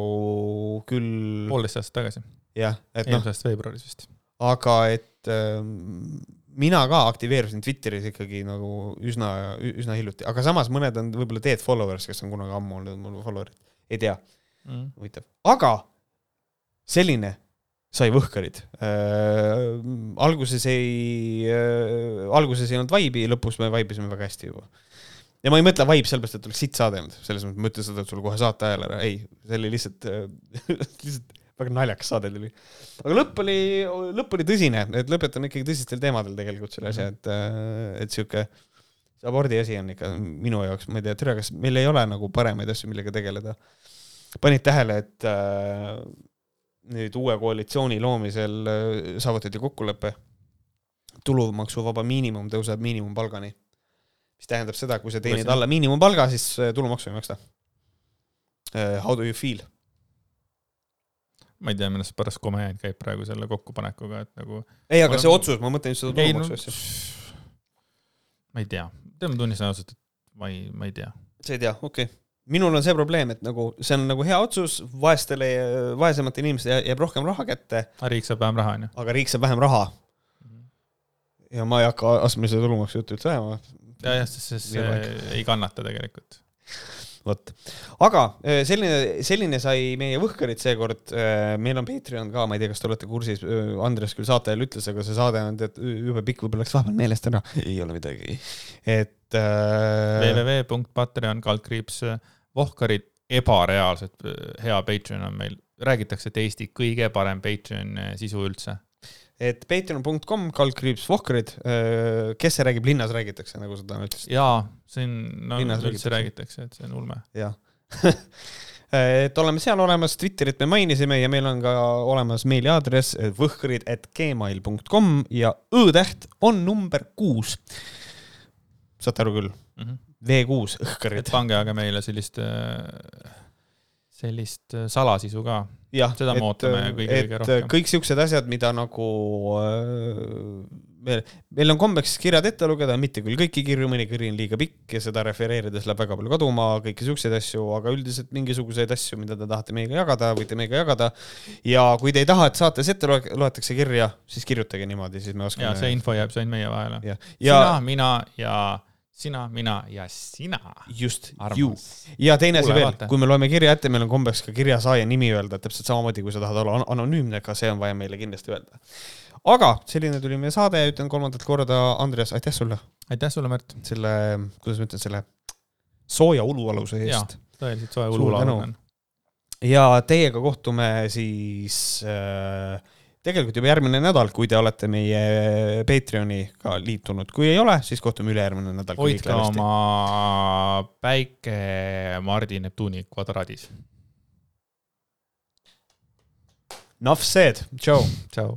küll poolteist aastat tagasi. jah, et noh. eelmise aasta veebruaris vist. aga et ähm, mina ka aktiveerusin Twitteris ikkagi nagu üsna, üsna hiljuti, aga samas mõned on võib-olla dead followers, kes on kunagi ammu olnud mul follower'id, ei tea mm.. huvitav, aga selline sai Võhkarid äh,. alguses ei äh,, alguses ei olnud vaibi, lõpus me vaibisime väga hästi juba. Ja ma ei mõtle vibe sellepärast, et oleks sitt saade olnud, selles mõttes ma ütlen seda, et sulle kohe saate ajal ära, ei, see oli lihtsalt äh, lihtsalt väga naljakas saade tuli. aga lõpp oli, lõpp oli tõsine, et lõpetame ikkagi tõsistel teemadel tegelikult selle asja, et, et sihuke, see abordi asi on ikka minu jaoks, ma ei tea, tere, kas meil ei ole nagu paremaid asju, millega tegeleda. panid tähele, et äh, nüüd uue koalitsiooni loomisel äh, saavutati kokkulepe, tulumaksuvaba miinimum tõuseb miinimumpalgani. Mis tähendab seda, kui sa teenid alla miinimumpalga, siis äh, tulumaksu ei maksta. How do you feel? ma ei tea, millest pärast komejäänud käib praegu selle kokkupanekuga, et nagu. ei, aga Ma- see otsus, ma mõtlen just seda no tulumaksu asja. ma ei tea, tead ma tunnistan ausalt, et ma ei, ma ei tea. sa ei tea, okei okay.. minul on see probleem, et nagu see on nagu hea otsus, vaestele, vaesematele inimestele jääb rohkem raha kätte, aga riik saab vähem raha, onju. aga riik saab vähem raha. ja ma ei hakka astmelise tulumaksu juttu üldse ajama, ja, jah, sest see, see ei kannata tegelikult. vot. aga eh, selline, selline sai meie Võhkarid seekord. meil on Patreon ka, ma ei tea, kas te olete kursis, Andres küll saate ajal ütles, aga see saade on tead jube pikk, võib-olla läks vahepeal meelest ära. ei ole midagi. et äh, www.patreon kaldkriips Vohkarid, ebareaalselt hea Patreon on meil. räägitakse, et Eesti kõige parem Patreon sisu üldse. Et patreon.com, kaldkriips Vohkarid, kes see räägib, linnas räägitakse, nagu sa täna ütlesid. jaa, siin no, Linnas üldse räägitakse. et see on ulme. jah et oleme seal olemas, Twitterit me mainisime ja meil on ka olemas meiliaadress võhkrid at gmail.com ja õ-täht on number kuus. saate aru küll, V6 et õhkarid. pange aga meile sellist, sellist äh, salasisu ka. seda me ootame kõige- kõige et rohkem. kõik siuksed asjad, mida nagu äh, meil, meil on kombeks kirjad ette lugeda, mitte küll kõiki kirju, mõni kiri on liiga pikk ja seda refereerides läheb väga palju kaduma, kõiki siukseid asju, aga üldiselt mingisuguseid asju, mida te tahate meiega jagada, võite meiega jagada. ja kui te ei taha, et saates ette loe- loetakse kirja, siis kirjutage niimoodi, siis me ja oskame. see info jääb see ainult meie vahele. ja, sina ja, mina ja sina, mina ja sina. just, ju armas. ja teine asi veel kui me loeme kirja ette, meil on kombeks ka kirjasaaja nimi öelda, täpselt samamoodi, kui sa tahad olla an- anonüümne, ka see on vaja meile kindlasti öelda. aga selline tuli meie saade, ütlen kolmandat korda, Andres, aitäh sulle aitäh sulle, Märt. selle, kuidas ma ütlen, selle sooja ulualuse eest., tõeliselt tänu. on. ja teiega kohtume siis äh, tegelikult juba järgmine nädal, kui te olete meie Patreoniga liitunud, kui ei ole, siis kohtume ülejärgmine nädal. hoidke oma päike Mardi Neptuuni kvadraadis. Nuff said, tšau. tšau.